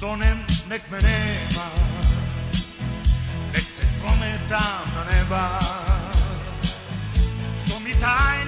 tonem, nek me nema Nek se slome tamna neba Što mi tajne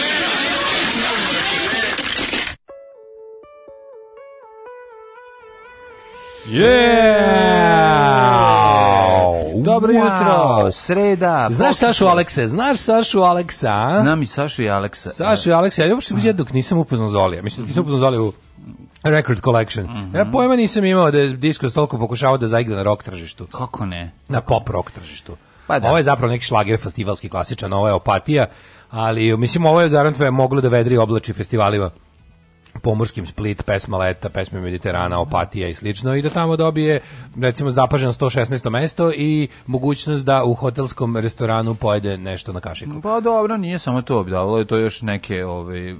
Yeah! Dobro wow. jutro, sreda. Znaš Sašu Aleksa, znaš Sašu Aleksa? A? Znam i Sašu i Aleksa. Sašu i Aleksa, ja uopšte bih dok nisam upoznao Zolija. Mislim, nisam upoznao Zolija Record Collection. Mm -hmm. Ja pojma nisam imao da je Disco toliko pokušavao da zaigra na rock tržištu. Kako ne? Na pop rock tržištu. Pa da. Ovo je zapravo neki šlager festivalski klasičan, ovo je opatija, ali mislim ovo je garantuje da moglo da vedri oblači festivalima pomorskim Split, pesma Leta, pesme Mediterana, Opatija i slično i da tamo dobije recimo zapaženo 116. mesto i mogućnost da u hotelskom restoranu pojede nešto na kašiku. Pa dobro, nije samo to obdavalo, je to još neke ove,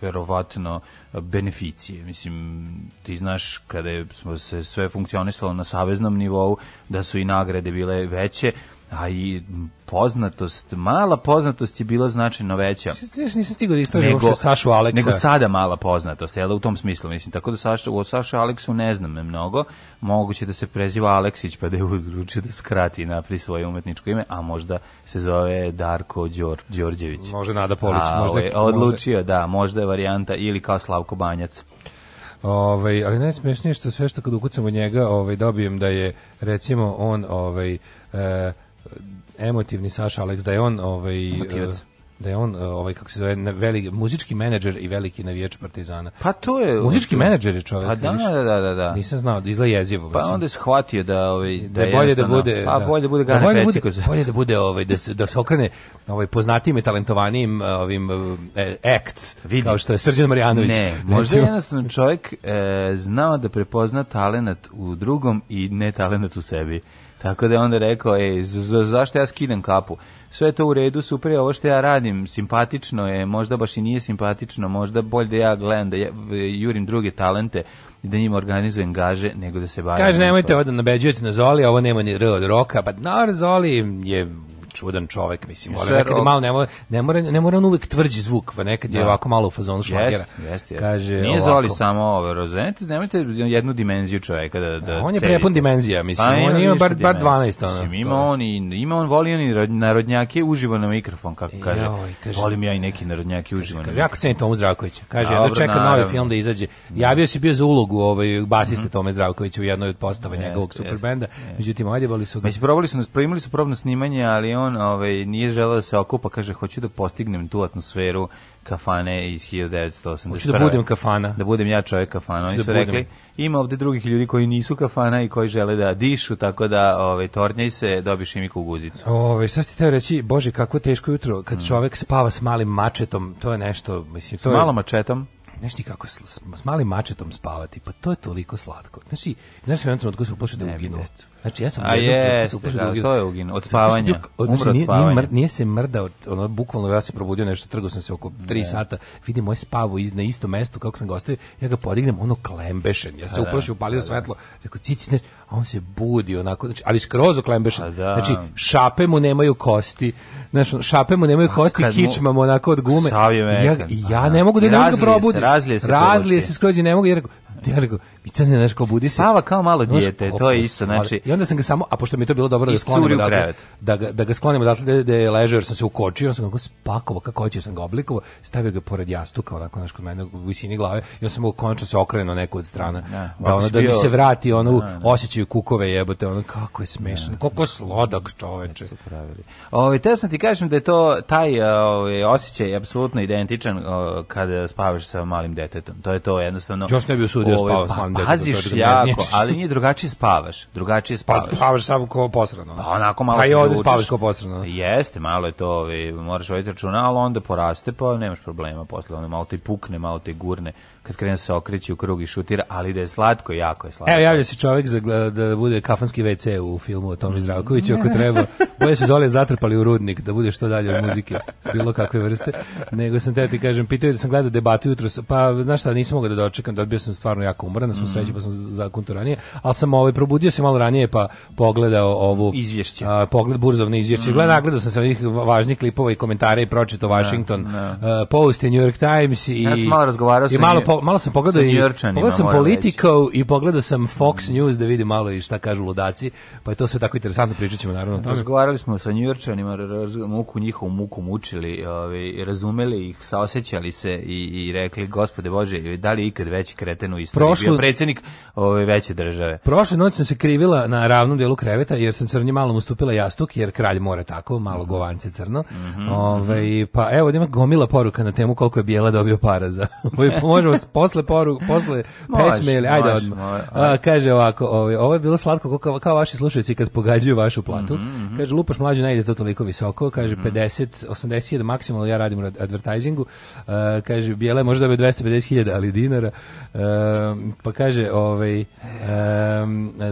verovatno beneficije. Mislim, ti znaš kada je, smo se sve funkcionisalo na saveznom nivou, da su i nagrade bile veće, a i poznatost, mala poznatost je bila značajno veća. Još nisam stigao da istražim uopšte Sašu Aleksa. Nego sada mala poznatost, jel, u tom smislu, mislim, tako da Saša, o Saša Aleksu ne znam mnogo, moguće da se preziva Aleksić, pa da je odlučio da skrati napri svoje umetničko ime, a možda se zove Darko Đor, Đorđević. Može Nada Polić. A, možda, je, ovaj, odlučio, može. da, možda je varijanta ili kao Slavko Banjac. Ovaj, ali najsmešnije što sve što kad ukucam u njega, ovaj dobijem da je recimo on ovaj e, emotivni Saša Alex, da je on ovaj, Motivac eh, da je on eh, ovaj kako se zove veliki muzički menadžer i veliki navijač Partizana. Pa to je muzički menadžer je čovjek. Pa da, da, da, da, da. Nisam znao, izla jezivo. Pa mislim. onda je shvatio da ovaj da, da je bolje da bude pa da, bolje da bude Gane da bolje, da bolje da bude ovaj da se da se okrene ovaj poznatijim i talentovanijim eh, ovim e, acts Vidim. kao što je Srđan Marjanović. Ne, možda je jednostavno čovjek e, znao da prepozna talent u drugom i ne talent u sebi. Tako da je onda rekao, ej, zašto ja skidam kapu? Sve to u redu, super je ovo što ja radim, simpatično je, možda baš i nije simpatično, možda bolje da ja gledam, da ja, jurim druge talente, i da njima organizujem gaže, nego da se bavim. Kaže, nemojte ovo da nabeđujete na Zoli, ovo nema ni R od roka, pa na Zoli je čudan čovjek, mislim, ali nekad je malo, ne mora, ne mora, ne mora on uvek tvrđi zvuk, pa nekad je da. ovako malo u fazonu šlagera. Yes, yes, yes. Kaže, Nije ovako, zoli samo ovo, razumete, nemojte jednu dimenziju čoveka da, da On je prepun dimenzija, mislim, pa, on ima bar, bar 12. Ono, mislim, ima, on i, ima on, voli on i narodnjake uživo na mikrofon, kako kaže. Joj, kaže Volim ja i neki narodnjake uživo na mikrofon. Jako cenim Tomu Zdravkovića. Kaže, da čeka novi film da izađe. Javio se bio za ulogu ovaj, basiste mhm. Tome Zdravkovića u jednoj od postava njegovog superbenda, međutim, odjebali su ga. Mislim, probali su, primili su probno snimanje, ali on on ovaj, nije želeo da se okupa, kaže, hoću da postignem tu atmosferu kafane iz 1981. Hoću da budem kafana. Da budem ja čovjek kafana. Oni da su da rekli, ima ovde drugih ljudi koji nisu kafana i koji žele da dišu, tako da ovaj, tornjaj se, dobiš im i kuguzicu. Ove, ovaj, sad ste teo reći, bože, kako teško jutro, kad mm. čovjek spava s malim mačetom, to je nešto, mislim, to S malom mačetom? Znaš ti kako s, s, malim mačetom spavati, pa to je toliko slatko. Znači, znaš, da u od trenutku se uplašio da uginu. Znači ja sam A je, što da, je uginuo od spavanja. Bio, od, znači, nije, se mrdao, ono bukvalno ja se probudio nešto, trgao sam se oko 3 ne. Da. sata. Vidim moj spavo iz na istom mestu kako sam ga ostavio. Ja ga podignem, ono klembešen. Ja se da, uplašio, upalio svetlo. Rekao cici, znaš, a on se budi onako, znači ali skroz klembešen. Znači šape mu nemaju kosti. Znaš, šape mu nemaju kosti, kičma mu onako od gume. Ja, ja ne mogu da ga probudim. Razlije se, razlije se skroz ne mogu. Ja rekao, ja rekao, Mica ne znaš kao budi se. Spava kao malo dijete, to je isto, znači. I onda sam ga samo, a pošto mi je to bilo dobro da sklonimo da, da, ga, da ga sklonimo odatle, da, da je ležao jer sam se ukočio, sam ga spakovao kako hoće, sam ga oblikovao, stavio ga pored jastuka, onako znaš kod mene u visini glave i on sam mu konačno se okrenuo neku od strana. Ja, da, da ono da mi se vrati ono u da, da. osjećaju kukove jebote, ono kako je smešan, koliko je slodak čoveče. Su pravili. Ovaj te sam ti kažem da je to taj e, ovaj osjećaj apsolutno identičan o, kada spavaš sa malim detetom. To je to jednostavno. Još ne bi usudio Da ja ovaj, spavam da pa, s malim paziš detetom. jako, ali nije drugačije spavaš. Drugačije spavaš. Pa spavaš samo kao posrano. Pa onako malo pa i ovde spavaš kao posrano. Jeste, malo je to, ovaj, moraš voditi računa, ali onda poraste, pa nemaš problema posle, onda malo te pukne, malo te gurne kad krene da se okreće u krug i šutira, ali da je slatko, jako je slatko. Evo javlja se čovjek za, da bude kafanski WC u filmu o Tomi Zdravkoviću, ako treba. Bolje se Zole zatrpali u rudnik, da bude što dalje od muzike, bilo kakve vrste. Nego sam te ti kažem, pitaju da sam gledao debatu jutro, pa znaš šta, nisam mogao da dočekam, dobio sam stvarno jako umoran, da smo mm. sreći, pa sam za kontu ranije, ali sam ovaj, probudio se malo ranije, pa pogledao ovu... Izvješće. A, pogled burzovne izvješće. Mm. Gledao, gledao sam se ovih važnih klipova i komentara i pročito da, Washington no, no. Uh, Post i New York Times i... Ja sam malo razgovarao sa malo sam pogledao i pogledao sam Politico i pogledao sam Fox News da vidim malo i šta kažu ludaci, pa je to sve tako interesantno, pričat ćemo naravno Da, tome. Razgovarali smo sa Njujorčanima, muku njihovu muku mučili, ovaj, razumeli ih, saosećali se i, i rekli, gospode Bože, da li ikad veći kreten u istoriji Prošlo... bio predsjednik ove veće države. Prošle noć sam se krivila na ravnom delu kreveta jer sam crnje malo ustupila jastuk, jer kralj mora tako, malo mhm. govance crno. Mm -hmm. Ove, ovaj, mhm. pa evo, ima gomila poruka na temu koliko je Bijela dobio para za... Možemo pos, posle poru, posle pesme ili ajde odmah. A, kaže ovako, ovo, ovaj, ovo je bilo slatko kao, kao vaši slušajući kad pogađaju vašu platu. Mm -hmm. Kaže lupaš mlađi ne ide to toliko visoko, kaže mm -hmm. 50, 81 maksimalno ja radim u advertisingu. A, kaže bijela je možda bi 250.000 ali dinara. A, pa kaže ovaj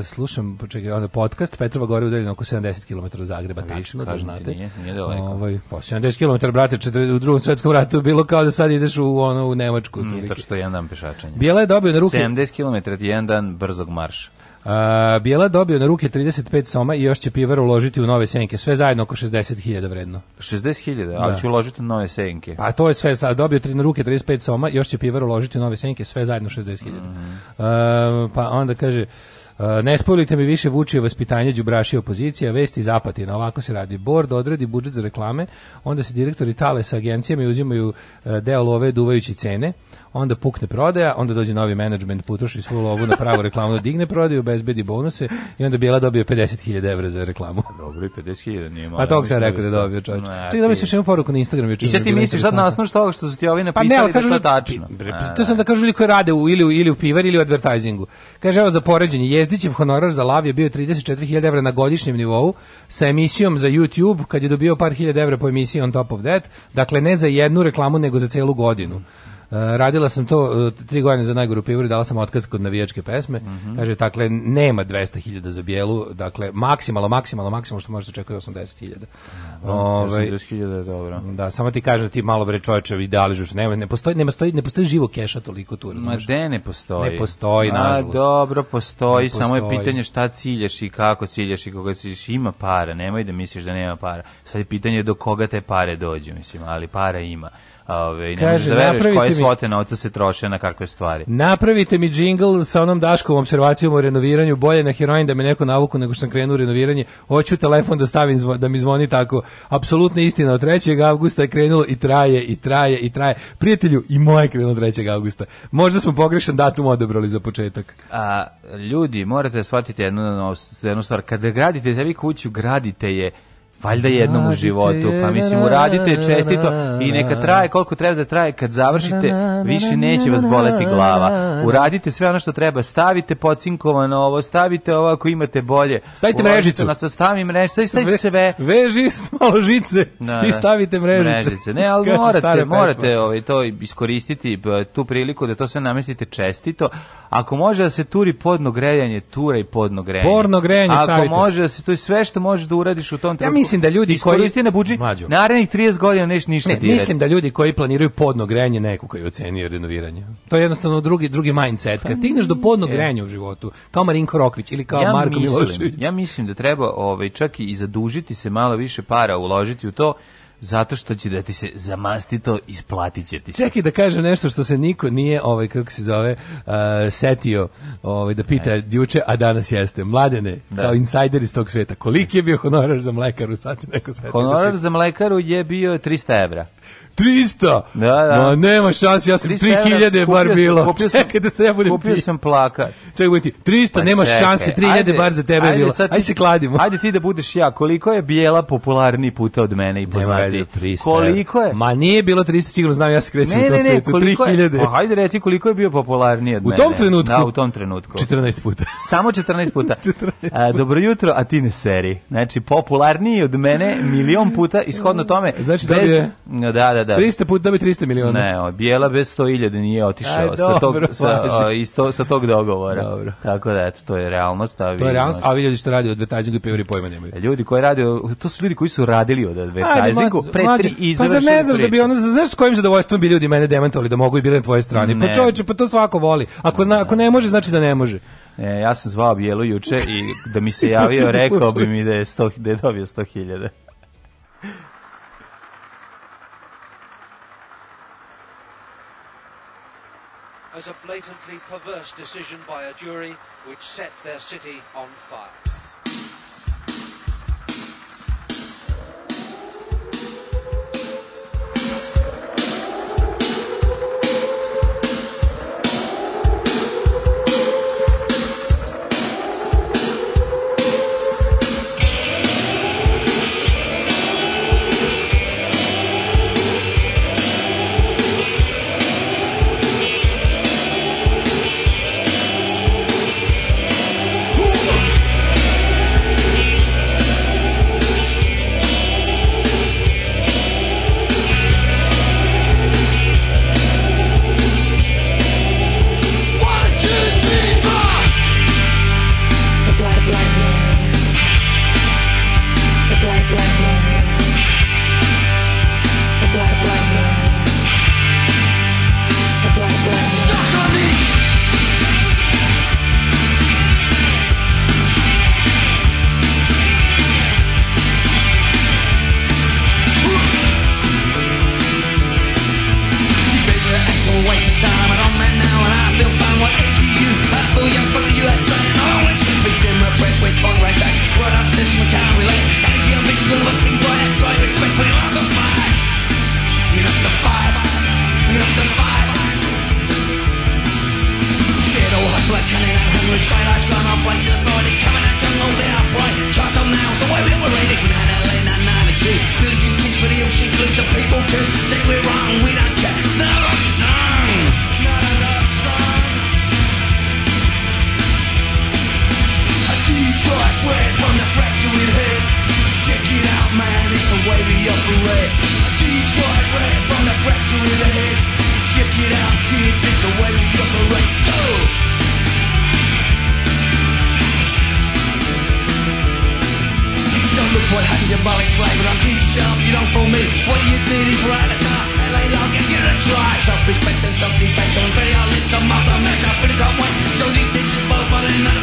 slušam počekaj onda podcast Petrova gore udaljeno oko 70 km od Zagreba tačno da znate. Nije, nije daleko. Ovaj, pa 70 km brate, četiri, u drugom svetskom ratu bilo kao da sad ideš u ono u Nemačku. Mm, to što je jedan dan pešačenja. Bijela je dobio na ruke... 70 km, jedan dan brzog marša. Uh, Bijela dobio na ruke 35 soma i još će pivar uložiti u nove senke. Sve zajedno oko 60.000 vredno. 60.000, ali da. će uložiti u nove senke. A to je sve, dobio tri na ruke 35 soma i još će pivar uložiti u nove senke. Sve zajedno 60.000. Mm -hmm. uh, pa onda kaže... Uh, ne spojite mi više vučije vaspitanje đubraši opozicija, vesti iz Apatina. Ovako se radi. Bord odredi budžet za reklame, onda se direktori tale sa agencijama i uzimaju uh, deo love duvajući cene onda pukne prodaja, onda dođe novi menadžment, potroši svu lovu na pravu reklamu, da digne prodaju, bezbedi bonuse i onda Bijela dobio 50.000 evra za reklamu. Dobro, i 50.000 nije malo. A tog sam da rekao da dobio čovječ. Čekaj, dobio sam još jednu poruku na Instagram. I sad da ti misliš sad na osnovu što, što su ti ovi napisali pa ne, kažu, da je tačno? To sam da kažu ljudi koji rade u, ili, u, ili u pivari ili u advertisingu. Kaže, evo za poređenje, Jezdićev honorar za lav je bio 34.000 evra na godišnjem nivou sa emisijom za YouTube kad je dobio par hiljada evra po emisiji on top of that. Dakle, ne za jednu reklamu, nego za celu godinu. Eh, radila sam to eh, tri godine za najgoru pivoru, dala sam otkaz kod navijačke pesme. Mm -hmm. Kaže, dakle, nema 200.000 za bijelu, dakle, maksimalo, maksimalo, maksimalo, što možete očekati 80.000. Ovaj 80.000 je dobro. Da, samo ti kažem da ti malo bre čoveče idealižuješ. Nema ne postoji nema stoji ne postoji živo keša toliko tu, razumeš? Ma de ne postoji. Ne postoji, nažalost. A dobro, postoji, ne samo postoji. je pitanje šta ciljaš i kako ciljaš i koga ciljaš. Ima para, nemoj da misliš da nema para. Sad je pitanje do koga te pare dođu, mislim, ali para ima. Ove, ne Kaže, da veruješ koje mi, svote novca se troše na kakve stvari. Napravite mi džingl sa onom Daškovom observacijom o renoviranju, bolje na heroin da me neko navuku nego što sam krenuo renoviranje. Hoću telefon da stavim da mi zvoni tako apsolutna istina od 3. avgusta je krenulo i traje i traje i traje. Prijatelju, i moje krenulo 3. avgusta. Možda smo pogrešan datum odabrali za početak. A ljudi, morate da shvatiti jednu, jednu stvar. Kada gradite sebi kuću, gradite je Valjda jednom u životu, pa mislim uradite čestito i neka traje koliko treba da traje, kad završite više neće vas boleti glava. Uradite sve ono što treba, stavite pocinkovano ovo, stavite ovo ako imate bolje. Stavite mrežicu. Na to stavim mrežicu, stavite sve. Veži malo žice da, i da. stavite mrežice. mrežice. Ne, ali morate, morate ovaj, to iskoristiti, tu priliku da to sve namestite čestito. Ako može da se turi podno grejanje, tura i podno grejanje. Porno grejanje Ako stavite. može da se turi sve što možeš da uradiš u tom trenutku mislim da ljudi koji na budži narednih 30 godina neš ništa ne, mislim da ljudi koji planiraju podno grejanje ne kukaju ceni renoviranja. To je jednostavno drugi drugi mindset. Kad pa stigneš do podnog grejanja u životu, kao Marinko Rokvić ili kao ja Marko mislim, Milošević. Ja mislim da treba ovaj čak i zadužiti se malo više para uložiti u to Zato što će da ti se zamastito isplatit će ti se. Čekaj da kažem nešto što se niko nije, ovaj, kako se zove, uh, setio ovaj, da pita Ajde. juče, a danas jeste. Mladene, da. kao insider iz tog sveta, koliki je bio honorar za mlekaru? Sad se neko setio. Honorar da za mlekaru je bio 300 evra. 300. Da, da. Ma nema šanse, ja sam 3000 bar bilo. Kupio sam, čekaj da se ja budem kupio ti. sam plakat. Čekaj, budem 300, pa nema šanse, 3000 bar za tebe ajde, je bilo. Ajde se kladimo. Ajde ti da budeš ja, koliko je bijela popularni puta od mene i poznati. 300. Koliko je? Ma nije bilo 300, sigurno znam, ja se krećem ne, u tom ne, svetu. 3000. Pa ajde reci koliko je bio popularniji od mene. U tom trenutku? Da, u tom trenutku. 14 puta. Samo 14 puta. 14 a, dobro jutro, a ti ne seri. Znači, popularniji od mene milion puta, ishodno tome. Znači, da bez, da je... Da, da, da, 300 puta dobi 300 miliona. Ne, bijela bez 100.000 nije otišao Aj, dobro, sa tog sa a, iz sa tog dogovora. Dobro. Tako da eto to je realnost, a vi To je realnost, a vi ljudi što radi advertising i pevri pojma nemaju. Ljudi koji rade, to su ljudi koji su radili od advertisingu pre tri i Pa zar ne znaš da bi ono znaš s kojim zadovoljstvom bi ljudi mene demantovali da mogu i bili na tvojoj strani. Pa ne. Pa čoveče, pa to svako voli. Ako zna, ako ne može, znači da ne može. E, ja sam zvao Bijelu juče i da mi se javio, da rekao bi mi da je, sto, da je dobio 100.000. was a blatantly perverse decision by a jury which set their city on fire. away Detroit ran from the to the head. Check it out kids, it's the way we operate Go! Oh. Don't look what happened to Molly Slave But I'm King Sharp, you don't fool me What do you think is right at the LA log and get a try Self-respect and self-defense On very hard lips, I'm off the mess I really can't wait So deep, this is motherfucking, not a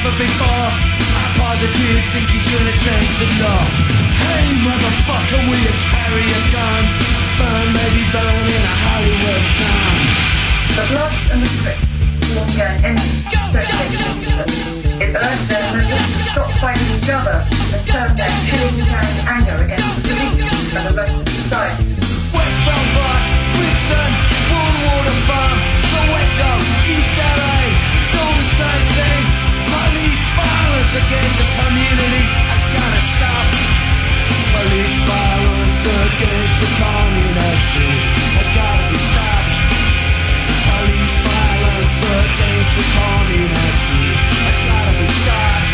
Never before. I positive think he's gonna change the law. Hey, motherfucker, will you carry a gun? Burn, maybe burn in a Hollywood sun. The blood and the script will get an end. It urged their members to stop fighting each other and turn their killing and anger against the police and the rest of society. West Belfast, Winston, Broadwater Farm, Soweto, East LA, it's all the same thing violence against the community has got to stop. Police violence against the community has got to be stopped. Police violence against the community has got to be stopped.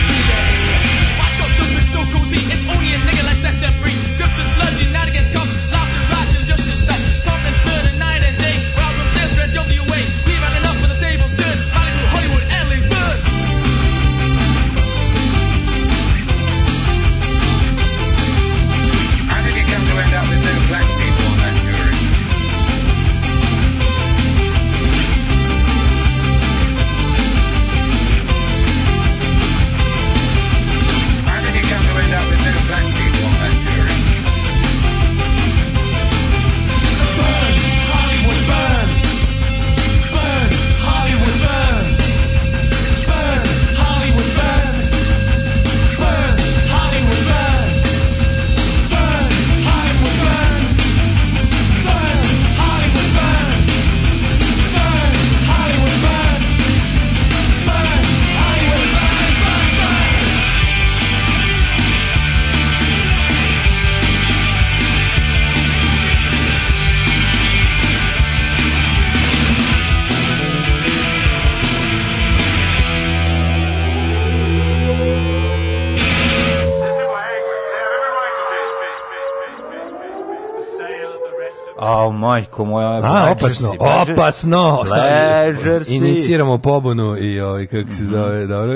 opasno, si, opasno. Ležer Iniciramo pobunu i ovaj kako se zove, dobro,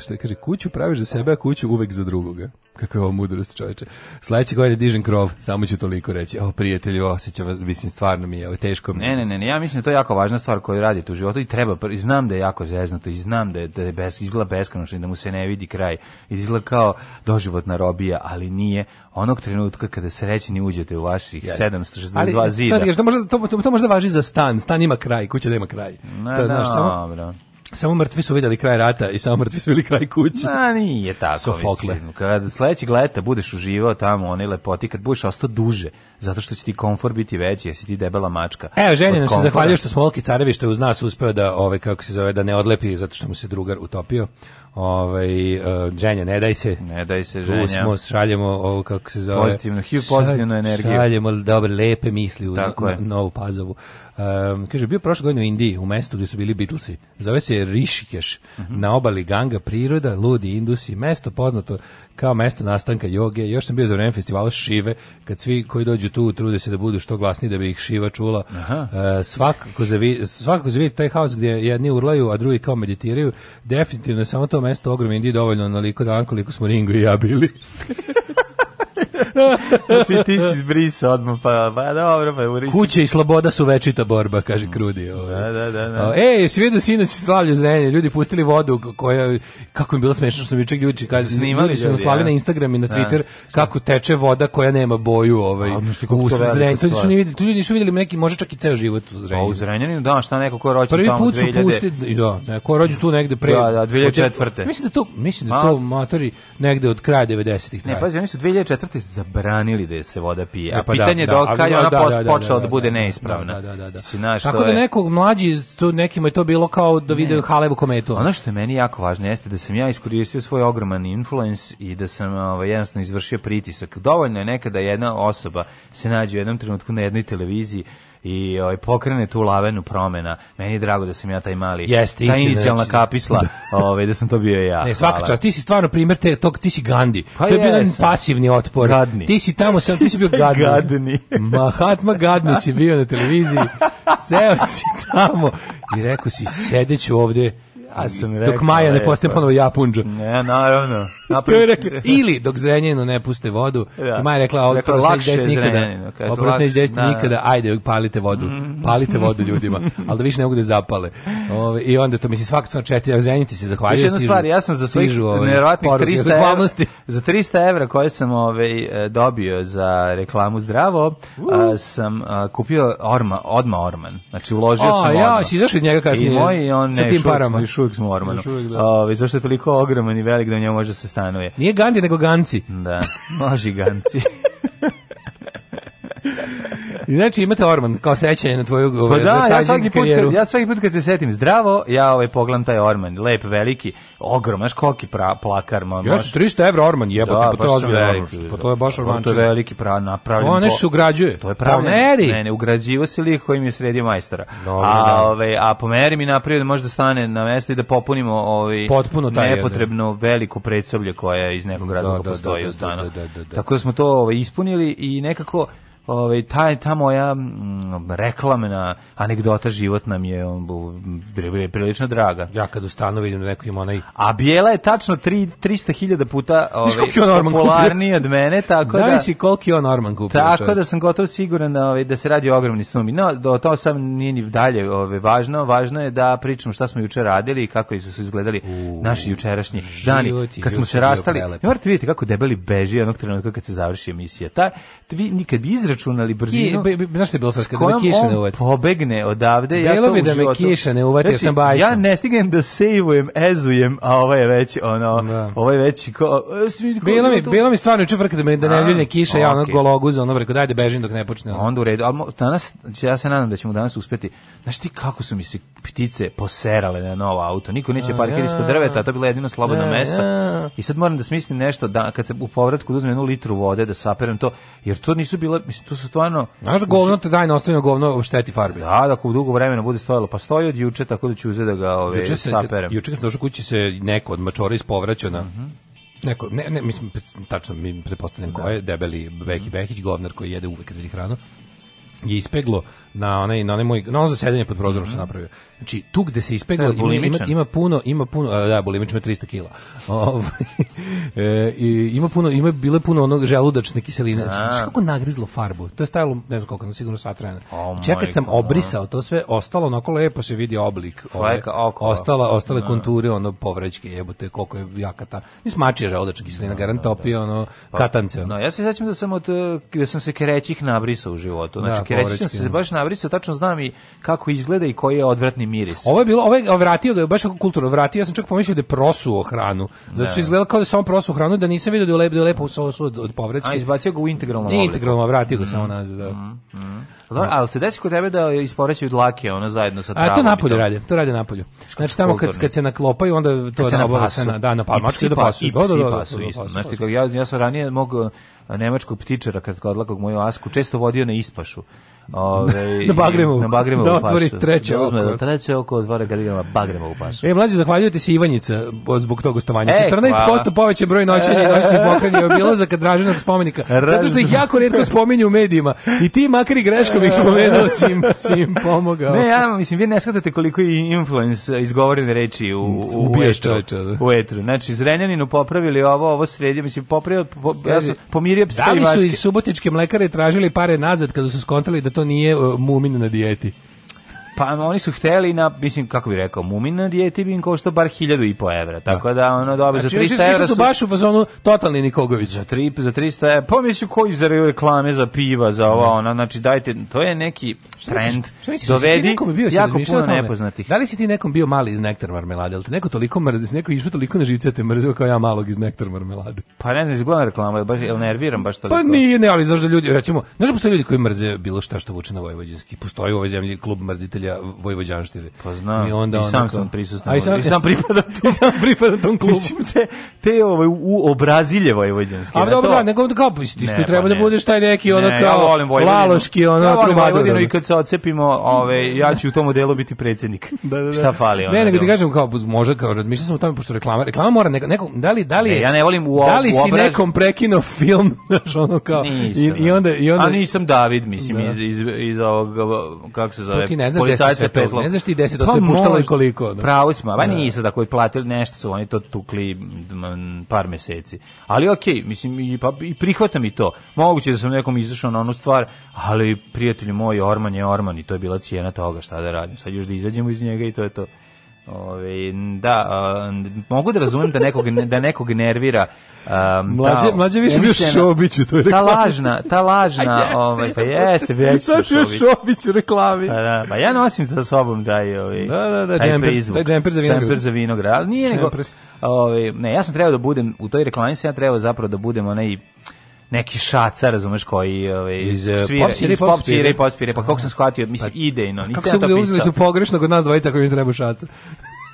šta kaže, kuću praviš za sebe, a kuću uvek za drugoga. Kako je ovo mudrost čoveče. Sledeće godine dižem krov, samo ću toliko reći. O, prijatelji, osjećam vas, mislim, stvarno mi je ovo teško. Ne, ne, ne, ne, ja mislim da to je jako važna stvar koju radite u životu i treba, i znam da je jako zeznuto i znam da je, da je bez, izgleda beskonačno i da mu se ne vidi kraj. I izgleda kao doživotna robija, ali nije onog trenutka kada srećni uđete u vaših Jeste. 762 zida. Ali, sad, to, da možda, to, to, to možda važi za stan, stan ima kraj, kuća da ima kraj. Ne, to, znaš, samo, dobro. Samo mrtvi su vidjeli kraj rata i samo mrtvi su vidjeli kraj kuće. Ma nije tako. Sofokle. Mislim. Kad sledećeg leta budeš uživao tamo one lepoti, kad budeš ostao duže, zato što će ti komfor biti veći, jesi ti debela mačka. Evo, ženje nam se zahvalio što smo Olki Carevi, što je uz nas uspeo da, ove, kako se zove, da ne odlepi, zato što mu se drugar utopio ovaj uh, e, ženja ne daj se ne daj se ženja tu smo šaljemo ovo kako se zove pozitivno hiv pozitivnu energiju šaljemo dobre lepe misli u Tako je. Novu Pazovu um, kaže bio prošle godine u Indiji u mestu gde su bili Beatlesi zove se Rishikesh uh mhm. -huh. na obali Ganga priroda ludi Indusi mesto poznato kao mesto nastanka joge. Još sam bio za vreme festivala Šive, kad svi koji dođu tu trude se da budu što glasniji da bi ih Šiva čula. Aha. E, svakako zavi, svakako zavi taj haos gdje jedni urlaju, a drugi kao meditiraju. Definitivno je samo to mesto ogromno Indije dovoljno onoliko dan koliko smo Ringo i ja bili. znači ti si zbrisa odmah, pa, pa dobro, pa urisi. Kuće i sloboda su večita borba, kaže Krudi. Da, ovaj. Da, da, da. da. E, jesi vidio sinoć slavlju zrenje, ljudi pustili vodu koja, kako im bilo smešno što sam viček ljudi, kaže, Snimali ljudi su nam slavili ja. na Instagram i na da, Twitter da. kako teče voda koja nema boju ovaj, A, u zrenje. To nisu ni videli, tu ljudi nisu videli neki, može čak i ceo život u zrenje. Pa u zrenjaninu, da, šta neko ko je rođen Prvi tamo 2000. Prvi put su pustili, da, neko je rođen tu negde pre... Da, da, 2004. Mislim da to, mislim da pa? to matori negde od kraja 90-ih. Ne, pazi, oni su 2004 zabranili da se voda pije. E, A pa da, pitanje da, da, kad da, je ona da, da, počela da bude neispravna. Tako da nekog mlađi, tu nekima je to bilo kao da vide Halevu kometu. Ono što je meni jako važno jeste da sam ja iskoristio svoj ogroman influence i da sam ovaj, jednostavno izvršio pritisak. Dovoljno je nekada jedna osoba se nađe u jednom trenutku na jednoj televiziji i ovaj pokrene tu lavenu promena. Meni je drago da sam ja taj mali. Jeste, ta inicijalna znači. kapisla, ovaj da sam to bio ja. Ne, svaka čast, ti si stvarno primer te tog, ti si Gandi. Pa to je bio jedan pasivni otpor. Gadni. Ti si tamo sam, ti si bio gadni. gadni. Mahatma Gadni si bio na televiziji. Seo si tamo i rekao si sedeću ovde Ja sam rekao, dok Maja ne postane ponovo Japunđa. Ne, naravno. Napravi... rekla, ili dok Zrenjaninu ne puste vodu. Ja. Da. I Maja rekla, ovo prvo se nikada. Ovo se nikada. Da. Ajde, palite vodu. Palite vodu ljudima. Ali da više ne mogu da zapale. Ove, I onda to, mislim, svaka sam čestila. Zrenjanin ti se zahvaljuje. Još jedna stvar, ja sam za svojih nevjerovatnih 300 evra, za 300 evra koje sam ovaj, dobio za reklamu zdravo, a, uh. sam a, kupio orma, odma orman. Znači, uložio sam orman. Ja, si izašao iz njega kasnije. I moj, on ne, sa tim parama. Šut, još uvijek smo u Ormanu. Još da. Ovaj, zašto je toliko ogroman i velik da u njemu može da se stanuje. Nije Gandhi, nego Ganci. Da, može Ganci. Znači imate Orman kao sećanje na tvoju Pa ovaj, da, ja svaki put kad, ja svaki put kad se setim zdravo, ja ovaj pogledam taj Orman, lep, veliki, ogroman, znaš koliki pra, plakar ma. Ja 300 evra Orman, jebote, da, pa to je ozbiljno. Pa da. to je baš Orman. To je veliki pra napravljen. One se ugrađuje. To je pravljeno. Ne, ne, ugrađivo se lik kojim je sredio majstora. Dobre, a ovaj a po meri mi napravio da može da stane na mesto i da popunimo ovaj potpuno taj nepotrebno veliko predstavlje koje iz nekog razloga da, postoji da, da, da. Tako da smo to ovaj ispunili i nekako ovaj taj ta moja m, mm, reklamna anegdota život nam je on prilično draga. Ja kad u vidim da neko ima onaj A bijela je tačno 3 300.000 puta ovaj popularniji od mene, tako da Zavisi koliki on Norman kupio. Tako čovjek. da sam gotovo siguran da ovaj da se radi o ogromni sumi. No, do to sam nije ni dalje ovaj važno, važno je da pričamo šta smo juče radili i kako su izgledali U, naši jučerašnji dani kad smo se rastali. Morate vidjeti kako debeli beži onog trenutka kad se završi emisija. Ta vi nikad bi izrač izračunali brzinu. Ki, znaš što je bilo sad, kada me da kiša ne uvati? pobegne odavde, bilo ja to bi da me kiša ne uvati, znači, ja sam bajšan. Ja ne stignem da sejvujem, ezujem, a ovo je već, ono, da. ovo je već, ko, e, ko bilo, mi, to... bilo mi stvarno juče vrka da me da ne ljulje kiša, okay. ja ono gologuza, ono rekao, dajde da bežim dok ne počne. Ono. Onda u redu, ali danas, znači, ja se nadam da ćemo danas uspeti, znaš ti kako su mi se ptice poserale na novo auto, niko neće parkirati ispod drveta, to je bilo jedino slobodno da, mesto. I sad moram da smislim nešto, da, kad se u povratku da uzmem jednu litru vode, da saperem to, jer to nisu bile, mislim, tu su stvarno... Znaš da govno te daj na ostavljeno govno u farbi? Da, da, ako u dugo vremena bude stojalo, pa stoji od juče, tako da ću uzeti da ga ove, juče se, saperem. Juče kad sam došao kući se neko od mačora ispovraćao na... Mm -hmm. Neko, ne, ne, mislim, tačno mi pretpostavljam ko da. je, debeli Beki Behić, govnar koji jede uvek kad hranu, je ispeglo na onaj na onaj moj na ono zasedanje pod prozorom što mhm. napravio. Znači tu gde se ispeglo ima, ima, ima puno ima puno a, da bolimič ima 300 kg. Ovaj, e, ima puno ima bile puno onog želudačne kiseline. Znači kako nagrizlo farbu. To je stajalo ne znam koliko, na sigurno sat vremena. Oh Čekaj sam obrisao to sve, ostalo onako lepo se vidi oblik. Ove, ostala ostale da. konture ono povrećke jebote koliko je jaka ta. Ni smačija želudačna kiselina da, da, garantopio ono pa, katance. No ja se sećam da sam od da sam se kerećih nabrisao u životu. Znači da, kerećih se baš na avricu, tačno znam i kako izgleda i koji je odvratni miris. Ovo je bilo, ovo je vratio ga, je baš kako kulturno vratio, ja sam čak pomislio da je prosuo hranu. Zato što da. izgleda kao da samo prosuo hranu, da nisam video da, da je lepo, da je lepo u sosu od, od povrećke. A izbacio ga u integralnom obliku. Integralno, vratio ga mm. samo mm-hmm. nazad, da. Mm. Mm. Dobro, ali se desi kod tebe da isporećuju dlake, ono zajedno sa travom. A to napolju rade, to rade napolju. Znači tamo kad kad se naklopaju, onda to da obavlja na da na palmaci pa- da, da pasu. Da, da, da, isto. Znači ja ja sam ranije mog nemačkog ptičara kad odlakog moju asku često vodio na ispašu. Ove, na bagremovu. Na bagremovu da otvori pašu. treće da uzme, oko. Da treće oko otvore da kad igramo u pašu. E, mlađe, zahvaljujete se Ivanjica zbog tog gostovanja. E, 14% hvala. poveće broj noćenja i noćnih pokrenja obilazaka Draženog spomenika. Zato što ih jako redko spominju u medijima. I ti makar i greškom ih spomenuo si im, pomogao. Ne, ja mislim, vi ne shvatate koliko je influence izgovorene reči u, u, u, etru, da. u etru. Znači, Zrenjaninu popravili ovo, ovo sredi, mislim, popravio, po, ja sam pomirio psa Da li su iz subotičke mlekare tražili pare nazad kada su skontali da to nije uh, mumin na dijeti. Pa oni su hteli na, mislim, kako bi rekao, mumin na dijeti bi im koštao bar 1000 i po evra, tako da, da ono dobe znači, za 300 evra su... su baš u fazonu totalni Nikogović. Za, tri, za 300 evra, pa mislim koji za reklame, za piva, za ova, da. ona, znači dajte, to je neki trend, šta misliš, dovedi ti bio, jako puno nepoznatih. Da li si ti nekom bio mali iz nektar marmelade, ali te neko toliko mrzio, neko išao toliko na živce, te mrzio kao ja malog iz nektar marmelade? Pa ne znam, izgleda reklama, baš, el nerviram baš toliko? Pa nije, ne, ali zašto da ljudi, recimo, znaš da postoje ljudi koji mrze bilo šta što vuče na vojvođinski postoji u ovoj zemlji klub mrzitelja nositelja vojvođanštine. Pa znam, i, onda i sam onako, sam prisustan. I sam, i sam pripadam tom, sam pripadam tom klubu. Mislim, te, te ovaj, u obrazilje vojvođanske. A dobro, da, nego kao, pa ti ne, treba pa da ne. budeš taj neki, ono ne, kao, ja laloški, ono, ja volim Vojvodinu i kad se odcepimo, ove, ja ću u tom modelu biti predsednik. da, da, da. Šta fali? Ono, ne, nego ti da. kažem, kao, pa može, kao, razmišljam sam o tome, pošto reklama, reklama mora, neko, neko da li, da li je, ja ne volim u, da li si nekom prekino film, znaš, ono kao, i, i onda, i onda, a nisam David, mislim, da. iz, iz, iz ovog, kako se zove, to ti ne znaš gde policajca petlog. Ne znaš ti gde pa se to sve puštalo i koliko. Da. Pravo smo, ba nisu da koji platili nešto su oni to tukli par meseci. Ali okej, okay, mislim i pa i prihvatam i to. Moguće da sam nekom izašao na onu stvar, ali prijatelji moji Orman je Orman i to je bila cijena toga, šta da radim. Sad još da izađemo iz njega i to je to. Ove, da, uh, mogu da razumem da nekog, da nekog nervira. Um, mlađe, ta, mlađe više bio Šobić u toj reklami. Ta lažna, ta lažna, jeste. ovaj, pa jeste, već su Šobić. Šobić u reklami. Pa, da, pa ja nosim sa sobom taj, ovaj, da, da, da, taj džemper, prizvuk. Taj džemper za vinograd. Džemper za vinograd, nije džemper. nego, ovaj, ne, ja sam trebao da budem, u toj reklami sam ja trebao zapravo da budem onaj neki šaca, razumeš, koji ovaj iz eh, svira, popsire, iz popsire, popsire, pa kako sam shvatio, mislim pa, idejno, nisam to da pisao. Kako su uzeli su pogrešno kod nas dvojica koji mi treba šaca.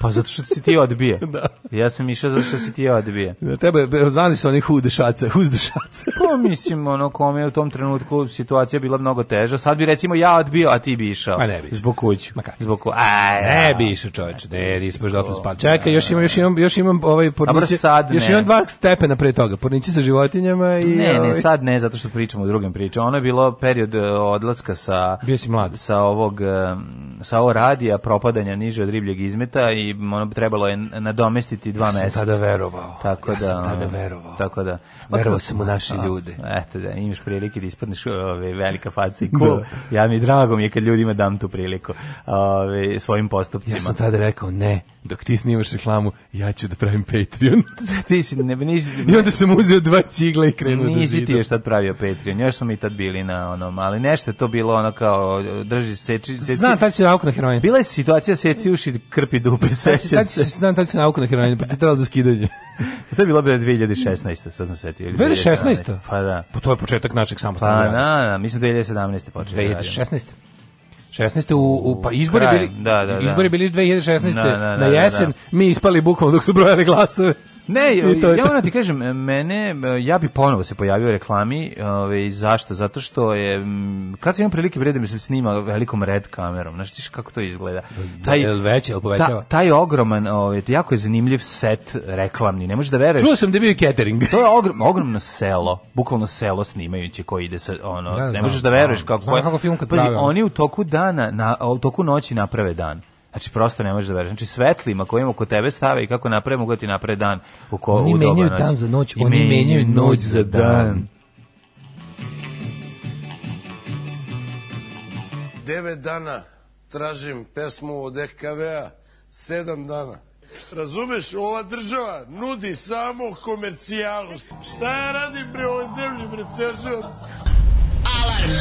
Pa zato što si ti odbije. da. Ja sam išao zato što se ti odbije. Da, tebe, znali su oni who dešaca, who's dešaca. pa mislim, ono, kom je u tom trenutku situacija bila mnogo teža. Sad bi recimo ja odbio, a ti bi išao. Ma ne bi. Zbog kuću. Ma kako? Zbog kuću. Aj, ne bi išao čovječe, ne, nisam baš dotle span. Čekaj, još da, imam, da, još da. imam, još imam ovaj porniče. Sad još ne. imam dva stepena pre toga, porniče sa životinjama i... Ne, ovaj... ne, sad ne, zato što pričamo o drugim pričama. Ono je bilo period e, odlaska sa... Bio si mlad. Sa ovog, e, sa ovog radija, propadanja niže od ribljeg izmeta i i ono trebalo je nadomestiti dva meseca. Ja sam tada verovao. Tako ja da, sam tada verovao. Tako da. Verovao pa sam da, u naše da, ljude. Eto da, imaš prilike da ispadneš ove, velika faca Ko, Da. Ja mi drago mi je kad ljudima dam tu priliku ove, svojim postupcima. Ja sam tada rekao ne, dok ti snimaš reklamu, ja ću da pravim Patreon. Da, ti si, ne, nisi, I onda sam uzeo dva cigla i krenuo da zidam. Nisi ti još tad pravio Patreon, još smo mi tad bili na onom, ali nešto to bilo ono kao, drži se, seči, seči. Znam, tad si nauk na heroin. Bila je situacija seci uši, krpi dupe Znači, znači, sećam znači, se. Da tad se nauka na heroinu, pa ti trebalo za skidanje. Pa to je bilo bilo 2016. Sad sam setio. 2016? Pa da. Pa to je početak našeg pa samostalnog pa, rada. Pa da, da, da mislim 2017. počeli. 2016. Da 16. u, u pa izbori bili da, da, da. izbori bili 2016. Da, da, da, na da, jesen, mi ispali bukvalno dok su brojali glasove. Ne, to ja moram ti kažem, mene, ja bi ponovo se pojavio reklami, ove, ovaj, zašto? Zato što je, kad sam imam prilike vrede mi se snima velikom red kamerom, znaš tiš kako to izgleda. Da, taj, je veće, je povećava? Ta, taj ogroman, ove, ovaj, jako je zanimljiv set reklamni, ne možeš da veruješ. Čuo sam da je bio catering. To je ogrom, ogromno selo, bukvalno selo snimajući koji ide sa, ono, da, ne, ne možeš da veruješ kako... Znam kako film kad Pazi, oni u toku dana, na, u toku noći naprave dan. Znači prosto ne možeš da veruješ. Znači svetlima kojima oko tebe stave i kako napred mogu da ti napred dan u ko Oni menjaju noć. Znači. dan za noć, oni menjaju noć za dan. 9 dana tražim pesmu od EKV-a, 7 dana. Razumeš, ova država nudi samo komercijalnost. Šta ja radim pre ovoj zemlji, bre, ceo život? Alarm!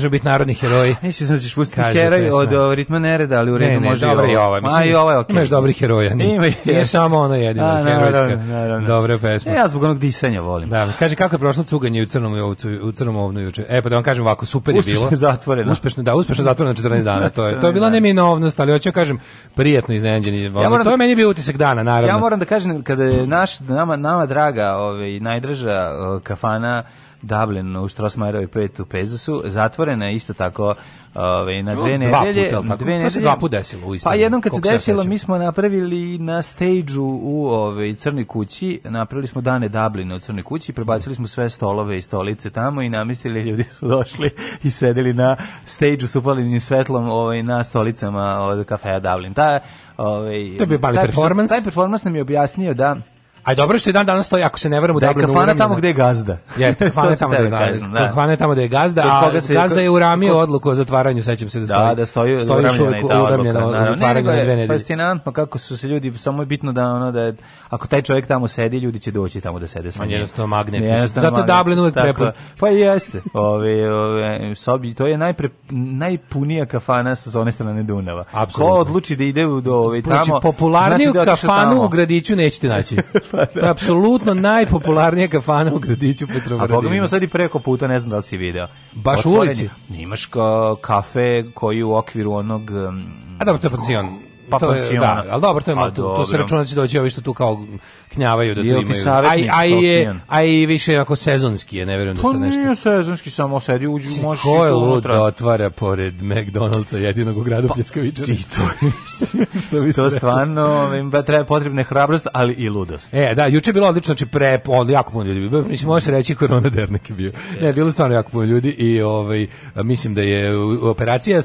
može biti narodni heroj. Mislim znači da ćeš pustiti heroj od o, ovaj, ritma nereda, ali u redu ne, ne, može dobro i ovo. Mislim, Ma i da ovo je okej. Okay. Imaš dobrih heroja. Nije, Ima, nije samo ono jedino A, herojska. Naravno, naravno. Dobra pesma. E, ja zbog onog disanja volim. Da, kaže kako je prošlo cuganje u crnom ovcu, u crnom ovnu juče. E pa da vam kažem ovako super je bilo. Uspešno zatvoreno. Uspešno, da, uspešno zatvoreno 14 dana. To je to je bila da. neminovnost, ali hoću da kažem prijatno iznenađeni. Ja moram, to je meni bio utisak dana, naravno. Ja moram da kažem kada je naš nama nama draga, ovaj najdraža kafana Dublin u Strossmayerovi 5 u Pezusu, zatvorena je isto tako ove, ovaj, na dve dva nedelje. Put, dve nedelje. dva puta desilo u Pa jednom kad se desilo, mi smo napravili na stage u ove, ovaj, Crnoj kući, napravili smo dane Dublina u Crnoj kući, prebacili smo sve stolove i stolice tamo i namistili ljudi su došli i sedeli na stage-u s upaljenim svetlom ovaj, na stolicama od kafeja Dublin. Ta, ovaj, to je bio bali taj, performans. nam je objasnio da Aj dobro što je dan danas stoji, ako se ne varam u da, Dublinu. Da, kafana tamo gde je gazda. Jeste, kafana tamo gde je gazda. Da. Kafana tamo gde je gazda, a gazda je uramio odluku o zatvaranju, sećam se da, da stoji. Da, da stoji, stoji uramljena, uramljena o zatvaranju na dve Fascinantno kako su se ljudi, samo je bitno da, ono, da ako taj čovjek tamo sedi, ljudi će doći tamo da sede sa njim. Jednostavno magnet. Zato Dublin uvek prepun. Pa jeste. Ove, ove, sobi, to je najpre, najpunija kafana sa one strane Dunava. Ko odluči da ide do ove, znači, tamo... popularniju znači da kafanu u gradiću nećete naći. pa da. To je apsolutno najpopularnija kafana u gradiću Petrovaradina. A Boga mi ima sad i preko puta, ne znam da li si video. Baš u ulici? Imaš ka, kafe koji u okviru onog... Um, A da, to je pansion pa to je, da, ali dobro, to, je, a, to, se računa će doći ovi što tu kao knjavaju da tu imaju. Aj, aj, je, aj više ako sezonski je, ne verujem da pa se nešto. Pa nije sezonski, samo sedi uđu, možeš Ko je lud da otvara pored McDonald'sa jedinog u gradu pa, Pljeskovića? Ti to što bi To stvarno, im treba potrebne hrabrost, ali i ludost. E, da, juče je bilo odlično, znači pre, on, jako puno ljudi, mislim, može se reći korona dernek je bio. Ne, e. bilo stvarno jako puno ljudi i ovaj, mislim da je operacija e,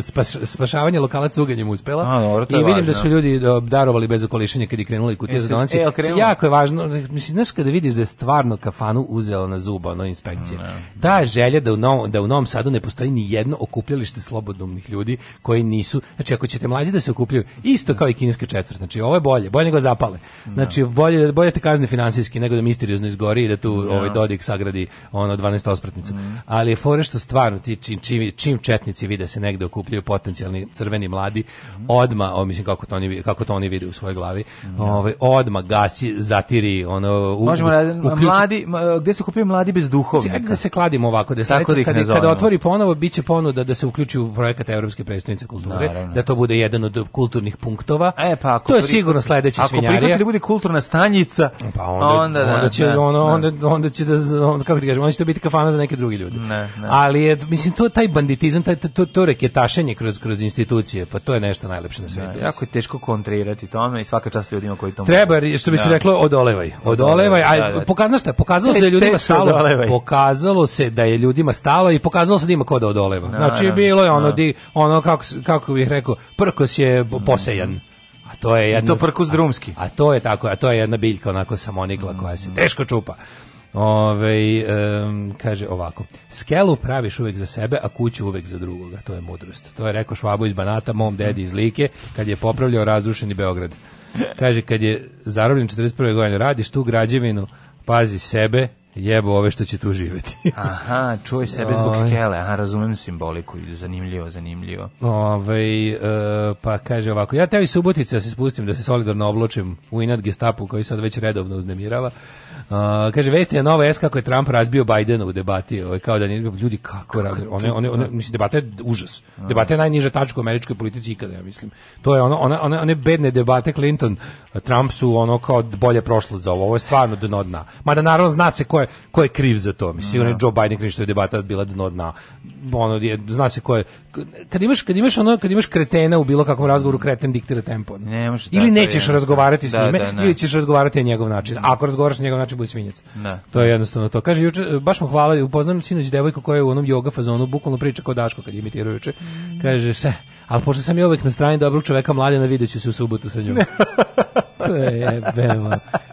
spas, spašavanje lokala cuganjem uspela dobro, I vidim da važno. da su ljudi da, darovali bez okolišenja kad je krenula i kutija za donacije. E, Jako je važno, mislim, znaš kada vidiš da je stvarno kafanu uzela na zuba ono inspekcija. Mm, Ta želja da u, novom, da u Novom Sadu ne postoji ni jedno okupljalište slobodnomnih ljudi koji nisu, znači ako ćete mlađi da se okupljaju, isto kao i kineska četvrt, znači ovo je bolje, bolje nego zapale. Da. Znači bolje, bolje te kazne finansijski nego da misteriozno izgori i da tu yeah. ovaj Dodik sagradi ono 12 ospratnica. Mm. Ali je fore što stvarno ti čim, čim, čim četnici vide se negde okupljaju potencijalni crveni mladi, mm odma, o, mislim kako to oni kako to oni vide u svojoj glavi. Mm. Ovaj odma gasi, zatiri, ono u, Možemo u, mladi gde se kupili mladi bez duhovnika. Čekaj da se kladimo ovako, da se da kad kada otvori ponovo biće ponuda da se uključi u projekat Evropske prestonice kulture, Naravno. da to bude jedan od kulturnih punktova. E pa ako to je prihod, sigurno sledeći svinjarija. Ako prihvatili da bude kulturna stanica, pa onda onda, da, onda će da, ono, onda, onda, će da onda, kako ti kažem, onda će to biti kafana za neke druge ljude. Ne, ne. Ali je mislim to taj banditizam, taj to, to reketašenje kroz kroz institucije, pa to je nešto najlepše uopšte na svetu. Da, jako je teško kontrirati tome i svaka čast ljudima koji to Treba, što bi se da. reklo, odolevaj. Odolevaj, da, aj, a da. pokazano šta, pokazalo se da je ljudima stalo, pokazalo se da je ljudima stalo i pokazalo se da ima ko da odoleva. Znači, bilo je ono, di, ono kako, kako bih rekao, prkos je posejan. A to je jedno, I to prkos drumski. A, a, to je tako, a to je jedna biljka onako samonikla mm. koja se teško čupa. Ove, um, kaže ovako, skelu praviš uvek za sebe, a kuću uvek za drugoga. To je mudrost. To je rekao Švabo iz Banata, mom dedi iz Like, kad je popravljao razrušeni Beograd. Kaže, kad je zarobljen 41. godine, radiš tu građevinu, pazi sebe, jebo ove što će tu živeti. aha, čuj sebe zbog ovaj. skele, aha, razumem simboliku, zanimljivo, zanimljivo. Ove, e, pa kaže ovako, ja tebi subotica da se spustim da se solidarno obločim u inat gestapu koji sad već redovno uznemirava. Uh, kaže vesti je nova S kako je Trump razbio Bajdena u debati, ovaj kao da nije ljudi kako one one one mislim debata je užas. Debata je najniža tačka u američkoj politici ikada, ja mislim. To je ono one one one bedne debate Clinton Trump su ono kao bolje prošlo za ovo. Ovo je stvarno dno dna. Ma da naravno zna se ko je ko je kriv za to. Mislim sigurno da. Joe Biden kriv što je debata bila dno dna. Ono je zna se ko je kad imaš kad imaš ono kad imaš kretena u bilo kakvom razgovoru kreten diktira tempo. Ne, možeš. ili nećeš razgovarati s da, njime da, ne. Da. ili ćeš razgovarati na njegov način. Da. Ako razgovaraš na njegov način se bude svinjac. To je jednostavno to. Kaže juče baš mu hvala, upoznam sinoć devojku koja je u onom yoga fazonu bukvalno priča kao Daško kad je juče. Mm. Kaže se, al pošto sam ja uvek na strani dobrog čoveka na videću se u subotu sa njom. Jebemo.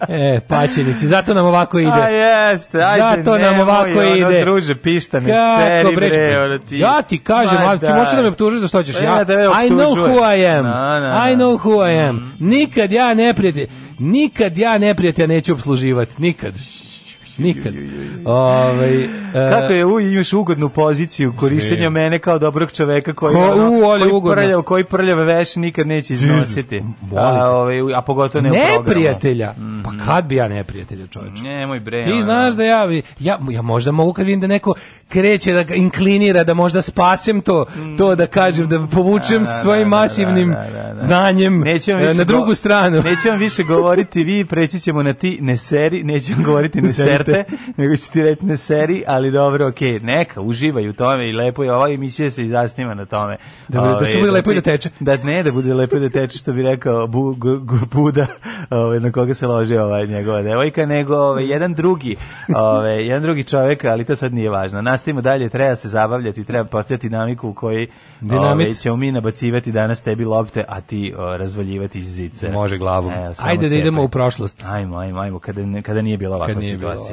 E, pačenici, zato nam ovako ide. A jeste, ajde, zato nam ovako ono, ide. druže, pišta mi, Kako, seri bre, bre ono ti. Ja ti kažem, Ma, ti možeš da me optužiš za što ćeš. Pa ja, ja da I know who I am. Na, na, na. I know who I am. Mm. Nikad ja ne prijatelj nikad ja neprijatelja neću obsluživati, nikad. Nikad. Ove, ovaj, Kako je, u, imaš ugodnu poziciju korištenja mene kao dobrog čoveka koji, Ko, u, oli, koji, prljav, koji prljave veš nikad neće iznositi. A, ove, ovaj, a pogotovo ne Neprijatelja? Mhm. Pa kad bi ja neprijatelja čoveče? Nemoj bre. Ti znaš da ja, ja, ja možda mogu kad vidim da neko kreće, da inklinira, da možda spasem to, to da kažem, da povučem da, da, svojim da, masivnim znanjem e, na drugu stranu. Neću vam više govoriti vi, preći ćemo na ti, ne seri, neću vam govoriti ne seri sorte, nego ću ti reći na seri, ali dobro, okej, okay, neka, uživaju u tome i lepo je, ova emisija se i zasniva na tome. Da, ove, da ovaj, se bude da lepo i da teče. Da, ne, da bude lepo i da teče, što bi rekao bu, gu, gu, Buda, ove, ovaj, na koga se loži ova njegova devojka, nego ove, ovaj, jedan drugi, ove, jedan drugi čovek, ali to sad nije važno. Nastavimo dalje, treba se zabavljati, treba postaviti dinamiku u kojoj ove, ćemo mi nabacivati danas tebi lopte, a ti o, razvaljivati iz zice. Može glavom. E, Ajde da cepaj. idemo u prošlost. Ajmo, ajmo, ajmo, kada, kada nije bila ovakva situacija.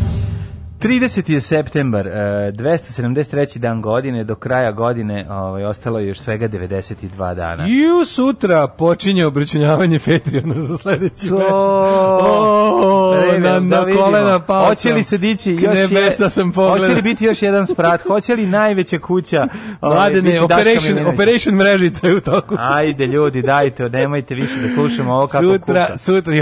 30. je septembar, 273. E, dan godine, do kraja godine ovaj, ostalo je još svega 92 dana. I sutra počinje obračunjavanje Patreona za sledeći to... mesec. na, da kolena pao Hoće li se dići još je, sam pogleda. Hoće li biti još jedan sprat? Hoće li najveća kuća? Mladene, ovaj, Operation, Operation mrežica je u toku. Ajde ljudi, dajte, nemojte više da slušamo ovo kako sutra, kuka. Sutra,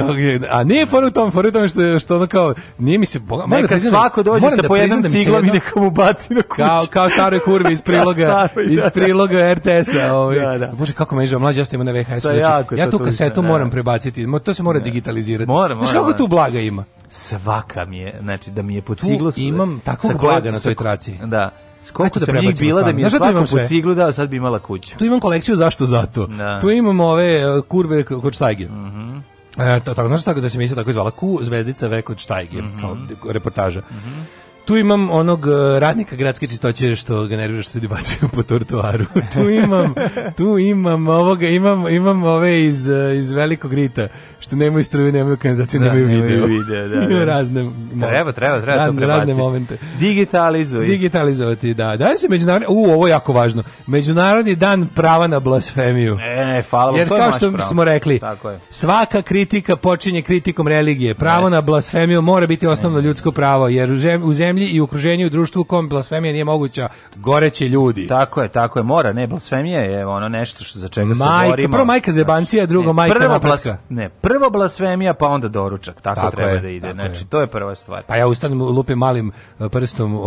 a nije for u tom, for u tom što, što ono kao, nije mi se... Boga, Neka da svako dođe Moram sa da po jednom da ciglom i neka mu baci na kuću. Kao, kao staroj kurvi iz priloga, staro, iz da, da. priloga RTS-a. Ovaj. Da, da. Bože, kako me ižao, mlađe, ja ima na VHS-u. Znači, ja tu to kasetu da, moram prebaciti, to se mora da. digitalizirati. Moram, moram. Znaš kako tu blaga ima? Svaka mi je, znači da mi je po ciglu... Tu imam takvog blaga na toj traci. Da. Koliko sam njih bila da mi je svakom po ciglu dao, sad bi imala kuću. Tu imam kolekciju zašto zato. Da. Tu imam ove e, kurve kod štajge. Mhm. Mm E, tako, znaš tako da se misli tako zvala Q zvezdica Vekod Štajgir, mm -hmm. kao reportaža. Mm -hmm. Tu imam onog e, radnika gradske čistoće što ga nervira što ljudi bacaju po tortuaru. tu imam, tu imam ovoga, imam, imam ove iz, e, iz velikog rita što nemaju struju, nemaju kanalizaciju, da, nemaju video. video da, da. razne treba, treba, treba razne, to razne momente. Digitalizuj. Digitalizovati, da. Da se međunarodni, u, ovo je jako važno. Međunarodni dan prava na blasfemiju. E, hvala, Jer to kao što pravo. smo rekli, Tako je. svaka kritika počinje kritikom religije. Pravo Jeste. na blasfemiju mora biti osnovno e. ljudsko pravo, jer u zemlji zemlji i okruženju i društvu u kom blasfemija nije moguća, goreće ljudi. Tako je, tako je, mora, ne, blasfemija je ono nešto što za čega se majka, borimo. Prvo majka zebancija, znači, drugo ne, majka prvo blas, Ne, prvo blasfemija, pa onda doručak, tako, tako treba je, da ide, znači, je. to je prva stvar. Pa ja ustanem, lupim malim e, prstom o,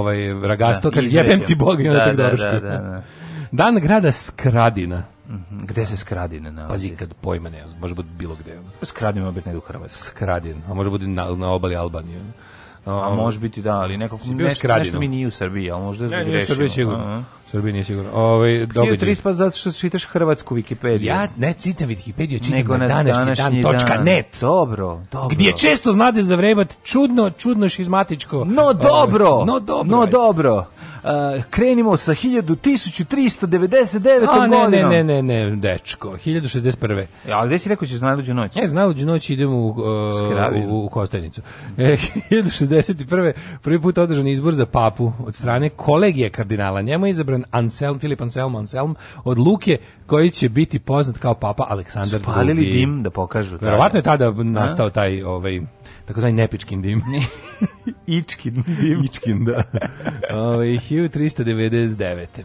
ovaj, ragasto, da, kaže, jebem ti Bog, i onda da, da, da, da, da. Dan grada Skradina. Mhm, gde se Skradine nalazi? Pazi, kad pojma ne, može biti bilo gde. Skradin opet negdje u Hrvatskoj. Skradin, a može biti na, na obali Albanije. A može biti da, ali nekako nešto, nešto mi nije u Srbiji, al možda je ne, nije u Srbiji sigurno. Uh -huh. Srbiji nije sigurno. Ovaj događaj. Ti pa zato što čitaš hrvatsku Wikipediju. Ja ne čitam Wikipediju, čitam Nego na današnji, današnji dan. dan. .net. Dobro, dobro. Gdje često znade zavrebat čudno, čudno šizmatičko. No ovaj, dobro. Ovaj, no dobro. No dobro. Uh, krenimo sa 1399. A, ne, godinom. Ne, ne, ne, ne, dečko, 1061. Ja, e, ali gde si rekao da ćeš najluđu noć? Ne, najluđu noć idemo u, uh, u, u Kostajnicu. E, 1061. Prvi put održan izbor za papu od strane kolegije kardinala. Njemu je izabran Anselm, Filip Anselm, Anselm od Luke, koji će biti poznat kao papa Aleksandar Spalili II. Spalili dim da pokažu. Verovatno je tada nastao taj ovaj takozvani nepičkin dim. Ičkin dim. Ičkin, da. Ove, 399.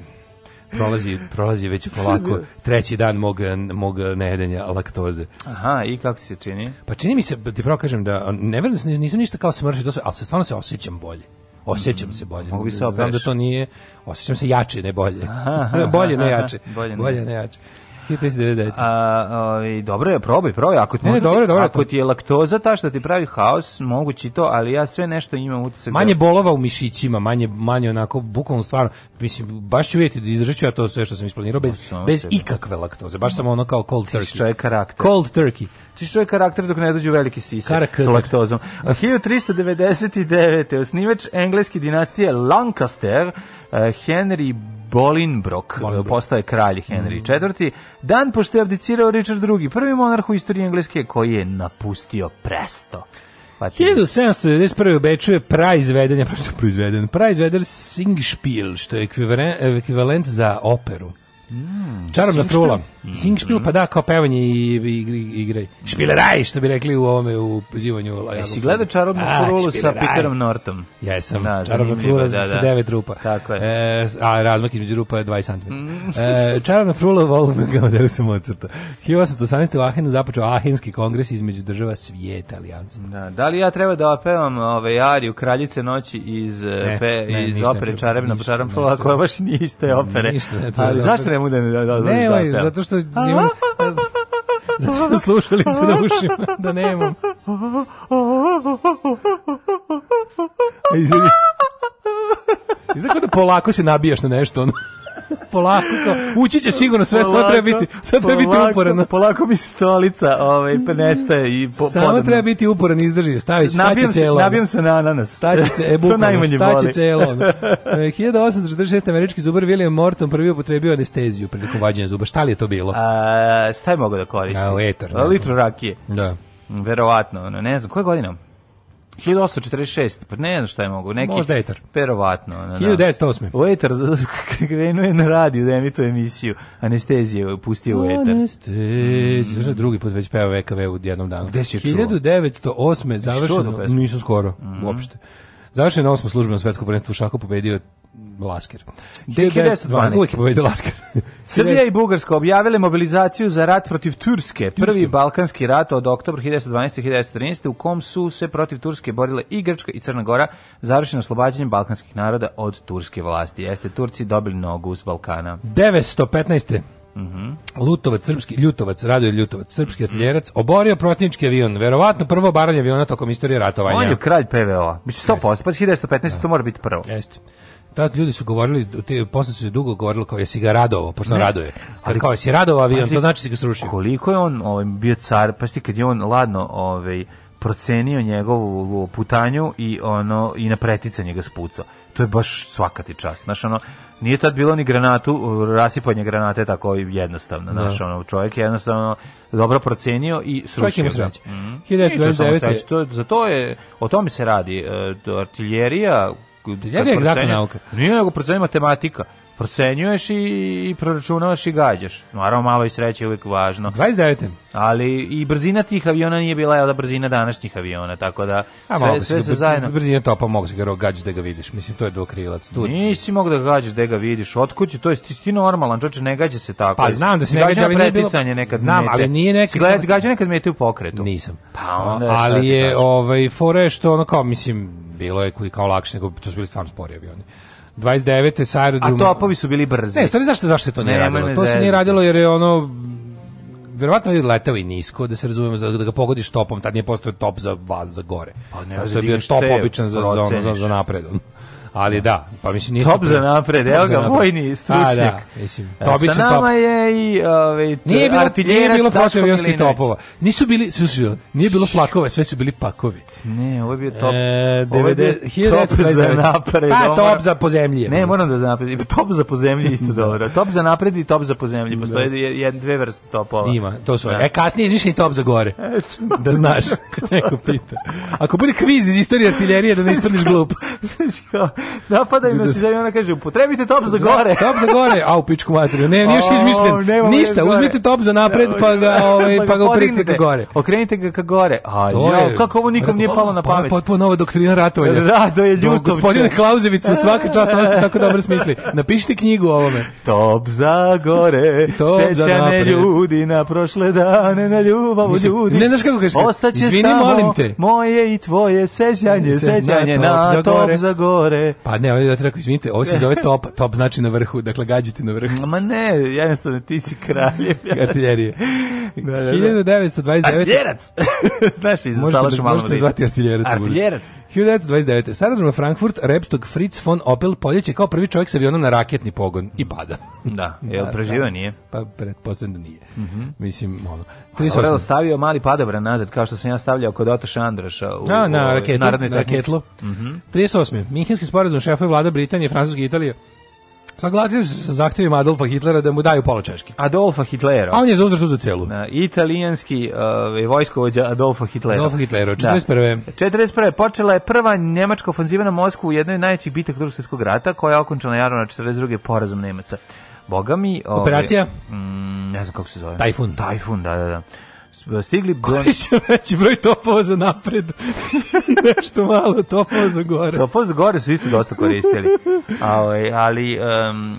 prolazi, prolazi već polako treći dan mog, mog nejedenja laktoze. Aha, i kako se čini? Pa čini mi se, da ti pravo kažem da ne verujem, da nisam ništa kao smršao, ali se stvarno se osjećam bolje. Osećam mm, se bolje. Mogu bi se Znam da to nije, osećam se jače, ne bolje. Aha, aha, bolje, ne jače. bolje ne jače. 1399. A, o, ovaj, dobro je, probaj, probaj. Ako ti, ne, možda, dobro, dobro, ako ti je laktoza ta što ti pravi haos, mogući to, ali ja sve nešto imam utisak. Da- manje bolova u mišićima, manje, manje onako, bukvalno stvarno, mislim, baš ću vidjeti da izreću ja to sve što sam isplanirao, bez, no, pa, bez tebe. ikakve laktoze, baš samo ono kao cold turkey. Što je karakter. Cold turkey. Čiš čovjek karakter dok ne dođu veliki sise sa laktozom. 1399. osnivač engleske dinastije Lancaster, eh, Henry Bolinbrok, Bolinbrok. postao je kralj Henry mm. IV. Dan pošto je abdicirao Richard II, prvi monarh u istoriji Engleske koji je napustio presto. Pa 1791. u Beču je praizveden, ja proizveden, praizveden Singspiel, što je ekvivalent za operu. Mm, Čarobna frula. Mm, mm. pa da, kao pevanje i, i, i igre. Špileraj, što bi rekli u ovome u pozivanju. Jesi gledao Čarobnu a, frulu sa Peterom Nortom? Ja sam. Da, čarobna frula da, da. sa devet rupa. Tako je. E, a razmak između rupa je 20 cm. Mm. e, čarobna frula Wolfganga Amadeusa Mozarta. 1818. u Ahenu započeo Ahenski kongres između država svijeta alijansa. Da, da li ja treba da opevam ove Ariju Kraljice noći iz, ne, pe, ne, iz opere Čarobna frula, koja baš nije iste opere. Ništa, ne, ne mogu da ne da, da, da-, da- ne, da, da, zato što imam, zato što slušalice na da ušima, da nemam. Izvini. Izvini da polako se nabijaš na nešto, ono polako, kao, ući će sigurno sve, polako, sva treba biti, sve treba biti uporano. Polako mi stolica ovaj, pa nestaje i po, Samo podano. treba biti uporan i izdrži, stavi, staće celo. Nabijem se na ananas. Staće, e, bukvalno, to najmanje staće boli. celo. 1846. E, američki zubar William Morton prvi upotrebio anesteziju prilikom vađenja zuba. Šta li je to bilo? A, šta je mogo da koristi? A, etar. Litru rakije. Da. Verovatno, ne znam, koje godine? 1846, pa ne znam šta je mogu, neki... Možda etar. Perovatno. Da, 1908. U etar, krenuo je na radiju da emituje emisiju, anestezije pustio u etar. Anestezije, mm. Da drugi put već peva VKV u jednom danu. Gde si čuo? 1908. završeno, nisam skoro, mm. uopšte. Završeno osmo službeno svetsko prvenstvo u šahu pobedio Lasker. 1912. Uvijek je pobedio Lasker. Srbija i Bugarska objavile mobilizaciju za rat protiv Turske. Prvi Turske. balkanski rat od oktobra 1912. i 1913. u kom su se protiv Turske borile i Grčka i Crna Gora završeno oslobađanjem balkanskih naroda od turske vlasti. Jeste Turci dobili nogu s Balkana. 915. Mm -hmm. Lutovac, srpski, Ljutovac, radio je Ljutovac, srpski atljerac, oborio protivnički avion, verovatno prvo baranje aviona tokom istorije ratovanja. On je kralj PVO, mislim 100%, pa 1915 to mora biti prvo. Jeste. Da ljudi su govorili, te, posle su dugo govorilo kao jesi ga radovo, pošto raduje. Ali kao jesi radovo avion, to znači da si ga srušio. Koliko je on ovaj, bio car, pa sti kad je on ladno ovaj, procenio njegovu putanju i ono i na preticanje ga spucao. To je baš svaka ti čast. Znaš, ono, nije tad bilo ni granatu, rasipanje granate tako jednostavno, da. znaš, ono, čovjek jednostavno dobro procenio i srušio. Čovjek ima mm -hmm. to, za to je, o tome se radi, e, artiljerija, artiljerija je egzaktna nauka. Nije nego procenio matematika procenjuješ i, i proračunavaš i gađaš. Naravno, malo i sreće je uvijek važno. 29. Ali i brzina tih aviona nije bila jel da brzina današnjih aviona, tako da A, sve, sve da se zajedno... Brzina topa mogu se ga gađaš da ga vidiš, mislim, to je dvokrilac. Tu... Nisi mogu da gađaš da ga vidiš, otkud ti, to je ti, ti normalan, čoče, ne gađa se tako. Pa znam da se ne gađa, ali nije bilo... Nekad znam, mete. ali nije nekad... Gađa, gađa nekad mete u pokretu. Nisam. Pa onda... Ali je, ovaj, fore što ono kao, mislim, bilo je kao lakše, nego to su bili stvarno spori avioni. 29. sa aerodroma. A topovi su bili brzi. Ne, stvari znaš zašto se to nije ne, radilo? to se nije radilo jer je ono verovatno je letao i nisko, da se razumemo, da, da ga pogodiš topom, tad nije postao top za, za gore. Pa ne, to da je da bio top običan za, za, za, za napred ali da, pa mislim nije top za napred, evo ga vojni stručnjak. A, da, mislim, e, Tobić Sa nama je i ovaj nije bilo nije bilo protivavionskih topova. Nisu bili, slušaj, nije bilo plakova, sve su bili pakovi. Ne, ovo je bio top. E, 90 top za napred. Pa top za pozemlje. Ne, moram da za napred, top za pozemlje isto da. dobro. Top za napred i top za pozemlje, da. postoje jedan dve vrste topova. Ima, to su. Da. E kasnije izmišljeni top za gore. Da znaš, neko pita. Ako bude kviz iz istorije artiljerije da ne ispadneš glup napadaju nas i žene, ona kaže, upotrebite top za gore. Da, top za gore, a u pičku materiju. Ne, nije još izmišljen. Ništa, uzmite top za napred, pa, pa ga, ovaj, pa ga upretite ka gore. Okrenite ga ka gore. A, ja, kako ovo nikom nije palo na pamet. Potpuno nova doktrina ratovanja. Da, to je ljutovče. Gospodine Klauzeviću, svaka čast, nam ste tako dobro smisli. Napišite knjigu o ovome. Top za gore, top sećane ljudi na prošle dane, na ljubav ljudi. Ne znaš kako kažeš? Ostaće samo molim te. moje i tvoje sećanje, sećanje na top za gore. Pa ne, ovaj je rekao, izvinite, ovo se zove top, top znači na vrhu, dakle gađite na vrhu. Ma ne, jednostavno, ti si kralje. Artiljerije. da, da, da. 1929. Artiljerac! Znaš, i da- Malo Salašu Možete da da zvati artiljerac. Artiljerac. 1929. Saradrom Frankfurt, Repstog Fritz von Opel poljeće kao prvi čovjek sa avionom na raketni pogon i pada. Da, je li da, preživao da. nije? Pa pretpostavljam da nije. Mm -hmm. Mislim, ono. Aurel stavio mali padobran nazad, kao što sam ja stavljao kod Otoša Andraša u, A, da, na, raketu, na raketlu. Mm -hmm. 38. Minhenski sporazum šefa vlada Britanije, Francuske i Italije Saglasio se sa zahtjevima Adolfa Hitlera da mu daju pola Češke. Adolfa Hitlera. A on je za uzrast uzeo celu. Na, italijanski uh, vojskovođa Adolfa Hitlera. Adolfa Hitlera, 41. Da. 41. Počela je prva njemačka ofenziva na Moskvu u jednoj najvećih bitak drugog svjetskog rata, koja je okončena januara 42. porazom Nemaca. Boga mi... Operacija? mm, ne znam kako se zove. Tajfun. Tajfun, da, da, da stigli... Korišćem veći broj topova za napred. Nešto malo topova za gore. Topova za gore su isto dosta koristili. Ovaj, ali, ali um,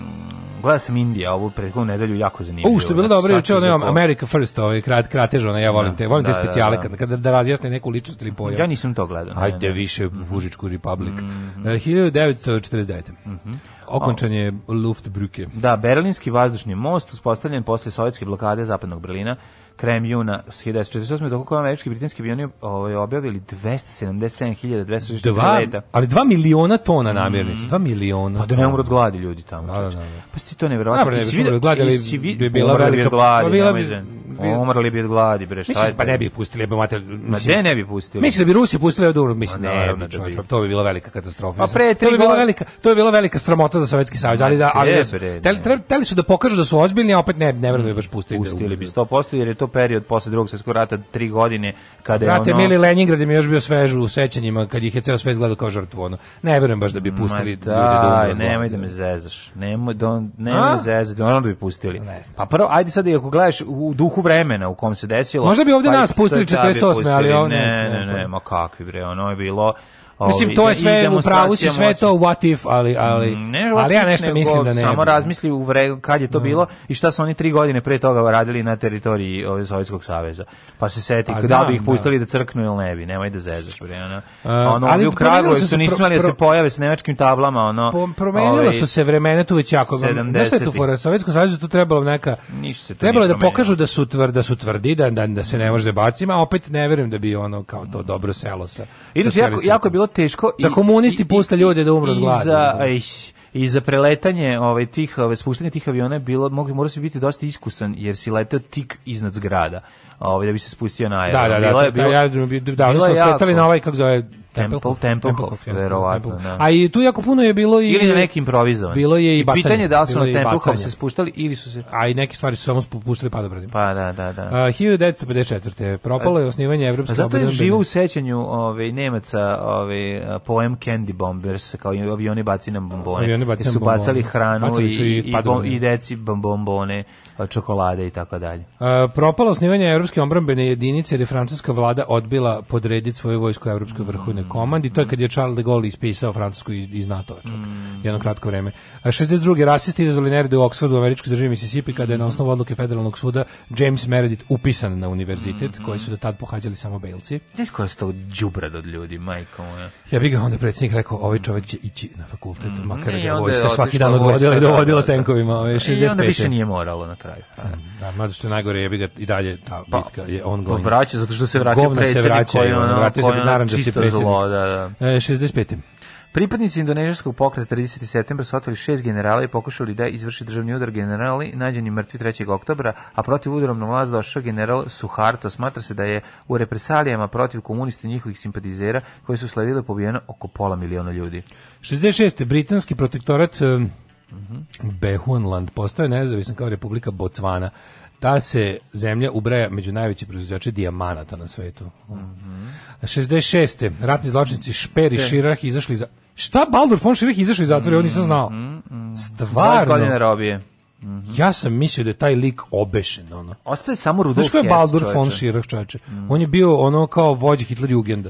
gledao sam Indija ovu prethodnu nedelju jako zanimljivo. U što je bilo znači, dobro, juče onaj America First, ovaj krat kratež, ona ja volim da, te, volim da, te da, specijale kad da. kad da razjasne neku ličnost ili pojam. Ja nisam to gledao. Hajde više mm. Vužičku Republic. Mm -hmm. 1949. Mhm. Mm Okončan je Luftbrücke. Da, Berlinski vazdušni most uspostavljen posle sovjetske blokade zapadnog Berlina Kremljuna 1948. dok koje američki britanski avioni ovaj, objavili 277.264 leta. Ali 2 miliona tona mm. namirnica, mm. 2 miliona. Pa da ne umru od gladi ljudi tamo. Da, da, da. Pa si ti to nevjerovatno. Da, pa ne bi umru od gladi, ali bi bila velika... Bila bi, Omrli bi od gladi, bre, šta Mislim, je? Pa ne bi pustili, bi mater, mislim. Ma ne bi pustili? Mislim da bi Rusi pustili od Urugu, mislim, ne, da bi, čovječ, to bi bila velika katastrofa. A pre to bi bila velika, to je bila velika sramota za Sovjetski savez, ali da, ali da su da pokažu da su ozbiljni, a opet ne, ne verujem da bi baš pustili. Da pustili bi 100%, jer je to period posle Drugog svjetskog rata, tri godine, kada je Brate, ono... Mili Leningrad im je još bio svež u sećanjima, kad ih je ceo svet gledao kao žrtvu, ono. Ne verujem baš da bi pustili da, ljudi da, da. nemoj da me zezaš, nemoj da, nemoj da me zezaš, bi pustili. Pa prvo, ajde sad, ako gledaš u duhu vremena u kom se desilo. Možda bi ovde pa nas pustili 48, ali on ne, ne, ne, ne, ma kakvi bre, ono je bilo mislim da to je sve u pravu si sve to what if, ali ali mm, ne, ali ja nešto mislim da ne. Samo razmisli u vre, kad je to mm. bilo i šta su oni tri godine pre toga radili na teritoriji ovaj Sovjetskog saveza. Pa se seti pa, da bi ih da. pustili da, da crknu ili ne bi, nemoj da zezaš bre ono. Uh, ono ali u Kragujevcu su nisu imali da se pojave sa nemačkim tablama, ono. Promenilo ovaj, su se vremena tu već jako. Ne sve tu fora Sovjetskog saveza tu trebalo neka ništa se Trebalo da pokažu da su tvrd, da su tvrdi, da, da da se ne može da bacima, a opet ne verujem da bi ono kao to dobro selo sa. Inače jako jako bilo bilo teško da komunisti i, puste ljude da umru od gladi. I za preletanje ovaj tih, ovaj, spuštanje tih aviona je bilo mogu mora se biti dosta iskusan jer si leteo tik iznad zgrada ovaj da bi se spustio na aerodrom. Da, da, da, bilo je, da, bilo, da, da, da, da, sletali na ovaj kako zove Temple, Temple, Temple, Hof, Temple verovatno. Temple. Da. A i tu jako puno je bilo i ili na neki improvizovan. Bilo je i bacanje. I pitanje da li su na Temple Hof se spuštali ili su se A i neke stvari su samo spuštali padobranima. Pa da, da, da. Uh, 1954. propalo je osnivanje evropske obodne. Zato je živo u sećanju ovaj Nemaca, ovaj poem Candy Bombers kao avioni baci nam bombone. Avioni baci su bacali hranu bacali i i, bom, i deci bombone čokolade i tako dalje. Propalo osnivanje Evropske obrambene jedinice jer je francuska vlada odbila podrediti svoju vojsku Europskoj mm. vrhovnoj komandi. To je kad je Charles de Gaulle ispisao Francusku iz, iz NATO-a čak, mm. jedno kratko vreme. A 62. rasisti izazvali nerede u Oxfordu u američkoj državi Mississippi kada je na osnovu odluke federalnog suda James Meredith upisan na univerzitet mm koji su do tad pohađali samo belci. Znaš koja su to džubrad od ljudi, majko moja? Ja bih ga onda predsjednik rekao, ovaj čovjek će ići na fakultet, mm makar ga vojska svaki dan odvodila i dovodila da, da, da. tenkovima. Ove, 65. E, I onda više nije moralo na kraju. Da, da, mada što je najgore je ga i dalje ta pa, bitka je on ongoing. Pa vraća zato što se vraća Govna predsjednik se vraća, koji ono, vratio se naranđasti da predsjednik. Zlo, da, da. E, 65. Pripadnici indonežanskog pokreta 30. septembra su otvorili šest generala i pokušali da izvrši državni udar generali nađeni mrtvi 3. oktobra, a protiv udarom na vlast došao general Suharto. Smatra se da je u represalijama protiv komunista i njihovih simpatizera koji su slavile pobijeno oko pola miliona ljudi. 66. Britanski protektorat Mm -hmm. postaje nezavisna kao Republika Bocvana. Ta se zemlja ubraja među najveće proizvođače dijamanata na svetu. Mm -hmm. 66. Ratni zločinci Šper i Širah izašli za... Šta Baldur von Širah izašli iz zatvora? Mm -hmm. On nisam mhm, znao. Mm -hmm. Stvarno. 20 godina robije. Mm -hmm. Ja sam mislio da je taj lik obešen. Ono. Ostaje samo Rudolf Hess. Znaš ko je Baldur von Schirach, čoveče? Mm -hmm. On je bio ono kao vođa Hitler Jugenda.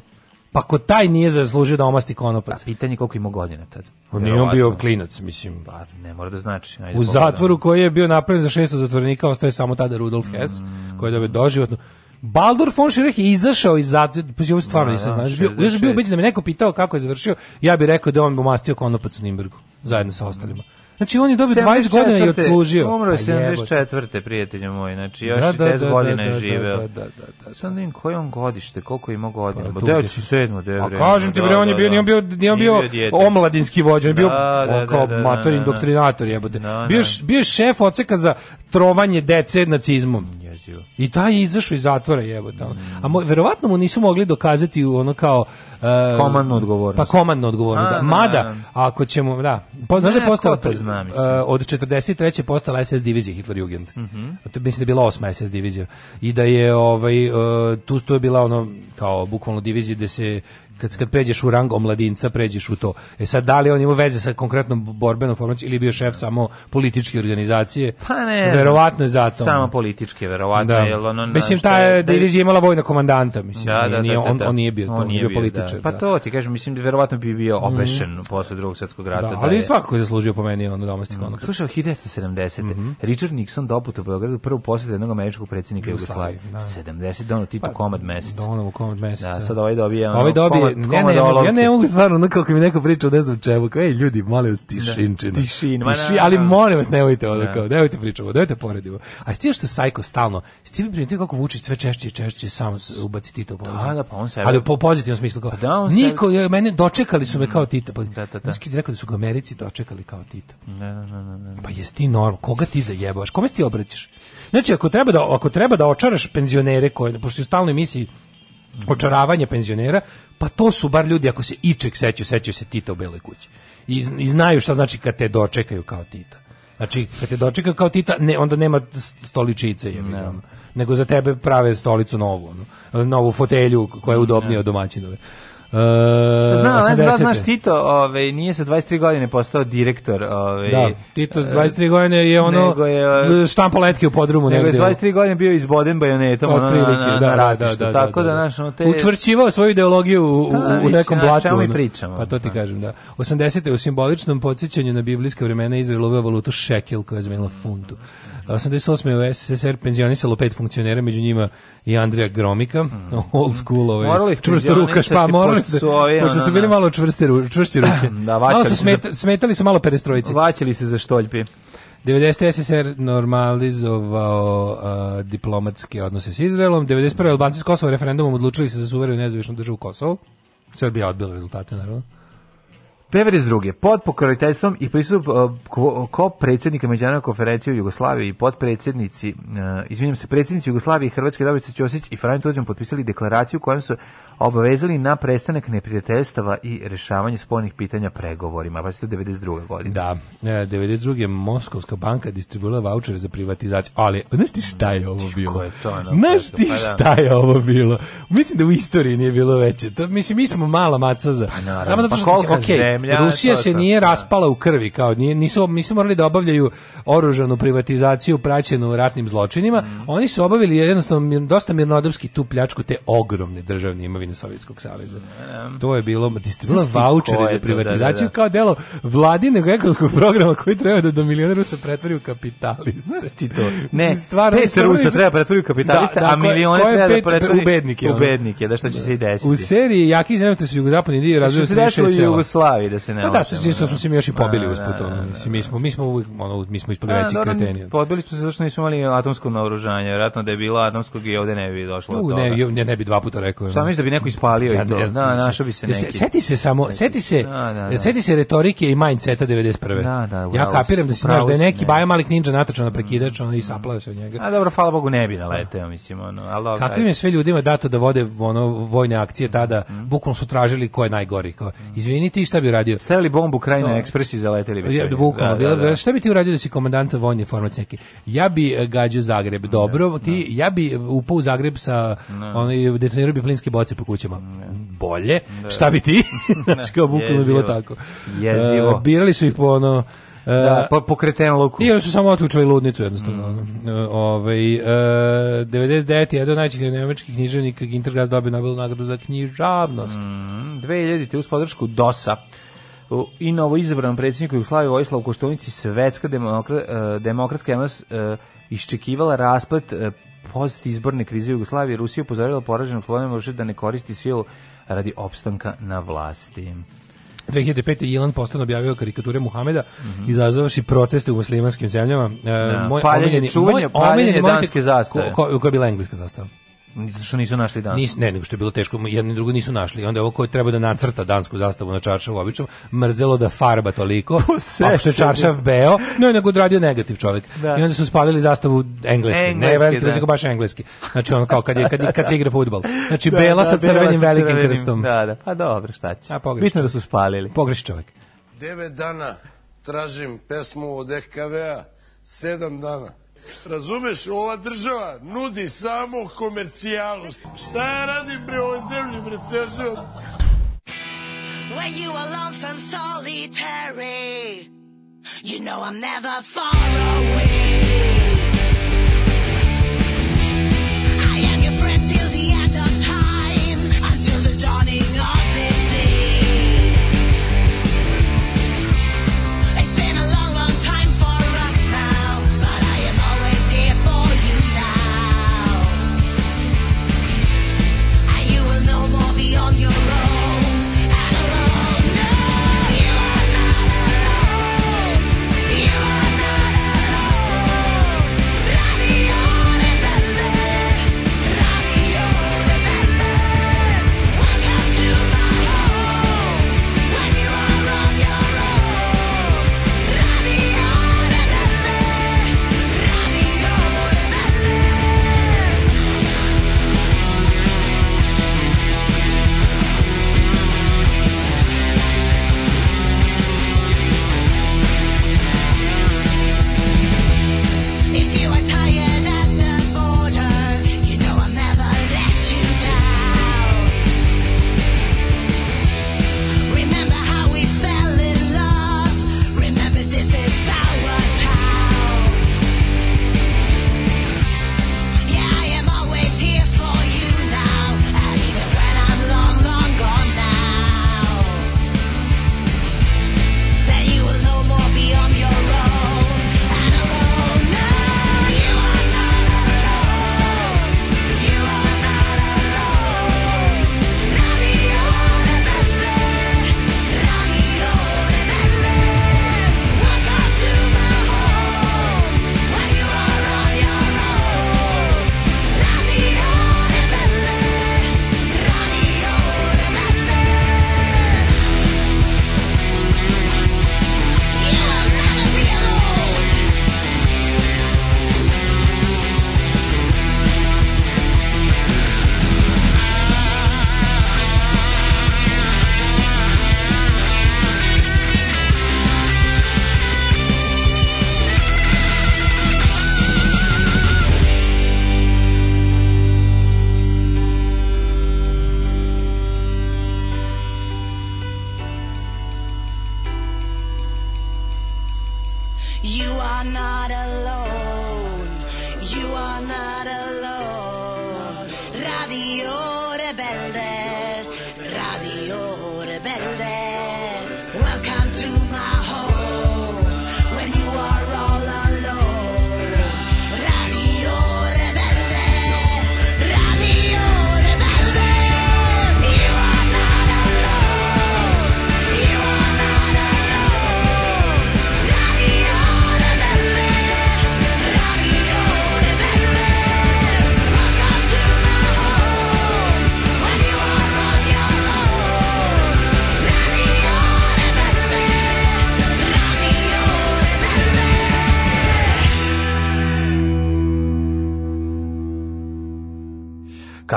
Pa ko taj nije zaslužio da omasti konopac. A da, pitanje koliko ima godina tad. On pa je on bio klinac, mislim. Pa ne mora da znači. Ajde u zatvoru koji je bio napravljen za 600 zatvornika, ostaje samo tada Rudolf Hess, mm. koji je dobio doživotno. Baldur von Schirach je izašao iz zatvora, pa ovo stvarno nisam da, znaš, bio, još bio ubeđen da me neko pitao kako je završio, ja bih rekao da on bi omastio konopac u Nimbergu, zajedno sa ostalima. Mm. Znači on je dobio 20 godina i odslužio. Umro pa je 74. prijatelju moj, znači da, još da, da, 10 da, godina je da, da, živeo. Da, da, da, da, Sad ne vidim on godište, koliko ima pa godina. Pa, Deo si sedmo, A kažem ti bre, on je bio, nije bio, nije bio, omladinski vođa, on je bio on kao mator indoktrinator jebote. Bio, bio šef oceka za trovanje dece nacizmom. Jezivo. I taj je izašao iz zatvora jebote. A mm. mo, verovatno mu nisu mogli dokazati ono kao Uh, komandna odgovornost. Pa komandna odgovornost, da. a, da. Mada, a, da, a. Da. ako ćemo, da, pa znaš da je postala, to uh, od 43. postala SS divizija Hitlerjugend. Mm -hmm. To mislim da je bila osma SS divizija. I da je, ovaj, uh, tu, tu je bila ono, kao bukvalno divizija gde se kad kad pređeš u rang omladinca pređeš u to. E sad da li on ima veze sa konkretnom borbenom formacijom ili bio šef samo političke organizacije? Pa ne. Verovatno je zato. Samo političke, verovatno da. Jel ono, Mislim ta je divizija imala vojna komandanta, mislim. Da, da, da, da, on, on nije bio, on, on nije bio, bio političar. Pa da, pa to ti kažem, mislim, da verovatno bi bio mhm. obešen mm. posle drugog svetskog rata. Da, da ali da je... svakako je zaslužio po meni ono domestik mm. konflikt. Slušaj, 1970. Mm -hmm. Richard Nixon doputa u Beogradu prvu posetu jednog američkog predsjednika Jugoslavije. Da. 70, dono da, Tito pa, komad mesec. Donovo komad mesec. Da, da, sad ovaj dobije ovaj ono, ovaj dobije, komad, ne, ne, komad ja ne mogu stvarno, ono kako mi neko pričao, ne znam čemu, kao, ej, ljudi, molim vas, tišinčina. Da, tišin, tišin, ali molim vas, nemojte ono, kao, nemojte pričamo, nemojte poredimo. A stiže što sajko stalno, stiže primetio kako Vučić sve češće i češće sam ubaci Tito u Da, da, pa on se... Ali po pozitivnom smislu, kao, pa down. Niko je mene dočekali su me kao mm, Tita. Pa, da, da, da. rekao da su ga Americi dočekali kao Tita. Ne, ne, ne, ne. Pa jesi ti normal, koga ti zajebavaš? Kome se ti obraćaš? Znači ako treba da ako treba da očaraš penzionere koji pošto su stalno emisiji mm. očaravanje penzionera, pa to su bar ljudi ako se iček sećaju, sećaju se Tita u beloj kući. I, I znaju šta znači kad te dočekaju kao Tita. Znači, kad te dočeka kao Tita, ne, onda nema stoličice, je no. nego za tebe prave stolicu novu, novu fotelju koja je udobnija od domaćinove. Uh, Znam, ne znam, da znaš, Tito ove, nije sa 23 godine postao direktor. Ove, da, Tito 23 godine je ono je, štampa letke u podrumu. Nego negdje. je 23 godine bio izboden bajonetom ono, prilike, na, na, da, radištu. Da, da, da, da, tako da, da, da, da, te... Učvrćivao svoju ideologiju u, da, u nekom naš, blatu. mi pričamo. Pa to ti da. kažem, da. 80. u simboličnom podsjećanju na biblijske vremena Izrael uveo valutu šekel koja je zamenila funtu. 88. u SSR penzionisalo pet funkcionera, među njima i Andrija Gromika, mm. old school, ovaj, morali čvrsta ruka, pa morali da, su, ovi, pošto su bili malo čvrste, čvršće ruke. da, vaćali su smeta, smetali su malo perestrojice. Vaćali se za štoljpi. 90. SSR normalizovao a, diplomatske odnose s Izraelom, 91. Albanci s Kosovo referendumom odlučili se za suverenu nezavišnu državu Kosovo, Srbija odbila rezultate, naravno. 92. pod pokroviteljstvom i prisup e, ko, ko predsjednika Međunarodne konferencije u Jugoslaviji i podpredsjednici, uh, e, izvinjam se, predsjednici Jugoslavije i Hrvatske Dobrice Ćosić i Franjo Tuđman potpisali deklaraciju kojom su obavezali na prestanak neprijateljstava i rešavanje spoljnih pitanja pregovorima. Pa se to 92. godine. Da, 92. E, je Moskovska banka distribuila vouchere za privatizaciju. Ali, znaš ti šta je ovo bilo? Ko je to? Znaš pa ti da. šta je ovo bilo? Mislim da u istoriji nije bilo veće. To, mislim, mi smo mala maca za... Pa Samo zato pa što, pa koliko zemlja... Rusija to, se nije da. raspala u krvi, kao nije, nisu, nisu morali da obavljaju oružanu privatizaciju praćenu ratnim zločinima. Mm. Oni su obavili jednostavno dosta mirnodopski tu pljačku te ogromne državne imovine imovine Sovjetskog saveza. To je bilo, ti ste bila za da, da, privatizaciju da, da, kao delo vladinog ekonomskog programa koji treba da do milionera se pretvori u kapitaliste. Znaš ti to? Ne, stvarno, te se treba pretvori u da, kapitaliste, da, a milione treba da pretvori u bednike. U bednike, da što će se i desiti. U seriji jakih zemljotresa su jugozapadni Indije razvijaju se desilo i Jugoslaviji da se ne. Pa da, se isto smo se mi još i pobili usput ono. Mi smo mi smo ono mi smo ispali veći kreteni. Pobili smo se zato što nismo imali atomsko naoružanje, verovatno da je bilo atomskog i ovde ne bi došlo do toga. Ne, ne, ne bi dva puta rekao. Šta misliš da bi neko ispalio i to. Da, našao bi se neki. Seti se samo, seti se, da, da, da, seti se retorike i mindseta 91. Da, da, ja kapiram da si znaš da je neki Bajo Malik Ninja natačan na prekidač, on i saplao se od njega. A dobro, hvala Bogu ne bi naleteo, mislim, ono. Al Kakvim je sve ljudima dato da vode ono vojne akcije tada, mhm. bukvalno su tražili ko je najgori, kao. Mhm. Izvinite, šta bi uradio? Stavili bombu kraj na ekspres i zaleteli bi. Ja bi bukvalno da, da, bilo, šta bi ti uradio da si komandant vojne formacije neki? Ja bi e, gađao Zagreb, dobro, ti ja bi upao u Zagreb sa onaj detonirao bi plinske boce po u kućama. Mm, Bolje. Da. Šta bi ti? Znaš, kao bukvalno bilo tako. Jezivo. Uh, birali su ih po ono... Uh, da, po, po luku. I oni su samo otključali ludnicu jednostavno. Mm. Uh, ovaj, uh, 99. jedan od najčih nemačkih književnika Gintergas dobio Nobelovu nagradu za knjižavnost. Mm, 2000. uz podršku DOS-a i novo izbranom predsjedniku Jugoslavije Vojislavu Koštunici svetska demokra, demokratska javnost iščekivala rasplet pozit izborne krize Jugoslavije, Rusija upozorila poraženom Slovenijom da ne koristi silu radi opstanka na vlasti. 2005. Ilan Postan objavio karikature Muhameda mm -hmm. izazvavši proteste u muslimanskim zemljama. E, da, moj paljenje, omiljeni, čuvanje, moj, paljenje danske moj, zastave. Ko, ko, koja je bila engleska zastava? Zato što nisu našli dansku. Nis, ne, nego što je bilo teško, jedno i drugo nisu našli. I Onda je ovo koje treba da nacrta dansku zastavu na čaršavu obično, mrzelo da farba toliko, a što je čaršav beo, no nego odradio negativ čovjek. Da. I onda su spalili zastavu engleski, engleski ne veliki, da. nego baš engleski. Znači ono kao kad, je, kad, kad se igra futbol. Znači da, bela da, sa crvenim velikim krstom. Da, da, pa dobro, šta će. A, Bitno da su spalili. Pogreši čovjek. Devet dana tražim pesmu od EKV-a, sedam dana Razumeš, ova država nudi samo komercijalnost. Šta ja radim pre ovoj zemlji, bre, ceo When you are lonesome solitary You know I'm never far away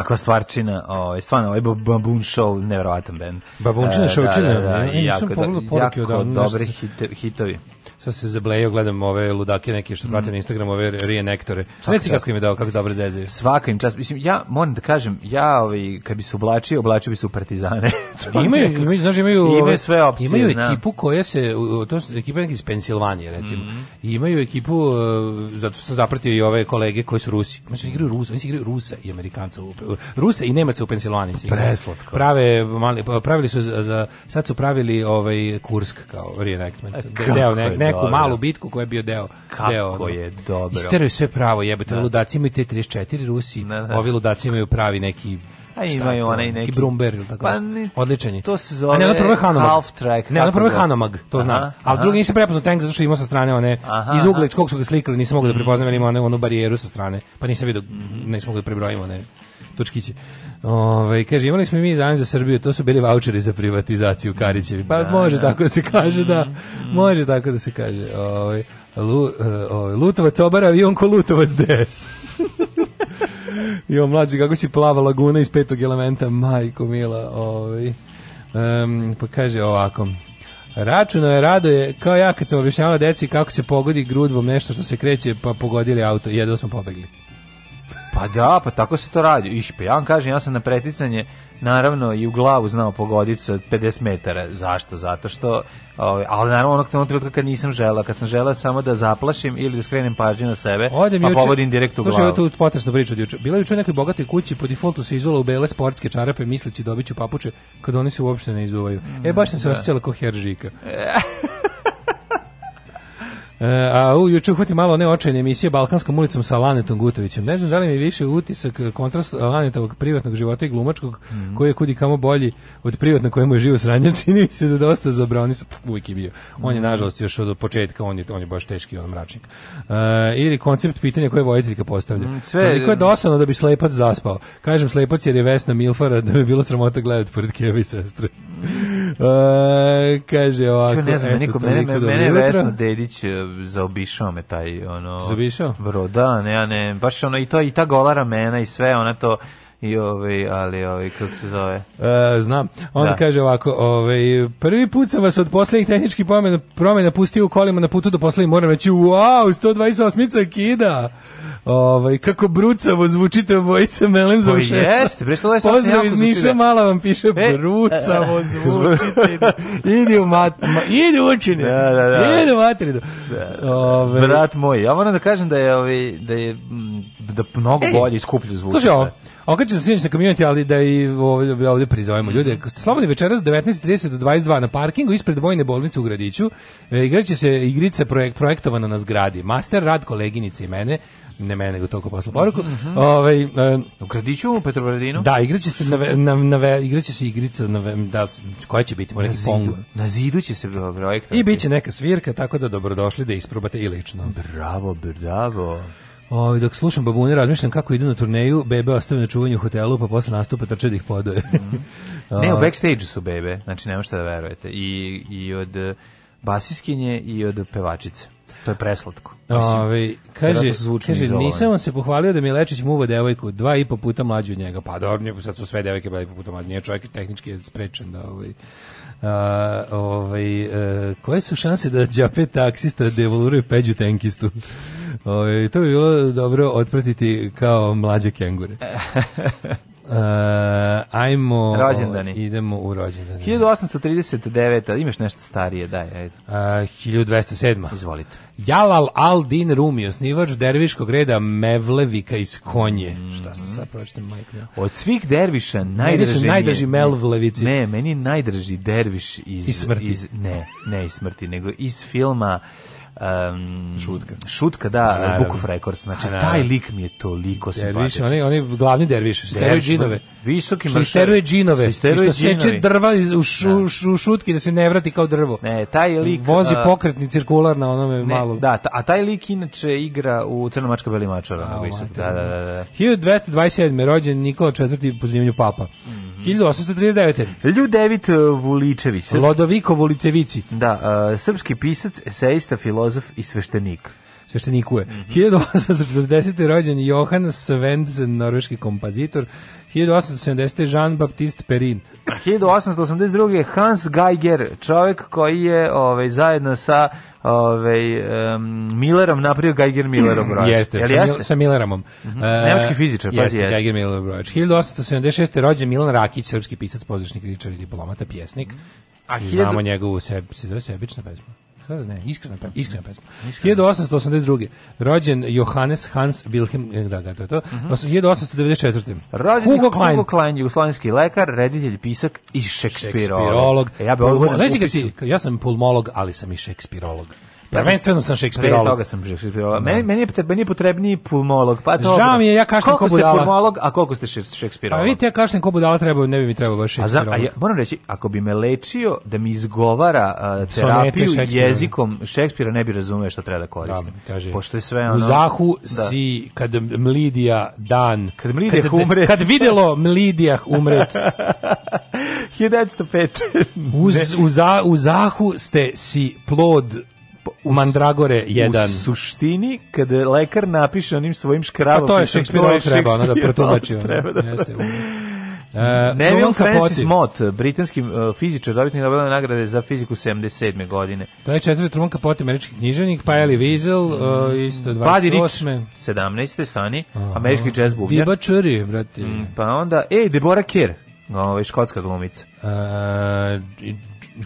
Kakva stvarčina, ovaj stvarno ovaj Babun Show neverovatan bend. Babunčina show e, Showčina, da, da, da, i jako, do, dobri hitovi sad se zablejo, gledam ove ludake neke što mm. prate mm. na Instagram, ove reenektore. Reci kako im je dao, kako se dobro zezaju. Svaka im čast. Mislim, ja moram da kažem, ja ovaj, kad bi se oblačio, oblačio bi se u partizane. imaju, imaju, znaš, imaju, imaju sve opcije. Imaju da. ekipu koja se, to su ekipa neki iz Pensilvanije, recimo. Mm imaju ekipu, e, zato što sam zapratio i ove kolege koji su Rusi. Znači, igraju Rusa, oni igraju Rusa i Amerikanca. U, Rusa i Nemaca u Pensilvaniji. Preslatko. Prave, mali, pa, pravili su za, za, sad su pravili ovaj Kursk kao reenactment. Deo, ne, ne neku dobro. malu bitku koja je bio deo. Kako deo, je dobro. Isteraju sve pravo, jebote. Da. Ludaci imaju te 34 Rusi, da, da. ovi ludaci imaju pravi neki a imaju onaj neki, neki Brumber ili tako. Pa ne, odličan je. To se zove. A ne, ona prva Hanomag. Half track. Ne, ona prva Hanomag, to znam. Al drugi nisam prepoznao tank zato što ima sa strane one aha, iz ugla iz kog su ga slikali, nisam mogao da mhm. prepoznam, jer ima onu barijeru sa strane. Pa nisam video, nisam mogao da prebrojimo one točkići. Ove, ovaj, kaže, imali smo i mi zanje za Srbiju, to su bili voucheri za privatizaciju Karićevi. Pa da, može da. tako da se kaže, da. Može tako da se kaže. Da. Mm, mm. da ove, ovaj, Lu, eh, ove, ovaj, Lutovac obara avion ko Lutovac DS. jo, mlađi, kako si plava laguna iz petog elementa, majko mila. Ove. Um, pa kaže ovako, Računo je rado je, kao ja kad sam objašnjavala deci kako se pogodi grudvom nešto što se kreće, pa pogodili auto, jedno smo pobegli. Pa da, pa tako se to radi. Iš, pa ja vam kažem, ja sam na preticanje naravno i u glavu znao pogoditi sa 50 metara. Zašto? Zato što, ovaj, ali naravno onog trenutka kad nisam žela, kad sam žela samo da zaplašim ili da skrenem pažnju na sebe, Odem pa juče, pogodim direkt u glavu. Slušaj, tu potresnu priču od juče. Bila je juče u nekoj bogatoj kući, po defaultu se izula u bele sportske čarape, misleći dobit da ću papuče, kad oni se uopšte ne izuvaju. Mm, e, baš sam se da. osjećala ko heržika. E, a u juče hoće malo one očajne emisije Balkanskom ulicom sa Lanetom Gutovićem. Ne znam da li mi više utisak e, kontrast Lanetovog privatnog života i glumačkog mm -hmm. koji je kudi kamo bolji od privatnog kojemu je živo sranje. Čini se da dosta zabrao. On uvijek je bio. On je mhm. nažalost još od početka, on je, on je baš teški, on mračnik. Uh, ili koncept pitanja koje voditeljka postavlja. Mm, sve... Koliko je dosadno da bi slepac zaspao? Kažem slepac jer je Vesna Milfara da bi bilo sramota gledati pored keve i sestre. Mhm. E, kaže ovako, ne znam, eto, niko, mene, mene, mene Vesna Dedić e, zaobišao me taj, ono... Zaobišao? Bro, da, ne, ne, baš ono, i, to, i ta gola ramena i sve, ona to i ovaj, ali ovaj, kako se zove. E, znam. on da. kaže ovako, ovaj, prvi put sam vas od poslednjih tehničkih promena promjena pustio u kolima na putu do poslednjih moram reći, wow, 128 kida. Ovaj kako brucavo zvučite obojice melim za ušesa. Pa jeste, bre što je Pozdrav iz Niša, da. mala vam piše e, brucavo zvučite. idi u mat, ma, idi učini. Da, da, da. Idi u matrinu. Da. Ove, Brat moj, ja moram da kažem da je ovaj da je da mnogo e, bolje i skuplje zvuči. Slušaj, Okače se sinoć na community, ali da i ovdje, da ovdje prizovemo mm -hmm. ljude. Mhm. Slobodni večeras 19.30 do 22 na parkingu ispred Vojne bolnice u Gradiću. E, igraće se igrice projekt, projektovana na zgradi. Master rad koleginice i mene ne mene, nego toliko posla poruku. Mm -hmm. Ove, ovaj, um, u Gradiću, u Petrovaradinu? Da, igraće se, na, na, na, igraće se igrica, na, da, koja će biti? Na zidu, na zidu će se projektovati. I bit će neka svirka, tako da dobrodošli da isprobate i lično. Bravo, bravo. O, ovaj, dok slušam babune, razmišljam kako idu na turneju, bebe ostaju na čuvanju u hotelu, pa posle nastupa trče da ih podoje. Mhm. ne, u ovaj. backstage su bebe, znači nema šta da verujete. I, i od e, basiskinje i od pevačice. To je preslatko. Mislim, Ove, ovaj, kaže, kaže nisam vam se pohvalio da mi Lečić muva devojku dva i po puta mlađu od njega. Pa dobro, sad su sve devojke dva i po puta mlađe. Nije čovjek tehnički sprečen da... Ovaj, a, ovaj, a, e, koje su šanse da džape taksista devoluruje peđu tenkistu? Ove, to bi bilo dobro otpratiti kao mlađe kengure. Uh, ajmo rođendani. idemo u rođendani 1839 imaš nešto starije daj ajde e, uh, 1207 izvolite Jalal al-Din Rumi osnivač derviškog reda Mevlevika iz Konje mm -hmm. šta sam sad pročitam majko od svih derviša najdraži najdraži Mevlevici ne meni najdraži derviš iz iz smrti iz, ne ne iz smrti nego iz filma uh, um, šutka. Šutka, da, Bukov e, Records. Znači, taj lik mi je toliko simpatičan. Oni, oni glavni derviš, steruje džinove. Visoki maršal. Steruje džinove. I što seče drva u, šu, da. šu, šutki da se ne vrati kao drvo. Ne, taj lik... Vozi pokretni cirkular na onome ne, malo. Da, a taj lik inače igra u Crnomačka Belimačara. Da, da, da, da. 1227. rođen Nikola IV. po zanimanju papa. Mm. 1839. Ljudevit e, Vuličević. Lodoviko Vulicevici. Da, uh, srpski pisac, eseista, filozof i sveštenik sveštenikuje. Mm -hmm. 1840. rođen Johan Svendsen, norveški kompozitor. 1870. Jean-Baptiste Perrin. 1882. Hans Geiger, čovjek koji je ovaj, zajedno sa ovaj, um, Millerom napravio Geiger Millerom brojač. Jeste, Jel sa, jeste? sa Millerom. Mm -hmm. uh, Nemački fizičar, pa jeste. jeste. Geiger Miller brojač. 1876. rođen Milan Rakić, srpski pisac, pozdrašnik, kritičar i diplomata, pjesnik. A Znamo njegovu sebi, se zove sebična pesma ne, iskrena, pe, iskrena pesma. 1882. Rođen Johannes Hans Wilhelm, e, da, da, da, to je to. 1894. Rođen Hugo Klein. Hugo Klein, jugoslovenski lekar, reditelj, pisak i šekspirolog. Šekspirolog. E, ja, bi da pulmo, znači, ja sam pulmolog, ali sam i šekspirolog. Prvenstveno sam Šekspirolog. Pre toga sam Šekspirolog. Da. Meni, meni, je, meni je potrebniji pulmolog. Pa to Žao mi je, ja kašnem ko budala. Koliko ste pulmolog, a koliko ste Šekspirolog? A pa vidite, ja kašnem ko budala, treba, ne bi mi trebao baš Šekspirolog. A, za, a ja, moram reći, ako bi me lečio da mi izgovara uh, terapiju jezikom Šekspira, ne bi razumio što treba da koristim. Da, kaže, Pošto je sve ono... U zahu da. si, kad mlidija dan... Kad mlidijah kad, umre. Kad videlo mlidijah umret. 1905. uz, u, za, u zahu ste si plod u Mandragore 1. U suštini, kada lekar napiše onim svojim škrabom... Pa to je Šekspirova treba, ono da pretumači. Ono, treba da... Jeste, Uh, e, Neville Francis Mott, britanski uh, fizičar, dobitnik Nobelove nagrade za fiziku 77. godine. To je četvrti Truman Capote, američki književnik, pa Eli Wiesel, mm. uh, isto 28. Buddy Rich, 17. stani, uh američki jazz bubnjar. Diba Čuri, brate. Mm, pa onda, ej, Deborah Kerr, ovaj škotska glumica. Uh,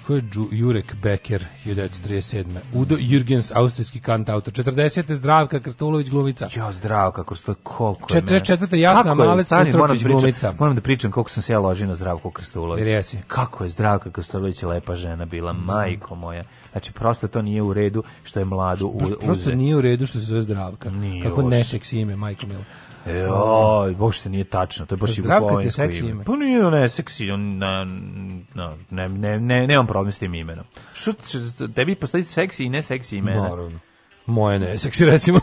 ko je Jurek Becker 1937. Udo Jürgens, austrijski kantautor. 40. Zdravka Krstulović glumica. Jo, Zdravka Krstulović, koliko je 44. Jasna Malec da Petrović glumica. Moram da pričam koliko sam se ja ložio na Zdravku Krstulović. Jesi. Kako je Zdravka Krstulović lepa žena bila, da. majko moja. Znači, prosto to nije u redu što je mladu uze. Prosto nije u redu što se zove Zdravka. Nije Kako ne seks ime, majko mila. Joj, e, baš uopšte nije tačno, to je baš jugoslovensko ime. ime. Pa nije ne seksi, on na, na, ne, ne, ne, on problem s tim imenom. Što tebi postoji seksi i ne seksi ime? Naravno. Moje ne seksi recimo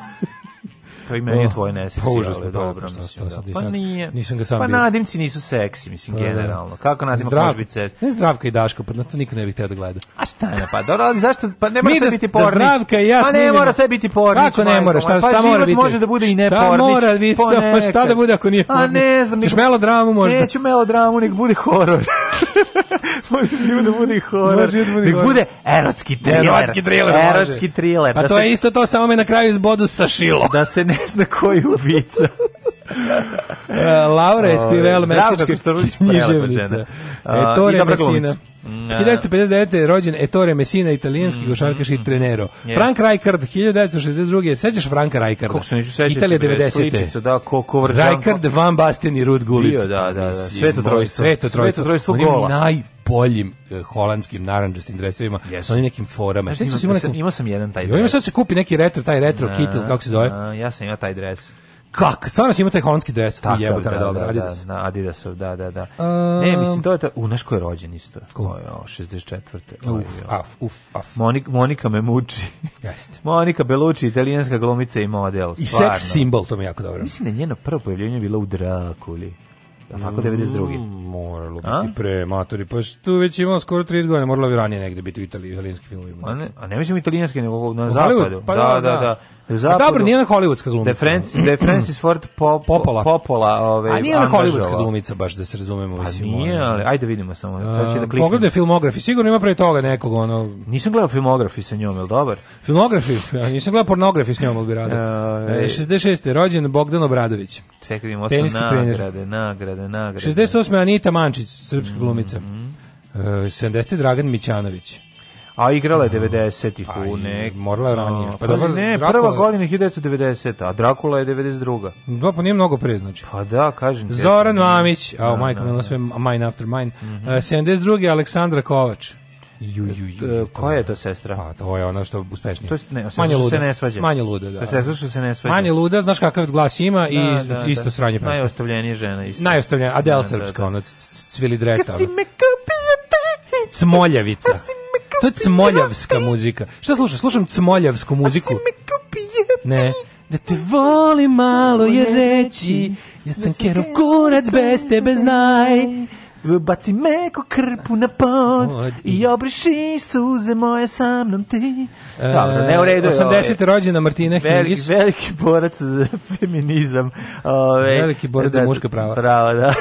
pa i meni je oh, tvoje neseksi, pa, užasno, ali pa dobro, da. pa, mislim, da. Pa nije. Nisam ga sam pa bio. nadimci nisu seksi, mislim, pa, da. generalno. Kako nadimo Zdrav, može biti Ne Zdravka i Daško, pa na to niko ne bih hteo da gleda. A šta ne, pa dobro, ali zašto, pa ne mora sve da biti pornić. Da zdravka i ja Pa ne mora sve biti pornić. Kako ne mora, šta, pa šta mora biti? Pa može da bude i ne pornić. Šta mora biti, šta da bude ako nije pornić? A ne znam. Češ melodramu možda? Neću melodramu, nek bude horor. može život da bude i horor. Može da bude, bude erotski triler. Erotski triler. Erotski triler. Pa da to se... je isto to, samo me na kraju izbodu sa šilo. Da se ne zna koji ubica. E, Laura Espivel, meksička književnica. Ettore Messina. 1959. rođen Ettore Messina, italijanski mm, košarkaš i trenero. Yeah. Frank Rijkaard, 1962. Sećaš Franka Rijkaarda? Kako se neću sećati? Italija 90. Sličica, da, ko, ko vrđan, Rijkaard, Van Basten i Ruud Gullit. Bio, da, da, da. Sveto trojstvo. Sveto trojstvo. Sveto gola. Naj, boljim eh, holandskim narandžastim dresovima yes. sa onim nekim forama. Znači, imao, imao, sam jedan taj dres. Ima sad se kupi neki retro, taj retro na, da, kitel, kako se zove. Da, ja sam imao taj dres. Kak, stvarno si ima taj holandski dres. Takav, Jebote, da, da, dobro, da, Adidas. Da, Adidasov, da, da, da. Um, ne, mislim, to je ta... U, naš ko je rođen isto? Ko? O, jo, 64. Uf, Oj, af, uf, af. Monik, Monika me muči. Jeste. Monika Belucci, italijanska glumica i model. I stvarno. seks simbol, to mi jako dobro. Mislim da je njeno prvo pojavljenje bilo u Drakuli. Da, 92. Mm, moralo biti a? pre matori. Pa tu već imao skoro 30 godina, moralo bi ranije negde biti u italijanski filmovima. A ne, a ne mislim italijanski, nego na zapadu. Pa da, da, da. da. da. Zapadu, dobro, nije ona hollywoodska glumica. Da Francis, da je Francis Ford Pop, Popola. Popola ove, ovaj, A nije ona hollywoodska glumica, baš da se razumemo. Pa nije, ali ajde vidimo samo. Uh, da pogledaj filmografi, sigurno ima pre toga nekog. Ono... Nisam gledao filmografi sa njom, je li dobar? Filmografi? Ja nisam gledao pornografi s njom, ali bi rado. Uh, e, 66. E, rođen Bogdan Obradović. Čekaj, imamo osam nagrade, nagrade, nagrade. 68. Anita Mančić, srpska mm -hmm. glumica. 70. Mhm. E, Dragan Mićanović. A igrala je 90-ih u nek... Morala ranije. Pa dobro, ne, Drakula... prva godina 1990, a a Drakula je 92. Da, pa nije mnogo pre, znači. Pa da, kažem. Te. Zoran da, Mamić, a da, majka da, mi sve Mine After Mine. Mm -hmm. uh, 72. Aleksandra Kovač. Ju, ju, ju, e, koja je to sestra? Pa to je ona što uspešnija. To je ne, manje luda. se ne svađa. Manje luda, da. To sestra što se ne svađa. Manje luda, znaš kakav glas ima i da, isto da. sranje pesma. Najostavljenija žena isto. Najostavljenija, Adele da, srpska, da, da. ona cvili dreta. Kad si me kupio te... Cmoljavica. Kad si to je cmoljavska muzika. Šta slušam? Slušam cmoljavsku muziku. Ne. Da te voli malo je reći, ja da sam kerov kurac bez tebe znaj. Baci me ko krpu na pod Od, i obriši suze moje sa mnom ti. E, Dobro, ne u redu. 80. rođena Martina Hingis. Veliki, veliki borac za feminizam. Ove, veliki borac da, za muška prava. Prava, da.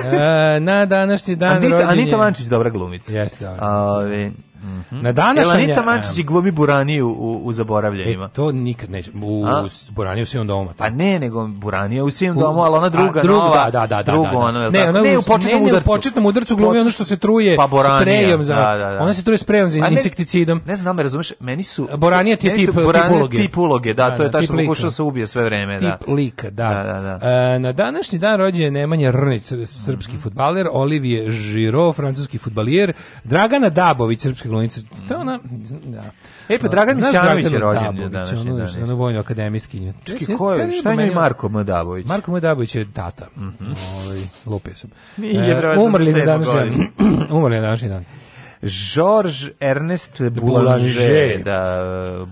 E, na današnji dan Anita, rođen Anita Mančić, dobra glumica. Jeste, dobra glumica. Ove, da. Mhm. Na današnjem Elanita Mančić glumi Buraniju u, u zaboravljenima. E, to nikad neće. U, a? Buraniju u svim domu. Pa ne, nego Buranija u svim domu, al ona druga, a, drug, nova. Da, da, da, da, drugu, da, da. Ona, ne, ona, ne, u početnom udarcu. Ne, u početnom udarcu glumi ono što se truje pa sprejom za. Da, da, da. Ona se truje sprejom za insekticidom. Ne znam, da me razumeš, meni su Boranija ti tip, tip uloge. Tip uloge, da, da to je taj što pokušao se ubije sve vreme, da. Tip lika, da. E, na današnji dan rođen Nemanja Rnić, srpski mhm. fudbaler, Olivier Žiro, francuski fudbalier, Dragana Dabović, srpski hrvatska glumica. To je ona, da. E pa Dragan Mićanović je rođen danas. Ono, ono vojno akademijski. Čekaj, ko je? Šta da je Marko Madabović? Marko Madabović je tata. Mhm. Ovaj lupio sam. E, umrli je danas. Umrli je danas dan. Georges Ernest Boulanger, da,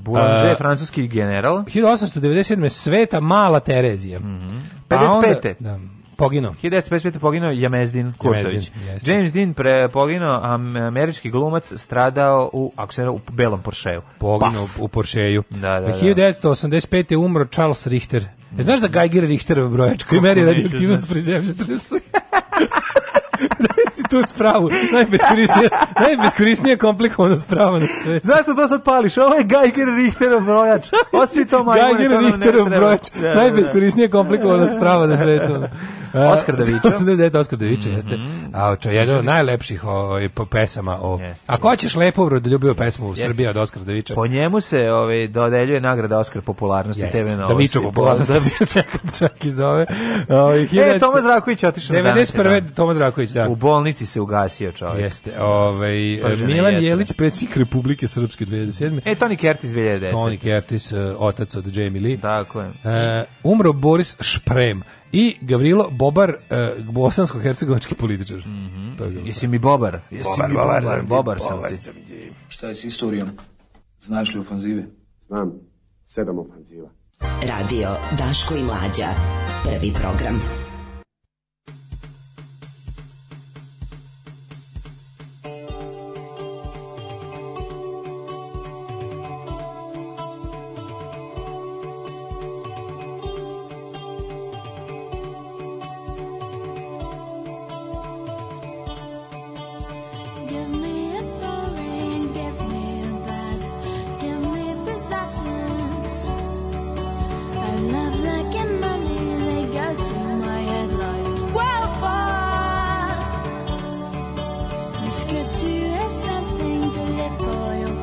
Boulanger, uh, francuski general. 1897. Sveta Mala Terezija. Mm 55. Pa onda, da, Poginuo. 1955. poginuo Jamezdin Kurtović. Jamezdin, James Dean pre, poginuo, američki glumac stradao u, ako se u belom Porscheu. Poginuo Paf. u Porscheju. Da, da, da. 1985. umro Charles Richter. E, znaš za da Geiger Richterov brojač koji meri radioaktivnost da. pri zemlji tresu? si tu spravu. Najbeskorisnije, najbeskorisnije komplikovano sprava na sve. Zašto to sad pališ? Ovo je Geiger Richterov brojač. Osvi to majmune, Geiger to Richterov brojač. Da, da, da. Najbeskorisnije komplikovana sprava na svetu. Oskar Devića. 189 Oskar Devića, mm -hmm. jeste. Mhm. A oča, jedan od najlepših ovaj, po pesama. O, jeste, ako hoćeš lepo obrod, ljubio pesmu u Srbiji od Oskar Devića. Po njemu se ovaj, dodeljuje nagrada Oskar popularnosti jeste. TV na Davičo popularnosti. čak, čak i zove. Ovaj, e, Tomas Raković otišao na danas. 91. Tomas Raković, da. U bolni bolnici se ugasio čovjek. Jeste. Ovaj Milan Jelić predsjednik Republike Srpske 2007. E Toni Kertis 2010. Toni Kertis e, otac od Jamie Lee. Tako je. E, umro Boris Šprem i Gavrilo Bobar e, bosansko-hercegovački političar. Mm Jesi mi Bobar? Jesi bobar, mi Bobar? Bobar, sam, bobar, sam, sam ti. Šta je s istorijom? Znaš li ofanzive? Znam. Sedam ofanziva. Radio Daško i Mlađa. Prvi program. It's good to have something to live for.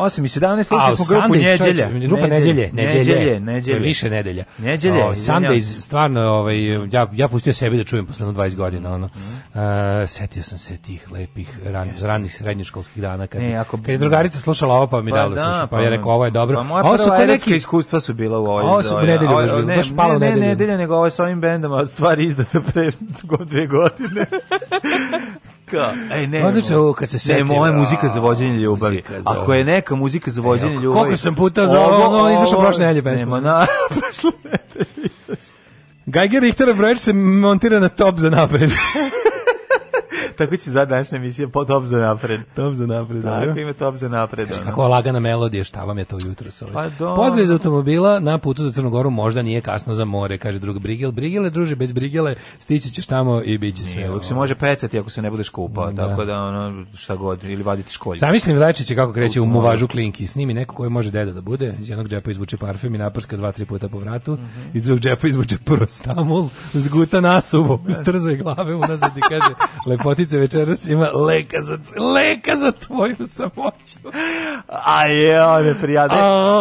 8 i 17 slušali smo grupu Neđelja. Grupa Neđelje, Neđelje, Neđelje, više nedelja. Neđelje. O, Sundays, stvarno, ovaj, ja, ja pustio sebi da čujem posle 20 godina, ono. Mm. Uh, setio sam se tih lepih ran, yes. ranih srednjoškolskih dana. Kad, ne, ako, kad je drugarica slušala ovo, pa mi pa, dalo da, slušao, pa, pa ja rekao, ovo je dobro. Pa moja prva erotska iskustva su bila u ovoj. Ovo su nedelje, ovo, ne, baš palo nedelje. Ne, nedelje, nego ovo sa ovim bendom, a stvari izdate pre dve godine. muzika. Ej, ne. Pa odlično, ovo kad se setim. Ne, moja muzika za vođenje ljubavi. za Ako je neka muzika za e, vođenje ljubavi. Koliko sam puta za ovo, ovo, ovo izašao prošle nelje pesma. Nema, na, prošle nelje izašao. Geiger Richter brojač se montira na top za napred. Tako će za današnja emisija po top za napred. Top za napred, da. Tako ima top za napred. Kaže, kako lagana melodija, šta vam je to jutro sa ovaj. Pa Pozdrav iz automobila na putu za Crnogoru, možda nije kasno za more, kaže drug Brigel. Brigele, druže, bez Brigele stići ćeš tamo i bit će sve. Nije, se može pecati ako se ne budeš kupao, da. tako da ono, šta god, ili vaditi školje. mislim, Zamislim će kako kreće u muvažu klinki, snimi neko koji može deda da bude, iz jednog džepa izvuče parfem i naprska dva, tri puta po vratu, mm -hmm. iz drugog džepa izvuče prostamul, zguta nasubo, strze glave unazad i kaže, lepotica Ljubica večeras ima leka za, leka za tvoju samoću. A je, one prijade.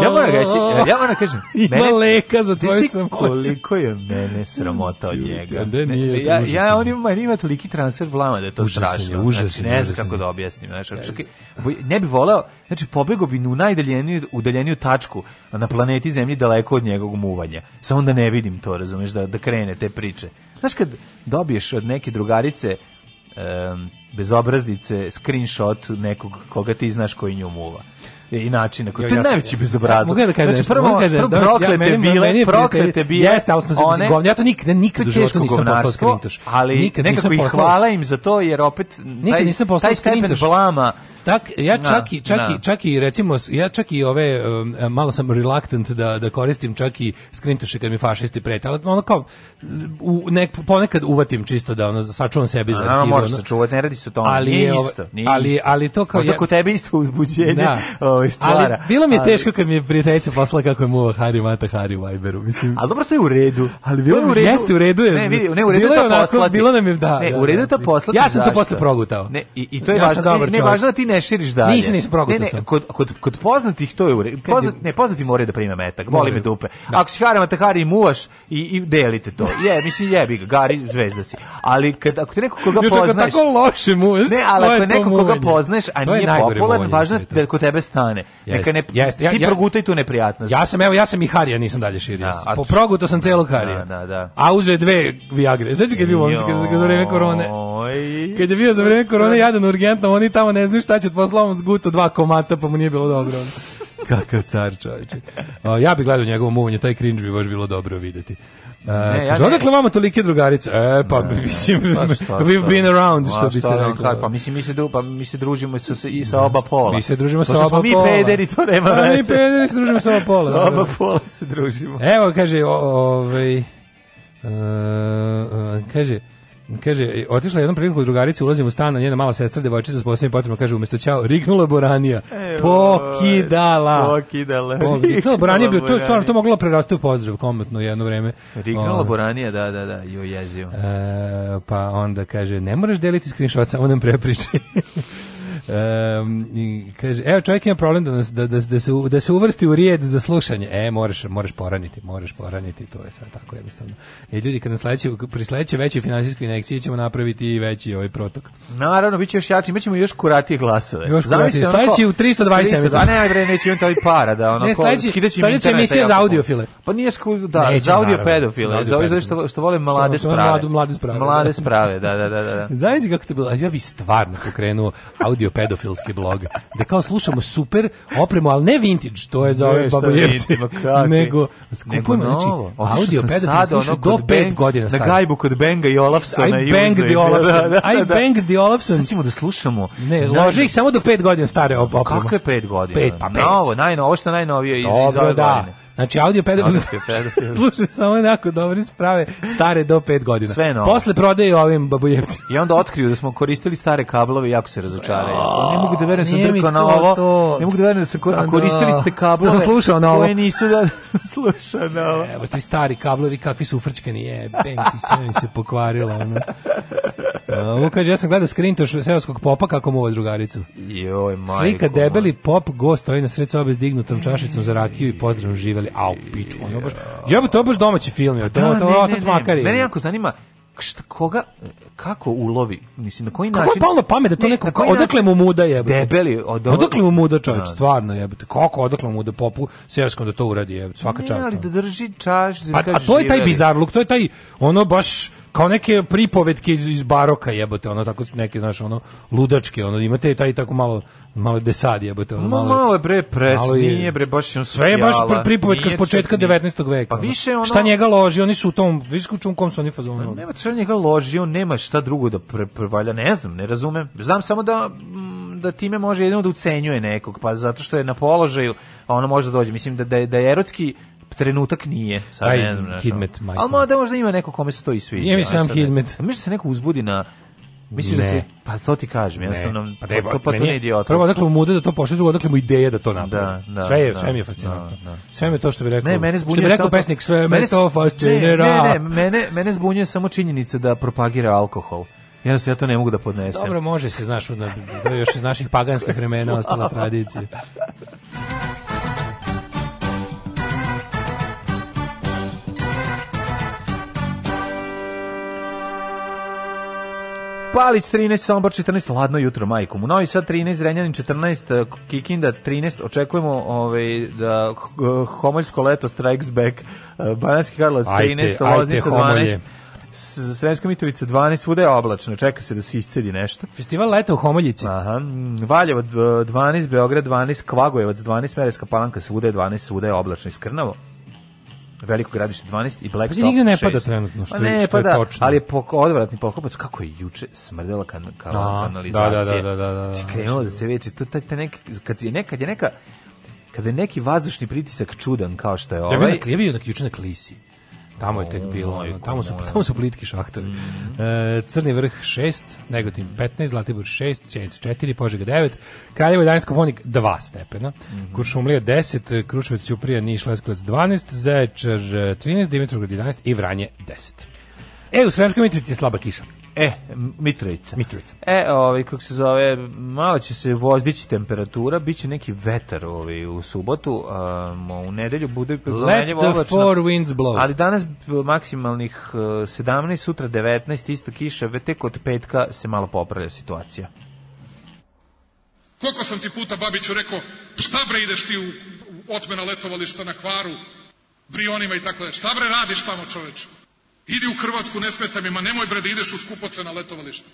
Ja moram reći, ja moram kažem. Ima mene, leka za tvoju samoću. Koliko je mene sramota od njega. Da, nije, ja, ja, on ima, ima toliki transfer vlama da je to užasen, strašno. Užasan, znači, ne znam kako da objasnim. Znači, čak, ne bi voleo, znači pobego bi u najdaljeniju udaljeniju tačku na planeti Zemlji daleko od njegovog muvanja. Samo da ne vidim to, razumeš, da, da krene te priče. Znaš kad dobiješ od neke drugarice um, bezobraznice screenshot nekog koga ti znaš koji nju muva i način na koji ja, ti ja, da najveći ja, Mogu da kažem, znači prvo kaže da proklete ja, bile, meni, proklete bile. Jeste, ali smo se govn. Ja to nikad nikad u životu nisam poslao skrintoš. Ali nikad nekako ih hvala im za to jer opet nikad nisam poslao skrintoš. Taj stepen blama Tak, ja čak, i, čak, na. i, čak i, recimo, ja čak i ove, um, e, malo sam reluctant da, da koristim čak i skrintuše kad mi fašisti prete, al ono kao, u, nek, ponekad uvatim čisto da ono, sačuvam sebi arhiva. arhivu. Možeš sačuvati, ne radi se o tome, ali, nije isto. Nije ali, isto. ali to kao... Možda ja, kod tebe isto uzbuđenje da, o, ovaj, stvara. Ali, bilo mi je teško kad mi je prijateljica poslala kako je muva Hari Mata Hari Viberu. Mislim, ali dobro, to je u redu. Ali bilo u redu. Jeste u redu. Je, ne, vidi, ne, u redu bilo je to poslati. Bilo nam je, da. Ne, da, u redu je da, to da. poslati. Ja sam to posle progutao. Ne, i, i to je ja važno. Ne, važno ti ne širiš dalje. Nisi, nisi progutao Ne, ne, kod, kod, kod poznatih to je u redu. Poznat, ne, poznati moraju da prime metak, boli me dupe. Da. Ako si harama, te hari muvaš i, i delite to. Je, mislim, jebi ga, gari, zvezda si. Ali kad, ako ti neko koga Još, poznaš... Još tako loše muvaš, Ne, ali ako neko koga poznaš, a nije popularan, važno da kod tebe stane. Neka ne, ti progutaj tu neprijatnost. Ja sam, evo, ja sam i harija nisam dalje širio. Da, po proguto sam da, celog harija. Da, da. A uzeo je dve viagre. Sveći kad je bilo ono, za vreme korone. Oj. Kad je bio za vreme korone jadan urgentno, oni tamo ne znaju šta će posla zguto dva komata, pa mu nije bilo dobro. Kakav car čovječe. Ja bih gledao njegovo muvanje, taj cringe bi baš bilo dobro videti. Uh, ne, ja odakle vama tolike drugarice? E, pa ne, mislim, pa šta, we've been around, pa što bi se reklo. Pa mislim, mi se, dru, pa, mi se družimo sa, i sa oba pola. Mi se družimo sa oba mi pola. mi pederi, to nema veze. Mi pederi se družimo sa oba pola. sa oba pola se družimo. Evo, kaže, o, ovaj, uh, kaže, Kaže, e, otišla jednom priliku kod drugarice, ulazim u stan, njena mala sestra, devojčica s posebnim potrebama, kaže, umesto ćao, riknula boranija. E, pokidala. Pokidala. Riknula boranija, bio, to je stvarno, to moglo da prerasti u pozdrav komentno jedno vreme. Riknula ovaj. boranija, da, da, da, joj jezio. E, pa onda kaže, ne moraš deliti screenshot, samo nam prepriči. Um, kaže, evo čovjek ima problem da, nas, da, da, da, se, da se uvrsti u rijed za slušanje. E, moraš, moraš poraniti, moraš poraniti, to je sad tako jednostavno. E, ljudi, kad nas sledeće, pri sledeće veće finansijskoj inekciji ćemo napraviti i veći ovaj protok. Naravno, bit će još jači, imat ćemo još kuratije glasove. Još kuratije, sledeći u 320 A ne, aj bre, neće imati ovaj para, da ono, ne, sledeći, sledeća emisija za audiofile. Pa nije sku, da, neće, za pedofile, za audio što, što vole mlade što, sprave. Mladu, mlade sprave. Da. Mlade sprave, da, da, da. da. Znači kako to bilo, ja bi stvarno pokrenuo audio pedofilski blog. Da kao slušamo super opremu, ali ne vintage, to je za ove babojevce, nego skupujemo, znači, audio pedofil slušaju do 5 godina stari. Na gajbu kod Benga i Olafsona i Bang the da, Olafson. I da, da. Bang the Olafson. Sad ćemo da slušamo. Ne, loži ih samo do 5 godina stare opreme. Kako je 5 godina? 5, pa 5. Novo, najnovo, ovo što najnovije iz, iz ove godine. Znači, audio pedofil slušaju samo onako dobre sprave, stare do pet godina. Sve novo. Posle prodaju ovim babujevcima. I onda otkriju da smo koristili stare kablove i jako se razočaraju. Ne mogu da verujem sam drkao na ovo. Ne mogu da verujem da sam koristili ste kablove. Da sam slušao na ovo. Koje nisu da slušao na ovo. Evo, ti stari kablovi kakvi su ufrčkani. Je, bang, ti sve mi se pokvarilo. Ono. Ovo kaže, ja sam gledao skrin skrintoš seoskog popa kako mu ovo drugaricu. Joj, majko. Slika debeli pop gost stoji na sred sobe s dignutom čašicom za rakiju i pozdravom živeli bili, au, pič, ono baš, ja to baš domaći film, pa da, je, to, to, ne, otac ne, Makar jako zanima, šta, koga, kako ulovi, mislim, na koji kako način... Kako je palo pamet da to ne, neko, na odakle mu muda jebate? Debeli, od odakle mu muda čovjek da. stvarno jebate, kako odakle mu muda popu severskom da to uradi jebate, svaka čast. ali da drži čaš, da a, a to je taj bizarluk, to je taj, ono baš, kao neke pripovetke iz, iz baroka jebote, ono tako neke, znaš, ono, ludačke, ono, imate taj tako malo malo desadi, jebote, ono malo. Malo bre pres, malo je, nije bre baš on sve je baš pripovetka s početka četni. 19. veka. Pa više ono, šta njega loži, oni su u tom visku kom su oni fazonu. Pa, nema šta njega loži, on nema šta drugo da pre, prevalja, ne znam, ne razumem. Znam samo da mm, da time može jedno da ucenjuje nekog, pa zato što je na položaju, a ono može da dođe. Mislim da da, da je erotski trenutak nije. Sad Aj, ne znam. Hidmet, Al možda ima neko kome se to i sviđa. Nije mi sam Hidmet. Mislim da se neko uzbudi na Misliš da se pa što ti kažem, jednostavno pa da to pa to idiot. Prvo dakle mu mude da to pošalju, drugo dakle mu ideja da to napravi. Da, da, sve je da, sve mi je fascinantno. Da, da. Sve mi to što bi rekao. Ne, mene zbunjuje rekao to, pesnik sve mene to fascinira. Ne, ne, ne, mene mene zbunjuje samo činjenica da propagira alkohol. Ja se ja to ne mogu da podnesem. Dobro, može se, znaš, da još iz naših paganskih vremena ostala tradicija. Palić 13, Sombor 14, ladno jutro majkom. U Novi Sad 13, Renjanin 14, Kikinda 13, očekujemo ovaj, da homoljsko leto strikes back, e, Banacki Karlovac 13, Loznica 12, Sremska Mitrovica 12, svuda je oblačno, čeka se da se iscedi nešto. Festival leta u Homoljici. Aha, Valjevo 12, Beograd 12, Kvagojevac 12, Mereska palanka svuda je 12, svuda je oblačno iskrnavo. Veliko gradište 12 i Black Top nigde ne pada trenutno, što, pa ne, je, što pada, je točno. Ali je pok, odvratni pokopac, kako je juče smrdela kan, kao A, kanalizacija. Da, da, da, da, da. Krenulo da se veći, to, taj, taj neki, kad je nekad je neka, kada je neki vazdušni pritisak čudan kao što je ovaj... Ja bih na, ja bi na klisi. Tamo je tek bilo, ono, tamo, su, tamo su plitki šahtovi. Mm -hmm. e, Crni vrh 6, Negotin 15, Zlatibor 6, Sjenica 4, Požega 9, Kraljevo i Danjsko ponik 2 stepena, mm -hmm. Kuršumlija 10, Kruševac, Ćuprija, Niš, Leskovac 12, Zaječar 13, e, Dimitrovgrad 11 i Vranje 10. E, u Sremskoj Mitrovici je slaba kiša. E, Mitrovica. Mitrovica. E, ovaj, kako se zove, malo će se vozdići temperatura, bit će neki vetar ovaj, u subotu, um, u nedelju bude promenljivo Let the four winds blow. Ali danas maksimalnih uh, eh, 17, sutra 19, isto kiša, tek od petka se malo popravlja situacija. Koliko sam ti puta, Babiću, rekao, šta bre ideš ti u, u otmena letovališta na kvaru, Brionima i tako da, šta bre radiš tamo čoveče? Idi u Hrvatsku, ne smeta mi, ma nemoj bre da ideš u skupoce na letovalište.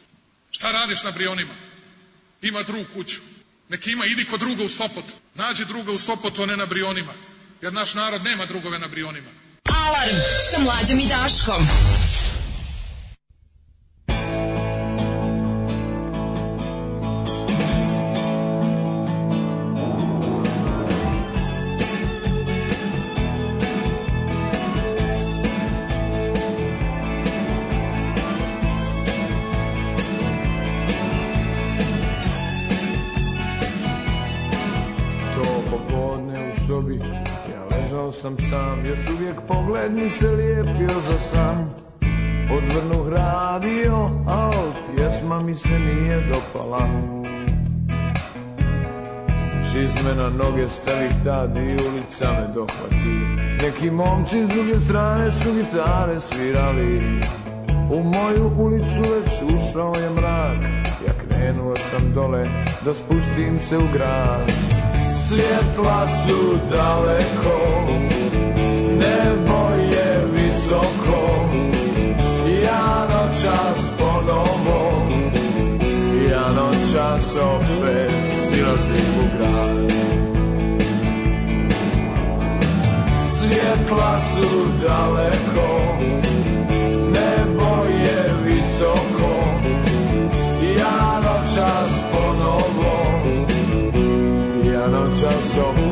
Šta radiš na Brionima? Ima drug kuću. Neki ima, idi kod druga u Sopot. Nađi druga u Sopotu, a ne na Brionima. Jer naš narod nema drugove na Brionima. Alarm sa mlađom i Daškom. mi se lijepio za san Odvrnu radio, al pjesma mi se nije dopala Čizme na noge stavi tad i ulica me dohvati Neki momci s druge strane su gitare svirali U moju ulicu već ušao je mrak Ja krenuo sam dole da spustim se u grad Svjetla su daleko wysoko Ja no czas ponowo Ja no czas opet silazimu grad Svjetla su daleko Nebo je visoko Ja no czas ponowo Ja no czas opet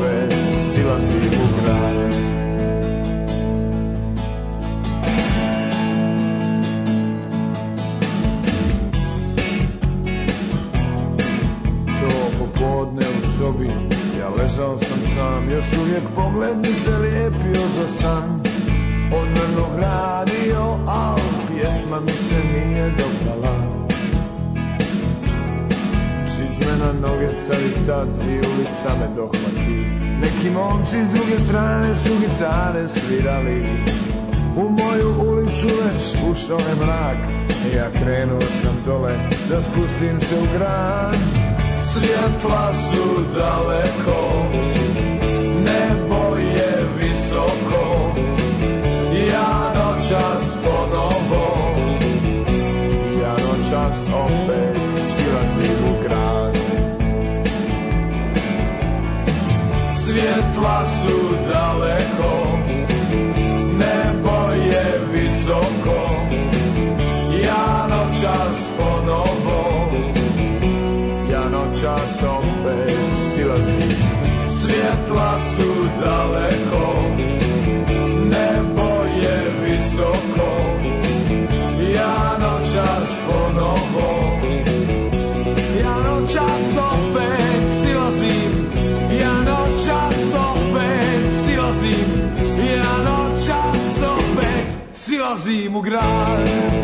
ležao sam sam Još uvijek pogled mi se lijepio za san Odmrno gradio, al pjesma mi se nije dobrala Čizme na noge starih tad i ulica me dohvati Neki momci s druge strane su gitare svirali U moju ulicu već ušao je mrak Ja krenuo sam dole da spustim se u grad svjetla su daleko Nebo je visoko Ja noćas ponovo Ja noćas opet silazim u grad Svjetla glasu daleko Nebo je visoko Ja noćas ponovo Ja noćas opet silazim Ja noćas opet silazim Ja noćas opet silazim u grad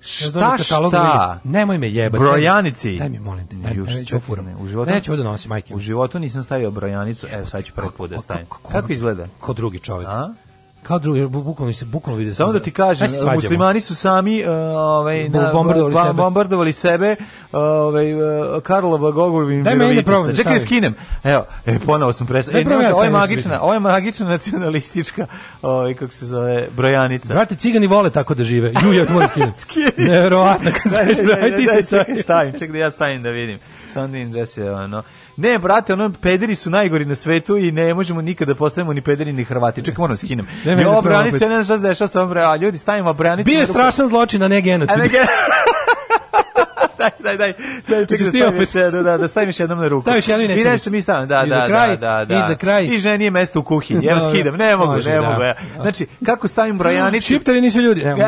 Šta šta? Da Nemoj me jebati. Brojanici. Daj mi, molim te, daj, daj, ću furam. U životu, Neću ovo majke. U životu nisam stavio brojanicu, evo sad ću prvi put da stavim. Kako izgleda? Ko drugi čovjek. A? Kao drugi, bukvalno se bukvalno vide. Samo da ti kažem, muslimani su sami uh, ovaj bombardovali, sebe. bombardovali sebe, uh, ovaj uh, Karlova Gogovim. Daj meni da probam. Čekaj, skinem. Evo, e ponovo sam prestao. E, ne, ovo je da magična, ovo je magična nacionalistička, ovaj kako se zove, brojanica. Brate, cigani vole tako da žive. Ju, ja moram skinem. Neverovatno. Ajde ti se čekaj, stavim, čekaj da ja stavim da vidim. Sandin Jesse, ono. Ne, brate, ono pederi su najgori na svetu i ne možemo nikada da postavimo ni pederi ni Hrvati. Čekaj, moram da skinem. Ne, ne, jo, branicu, ne znam šta se dešava sa ovom, a ljudi stavimo branicu. Bio je strašan zločin, a ne genocid. A ne genocid. daj, daj, daj. Daj, čekaj, da stavim još jednom, da, da stavim još jednom na ruku. Staviš jednom i nećeš. I nešto mi stavim, da, da, kraj, da, da, I za kraj. I ženi je mesto u kuhinji. Evo skidam, ne mogu, Može, ne da. mogu. Ja. Da. Znači, kako stavim brojanicu? Šiptari nisu ljudi, ne mogu.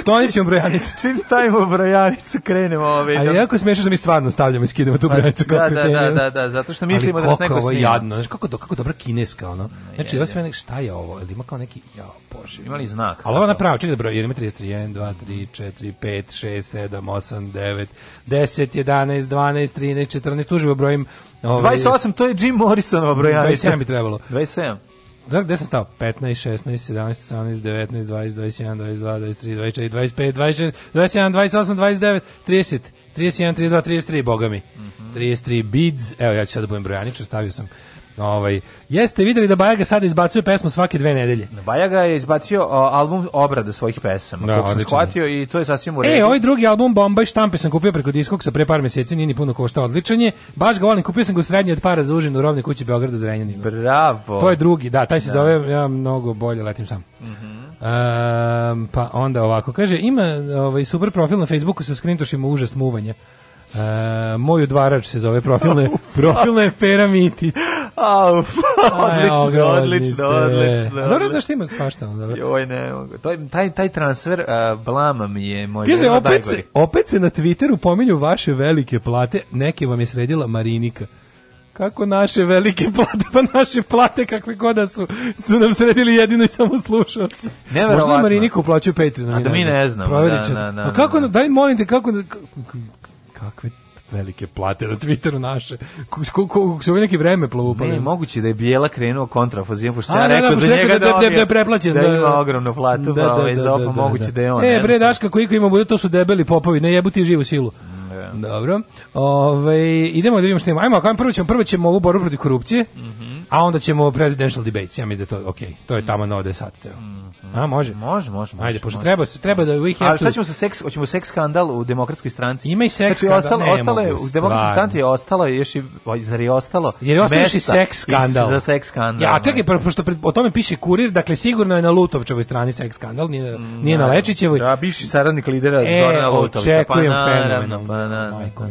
Sklonit ćemo brojanicu. Čim stavimo brojanicu, krenemo ove. Ali jako smiješno što mi stvarno stavljamo i skidamo tu pa, brojanicu. Da, da, da, da, da, zato što mislimo da nas neko snima. Ali jadno, znači kako, do, kako dobra kineska, ono. Znači, ovo sve nek, šta je ovo? Ili ima kao neki, jao, bože. li znak. Ali ovo napravo, čekaj da broj, jer ima 33, 1, 2, 3, 4, 5, 6, 7, 8, 9, 9, 10, 11, 12, 13, 14, uživo brojim. Ovaj, 28, to je Jim Morrisonova brojana. 27 bi trebalo. 27. Da, gde sam stao? 15, 16, 17, 18, 19, 20, 21, 22, 23, 24, 25, 26, 27, 28, 29, 30, 31, 32, 33, boga mi. Mm -hmm. 33 bids, evo ja ću sad da budem brojaničar, stavio sam Ovaj jeste videli da Bajaga sada izbacuje pesmu svake dve nedelje. Da, Bajaga je izbacio o, album obrada svojih pesama, da, se shvatio i to je sasvim u e, redu. E, ovaj drugi album Bombaj štampe sam kupio preko sa pre par meseci, nije ni puno košta odličan je. Baš ga volim, kupio sam ga u srednje od para za užinu u rovnoj kući Beogradu Zrenjaninu. Bravo. To je drugi, da, taj se da. zove ja mnogo bolje letim sam. Mm -hmm. um, pa onda ovako kaže ima ovaj super profil na Facebooku sa skrintošima užas muvanje. Uh, moj udvarač se zove profilne profilne peramitic. Au, odlično, odlično, odlično. Dobro da što ima svašta. Joj, ne mogu. Taj, taj transfer uh, blama mi je moj Kaže, opet, se, opet se na Twitteru pominju vaše velike plate, neke vam je sredila Marinika kako naše velike plate, pa naše plate kakve god da su, su nam sredili jedino i samo slušalci. Možda Mariniku plaćaju Patreon. A da mi ne znamo. Da, da, da, pa da, A kako, daj molim te, kako, kakve velike plate na Twitteru naše. Kako se neki vreme plavu pa. Ne, moguće da je Bijela krenuo kontrafazijom, pošto ja da, da, rekao za njega da da da, da preplaćen da ima ogromnu platu, da, da, da, moguće da je on. E bre, Daška, koliko ima bude, to su debeli popovi, ne jebuti živu silu. Dobro. Ove, ovaj, idemo da vidimo što imamo. Ajmo, kao prvo ćemo, prvo ćemo ovu borbu protiv korupcije. Mhm A onda ćemo presidential debates, ja mislim da to okej. Okay. To je tamo na ode sad ceo. Mhm. A može? Može, može. Ajde, pošto može, treba se treba da we have. A šta ćemo sa seks, hoćemo seks skandal u demokratskoj stranci. Ima i seks znači, ostalo, ne, ostalo je u demokratskoj stranci je ostalo još i zar je ostalo? Jer je ostalo i seks skandal. Za seks skandal. Ja, da. čekaj, pa pošto pred, o tome piše kurir, dakle sigurno je na Lutovčevoj strani seks skandal, nije mm, nije na Lečićevoj. Da, bivši saradnik lidera e, Zorana Lutovića, pa, pa na, pa naravno.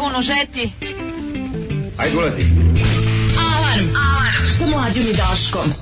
Albunu žeti. Ajde, ulazi. Alarm, alarm, sa mlađom i Daškom.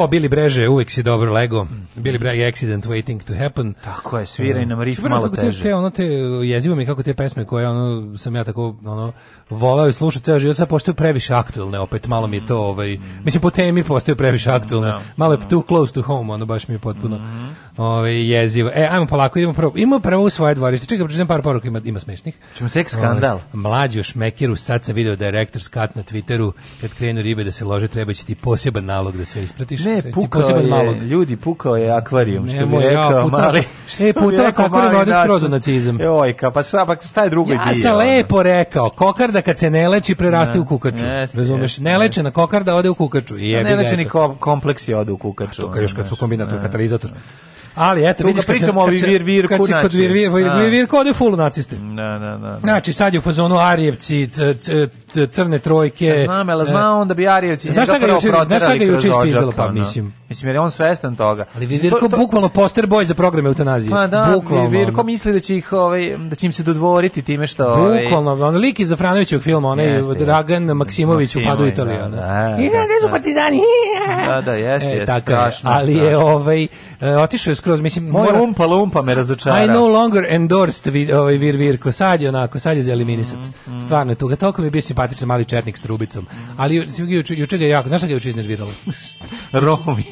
O, Billy Breže, uvek si dobro lego. Billy Bragg, Accident Waiting to Happen. Tako je, svira i e, nam riff malo teže. Te, te, ono te, jezivo mi kako te pesme koje ono, sam ja tako ono, volao i slušao ceo život, sad postaju previše aktuelne, opet malo mi je to, ovaj, mislim po temi postaju previše aktuelne. Da. Malo je too close to home, ono baš mi je potpuno. Mm Ove, ovaj, jezivo. E, ajmo polako, idemo prvo. Ima prvo u svoje dvorište. Čekaj, pročitam par poruka, ima, ima smešnih. Čemu seks skandal. Ovaj, mlađi mlađu šmekiru, sad sam video da je rektor skat na Twitteru, kad krenu ribe da se lože, treba će ti poseban nalog da sve ispratiš. Ne, pukao poseban je, nalog. ljudi, pukao je akvarijum, što bi rekao, ja, pucala, mali. E, pucala kokar vode skroz nacizam. Jojka, pa sad, pa šta je drugo ja dio? Ja sam lepo rekao, kokarda kad se ne leči, preraste ne, u kukaču. Jest, razumeš? Ne na kokarda ode u kukaču. I ne lečeni kompleks je ode u kukaču. To kad, još kad su kombinatori katalizator. Ali eto, vidiš kad pričamo o Vir Vir kod Vir Vir Vir Vir kod je full naciste. Da, da, da, da. Znači sad je u fazonu Arijevci, crne trojke. Znam, ali e, znao on da bi Arijevci njega prvo proterali Znaš šta ga juče ispizdalo, pa mislim. Mislim, jer je on svestan toga. Ali Virko bukvalno poster boy za programe eutanazije. Pa da, bukvalno. Virko misli da će, ih, ovaj, da će im se dodvoriti time što... Ovaj... Bukvalno, on lik iz Zafranovićevog filma, onaj Dragan Maksimović u Padu Italija. Da, gde da, da, da. su partizani? Da, da, jeste, e, jeste, strašno. Ali je, ovaj, e, otišao je skroz, mislim... Moj mora... umpa lumpa me razočara. I no longer endorsed vi, ovaj Vir Virko, sad je onako, sad je za eliminisat. Mm, mm. Stvarno je tuga, toliko bi je bio simpatičan mali četnik s trubicom. Ali juče ga je jako, znaš šta ga je juče iznerviralo? Romi.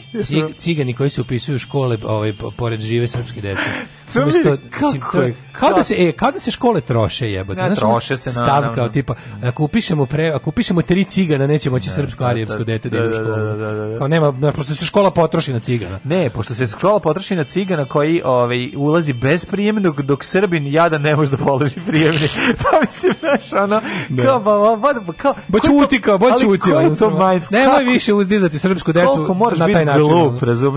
cigani koji se upisuju u škole ovaj, pored žive srpske dece. To umesto, kako je? Kao da, da se e, kao da se škole troše jebote. Ne, troše se na stav kao tipa ako upišemo pre, ako upišemo tri cigana nećemo moći ne, srpsko da, arijevsko da, dete da ide u školu. Da, da, da, kao nema, ne, pošto se škola potroši na cigana. Ne, pošto se škola potroši na cigana koji ovaj ulazi bez prijemnog dok Srbin jada ne može da položi prijemni. pa mislim znaš ono kao ba, ba, kao boćuti kao boćuti. Nemoj više uzdizati srpsku decu na taj način.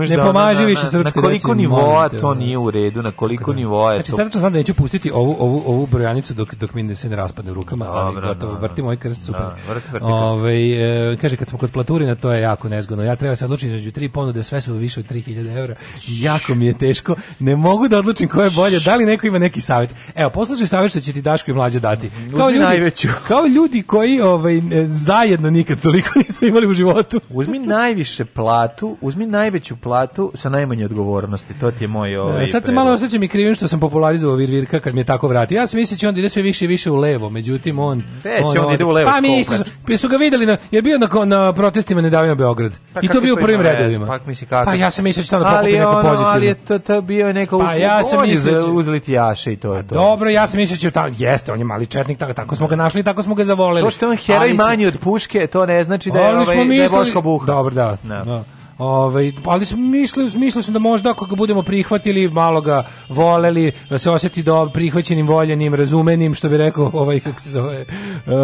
ne pomaži više srpsku decu. Na koliko nivoa to nije u redu, na koliko da. nivoa je znači, to. Znači, da neću pustiti ovu, ovu, ovu brojanicu dok, dok mi se ne raspadne u rukama, Dobra, ali gotovo, vrti moj krst, da, super. Da, vrti, vrti Ove, ovaj, kaže, kad smo kod platurina, to je jako nezgodno. Ja treba se odlučiti između tri ponude, sve su više od 3000 eura. Jako mi je teško. Ne mogu da odlučim koje je bolje. Da li neko ima neki savjet? Evo, poslušaj savjet što će ti Daško i mlađe dati. Mhm, kao ljudi, najveću. kao ljudi koji ovaj, e, zajedno nikad toliko nisu imali u životu. Uzmi najviše platu, uzmi najveću platu sa najmanje odgovornosti. To ti je moj e, ovaj. Sad se malo osjećam mi krivim što sam popularizovao Virvirka kad mi je tako vratio. Ja sam mislio da će on da ide sve više i više u levo, međutim on... Već, on, on da ide u levo. Pa mi isto, su, su ga videli, na, je bio na, na protestima Nedavimo Beograd. Pa I to bio u prvim redovima. Pa, mislim kako. pa ja sam mislio će tamo pokupi neko pozitivno. Ali je to, to bio neko... Pa ja sam mislio... Uzeli ti jaše i to je pa to. Dobro, ja sam mislio će tamo... Jeste, on je mali četnik, tako, tako smo ga našli, tako smo ga zavoleli. To što on heroj manji od puške, to ne znači da je, ovaj, da je Boško Buha. Dobro, da. No. Ovaj, ali mislio, mislio sam da možda ako ga budemo prihvatili, malo ga voleli, da se osjeti do prihvaćenim, voljenim, razumenim, što bi rekao ovaj, kako se zove, e,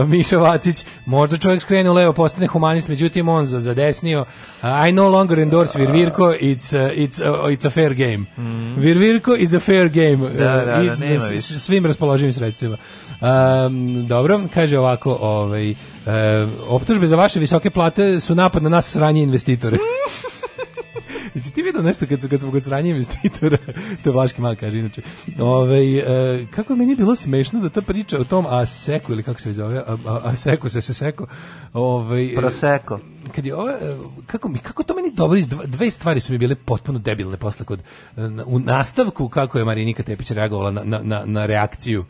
Miša Vacić. Možda čovjek skrenu levo, postane humanist, međutim on za zadesnio. Uh, I no longer endorse Virvirko, it's, it's, it's a fair game. Mm. Virvirko is a fair game. Da, da, da, I, nema s, svim raspoloživim sredstvima. Um, dobro, kaže ovako, ovaj, E, optužbe za vaše visoke plate su napad na nas sranje investitore. Jesi ti vidio nešto kad, kad smo kod sranje investitora? to je Vlaški mal kaže, inače. Ove, e, kako mi nije bilo smešno da ta priča o tom Aseku, ili kako se zove, a, a, Aseku, se se seko. Ove, e, Proseko. Kad je ove, kako, mi, kako to meni dobro, iz dve stvari su mi bile potpuno debilne posle kod, e, na, u nastavku kako je Marinika Tepić reagovala na, na, na reakciju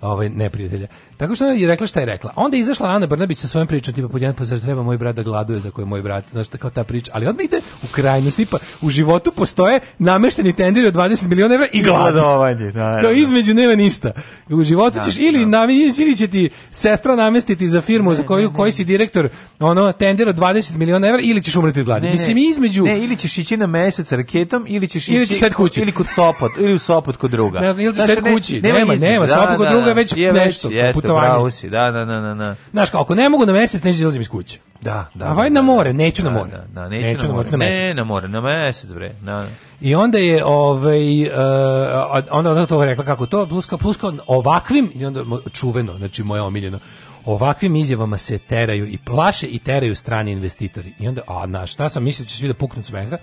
ovaj neprijatelja. Tako što je rekla šta je rekla. Onda je izašla Ana Brnabić sa svojom pričom, tipa, pod jedan, pa zar treba moj brat da gladuje za koje moj brat, znaš, kao ta priča. Ali odmah ide u krajnost, tipa, u životu postoje namešteni tenderi od 20 miliona evra i glad. Gladovanje, da, da, između nema ništa. U životu da, ćeš da. ili, da. ili će ti sestra namestiti za firmu ne, za koju, ne, ne. koji si direktor, ono, tender od 20 miliona evra ili ćeš umreti od gladi. Ne, Mislim, između... Ne, ili ćeš ići na mesec raketom ili ćeš ili ići... Ili kući. Ili kod Sopot, ili u Sopot kod druga. Ne, ili ćeš sad kući. Nema, nema, nema, nema da, Sopot kod da, druga da. već nešto pa putovanje. Si, da, da, da, da. Znaš, kao, ako ne mogu na mesec, neću izlazim iz kuće. Da, da. A vaj na more, neću na more. Da, da, neću, neću na more, na mesec. Ne, na more, na mesec, bre. Na. I onda je ovaj uh, onda ona to rekla kako to pluska pluska ovakvim i onda čuveno, znači moje omiljeno. Ovakvim izjavama se teraju i plaše i teraju strani investitori. I onda, a na šta sam mislio će svi da puknu smeha?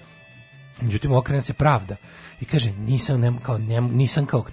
Međutim, okrene se pravda i kaže nisam nem, kao ne, nisam kao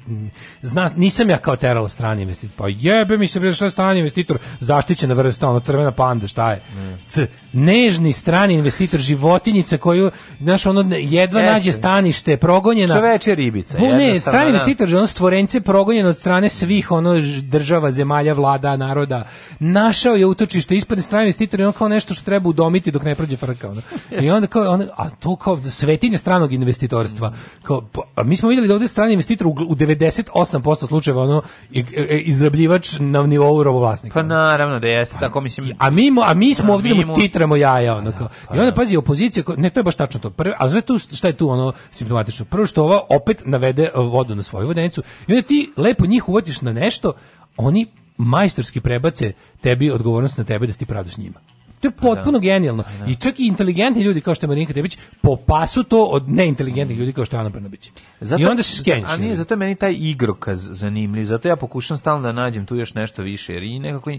zna, nisam ja kao terala strani investitor. Pa jebe mi se bre šta strani investitor, zaštićena vrsta, ono crvena panda, šta je? C, nežni strani investitor životinjica koju znaš ono jedva Jeste. nađe stanište, progonjena. Čoveče ribica. Bu, ne, strani da. investitor, ono stvorence progonjeno od strane svih ono država, zemalja, vlada, naroda. Našao je utočište ispadne strani investitor i on kao nešto što treba udomiti dok ne prođe frka. Ono. I onda kao on, a to kao svetinje stranog investitorstva. Kao kao, pa, mi smo videli da ovde strani investitor u, u 98% slučajeva ono e, e, izrabljivač na nivou robovlasnika. Pa naravno da jeste, tako mislim. A mi, a mi smo pa ovde da mu titramo jaja ono kao. Pa I onda da. pazi opozicija, ne to je baš tačno to. Prvo, a tu šta je tu ono simptomatično? Prvo što ova opet navede e, vodu na svoju vodenicu i onda ti lepo njih uvodiš na nešto, oni majstorski prebace tebi odgovornost na tebe da si ti pravdaš njima. To je da. potpuno genijalno. Da. I čak i inteligentni ljudi kao što je Marinka Tepić pasu to od neinteligentnih ljudi kao što je Ana Brnabić. Zato, I onda se skenjiš. A nije, zato je meni taj igrokaz zanimljiv. Zato ja pokušam stalno da nađem tu još nešto više. Jer i nekako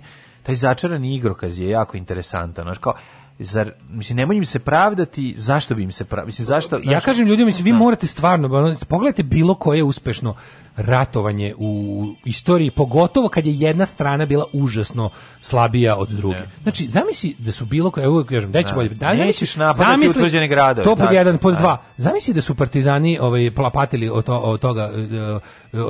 taj začarani igrokaz je jako interesantan. Znaš, kao, zar mislim nemoj im se pravdati zašto bi im se pravdati mislim zašto ja zašto? kažem ljudima mislim vi da. morate stvarno pogledajte bilo koje uspešno ratovanje u istoriji pogotovo kad je jedna strana bila užasno slabija od druge ne. znači zamisli da su bilo koje evo kažem da će bolje da li misliš zamisli gradove to pod jedan pod da. dva zamisli da su partizani ovaj plapatili od, to, od toga e,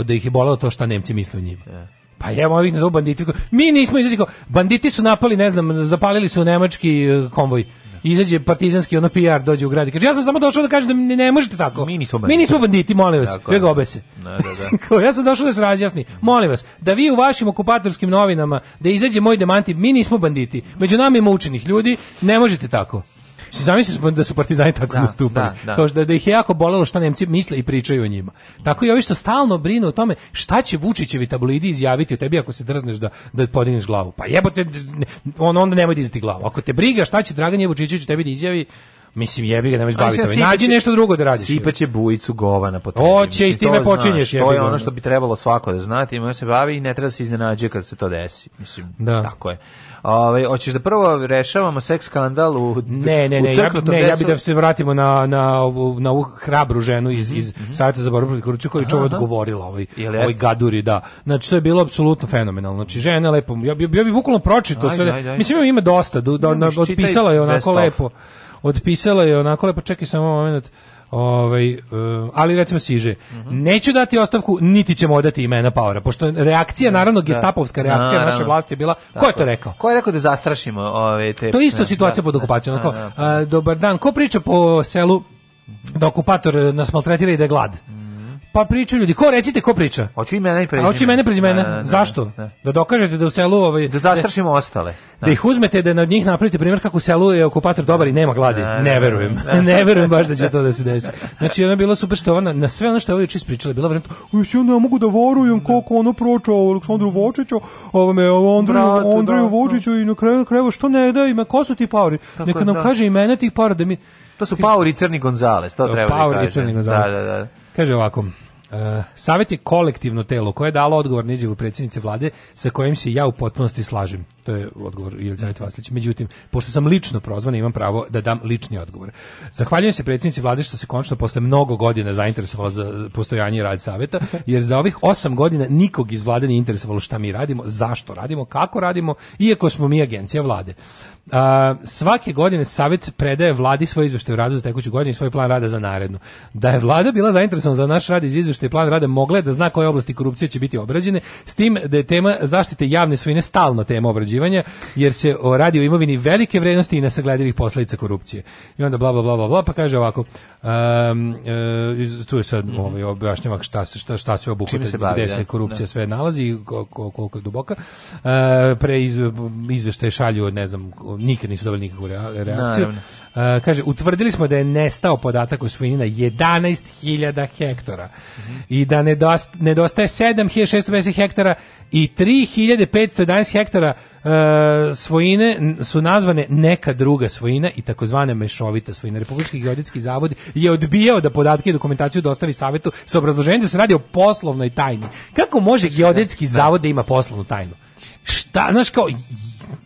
e, da ih je bolelo to što Nemci misle o njima ne. Pa evo ovih nazovu banditi. Mi nismo izaći kao, banditi su napali, ne znam, zapalili su nemački e, konvoj. Izađe partizanski ono PR dođe u grad i kaže ja sam samo došao da kažem da ne, ne možete tako. Mi nismo banditi. Mi nismo banditi, molim vas. Tako, ga obese. Da, da, da. ja sam došao da se razjasni. Molim vas, da vi u vašim okupatorskim novinama da izađe moj demanti, mi nismo banditi. Među nama ima učenih ljudi, ne možete tako. Si zamisliš da su partizani tako da, nastupali. Da, da. Kao da, da ih je jako bolelo šta Nemci misle i pričaju o njima. Tako i ovi što stalno brinu o tome šta će Vučićevi tabloidi izjaviti o tebi ako se drzneš da, da podigneš glavu. Pa jebote, on onda nemoj da dizati glavu. Ako te briga šta će Dragan Jevučićević tebi da izjavi, Mislim jebi ga, nemoj baviti. Ja da Nađi nešto drugo da radiš. Sipaće bujicu govana po tebi. Hoće i s time počinješ jebi. To je ono što bi trebalo svako da zna, time se bavi i ne treba se iznenađuje kad se to desi. Mislim, da. tako je. Ovaj hoćeš da prvo rešavamo seks skandal u Ne, ne, ne, ja, ne, ja bih da se vratimo na na ovu na ovu hrabru ženu iz mhm, iz mm za borbu protiv korupcije koji je čovjek odgovorila ovoj ovoj gaduri, da. Znači to je bilo apsolutno fenomenalno. Znači žena lepo, ja bih ja bih bukvalno pročitao sve. Aj, aj, Mislim ima dosta, da, da, do, odpisala je onako lepo. Of otpisala je onako lepo čekaj samo moment. Ovaj, eh, ali recimo siže. Mm -hmm. Neću dati ostavku, niti ćemo odati imena Paura, pošto reakcija, da, naravno, da. gestapovska reakcija no, naše no. vlasti je bila, Tako. ko je to rekao? Ko je rekao da zastrašimo ove te... To je isto znači, situacija da, pod okupacijom. Da, da, da. Eh, dobar dan, ko priča po selu da okupator nas maltretira i da je glad? Mm. Pa pričaju ljudi. Ko recite ko priča? Hoću imena i prezimena. Hoću imena i prezimena. Da, da, da, Zašto? Da. da. da dokažete da u selu ovaj da zatršimo ostale. Da. ih uzmete da od njih napravite primjer kako u selu je okupator dobar i nema gladi. Da, ne verujem. ne verujem baš da će to da se desi. Znači ona je bila super što ona na sve ono što je ovaj ispričala bilo vremena. Uj, ja mogu da verujem koliko ono pročao Aleksandru Vučiću, ovome Andreju Andreju Vučiću i na kraju krajeva što ne da ima kosu ti pauri. Neka nam kaže imena tih para da mi To su Pauri Crni Gonzales, to pa, treba da Pauri Crni Gonzales. Da, da, da. Kaže ovako. Eh, savet je kolektivno telo koje je dalo odgovor na izjavu predsjednice vlade sa kojim se ja u potpunosti slažem. To je odgovor Jelizaveta Vasilić. Međutim, pošto sam lično prozvan, imam pravo da dam lični odgovor. Zahvaljujem se predsjednici vlade što se končno posle mnogo godina zainteresovala za postojanje i rad saveta, jer za ovih osam godina nikog iz vlade nije interesovalo šta mi radimo, zašto radimo, kako radimo, iako smo mi agencija vlade. Uh, svake godine savet predaje vladi svoj izveštaj u radu za tekuću godinu i svoj plan rada za narednu. Da je vlada bila zainteresovana za naš rad iz izveštaja i plan rada mogle da zna koje oblasti korupcije će biti obrađene, s tim da je tema zaštite javne svojine stalno tema obrađivanja, jer se radi o imovini velike vrednosti i nesagledivih posledica korupcije. I onda bla, bla, bla, bla, pa kaže ovako, um, uh, tu je sad mhm. ovaj, objašnjavak šta, se, šta, šta sve obuhvata, se gde da. se korupcija da. sve nalazi i koliko je duboka. Uh, pre iz, izveštaje šalju, ne znam, nikad nisu dobili nikakvu reakciju. Uh, kaže, utvrdili smo da je nestao podatak o svojini na 11.000 hektara i da nedostaje 7650 hektara i 3511 hektara e, svojine su nazvane neka druga svojina i takozvane mešovita svojina. Republički geodetski zavod je odbijao da podatke i dokumentaciju dostavi savetu sa obrazloženjem da se radi o poslovnoj tajni. Kako može znači, da. geodetski da. zavod da ima poslovnu tajnu? Šta, znaš kao,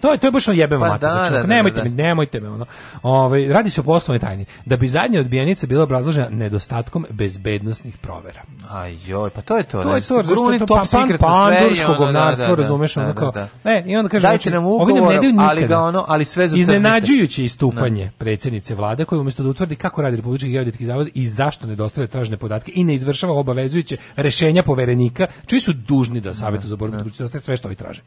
To je to je baš jebemo pa, da, da, da, nemojte da. me, nemojte me ono. Ovaj radi se o poslovnoj tajni. Da bi zadnja odbijenica bila obrazložena nedostatkom bezbednosnih provera. Aj joj, pa to je to. To je to, gruni, to top pa, secret pandursko govnarstvo, da, da, razumeš, ono kao. Ne, i onda kaže, dajte znači, nam ugovor, ali ga ono, ali sve za iznenađujuće istupanje predsjednice vlade koji umjesto da utvrdi kako radi Republički geodetski zavod i zašto ne dostavlja tražene podatke i ne izvršava obavezujuće rješenja poverenika, čiji su dužni da savetu za borbu protiv sve što oni traže.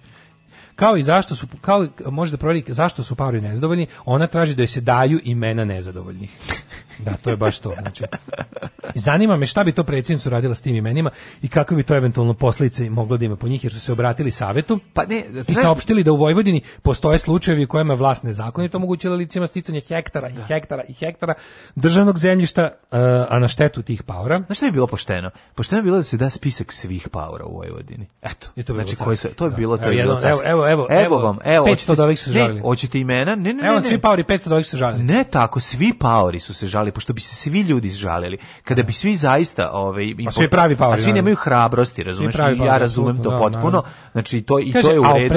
Kao i zašto su kao može da proveri zašto su parovi nezadovoljni, ona traži da joj se daju imena nezadovoljnih. Da, to je baš to. Znači, zanima me šta bi to predsjednica radila s tim imenima i kako bi to eventualno posljedice moglo da ima po njih, jer su se obratili savetu pa ne, da i saopštili da u Vojvodini postoje slučajevi u kojima je vlast nezakonito omogućila licima sticanje hektara i da. hektara i hektara državnog zemljišta, eh, a na štetu tih paura. Znaš šta je bilo pošteno? Pošteno je bilo da se da spisak svih paura u Vojvodini. Eto. I to, znači, koji se, to je da. bilo, to je evo, bilo evo, evo, evo, evo, vam, evo, 500 od ovih su žalili. Ne, hoćete imena? Ne, ne, ne, evo, svi pauri 500 od ovih su žalili. Ne tako, svi pauri su se žalili žali, pošto bi se svi ljudi žalili. Kada bi svi zaista, ovaj, im, a svi pravi paori, a svi nemaju hrabrosti, razumeš? Pravi ja razumem da, to potpuno. Znači to i Kaže, to je u redu.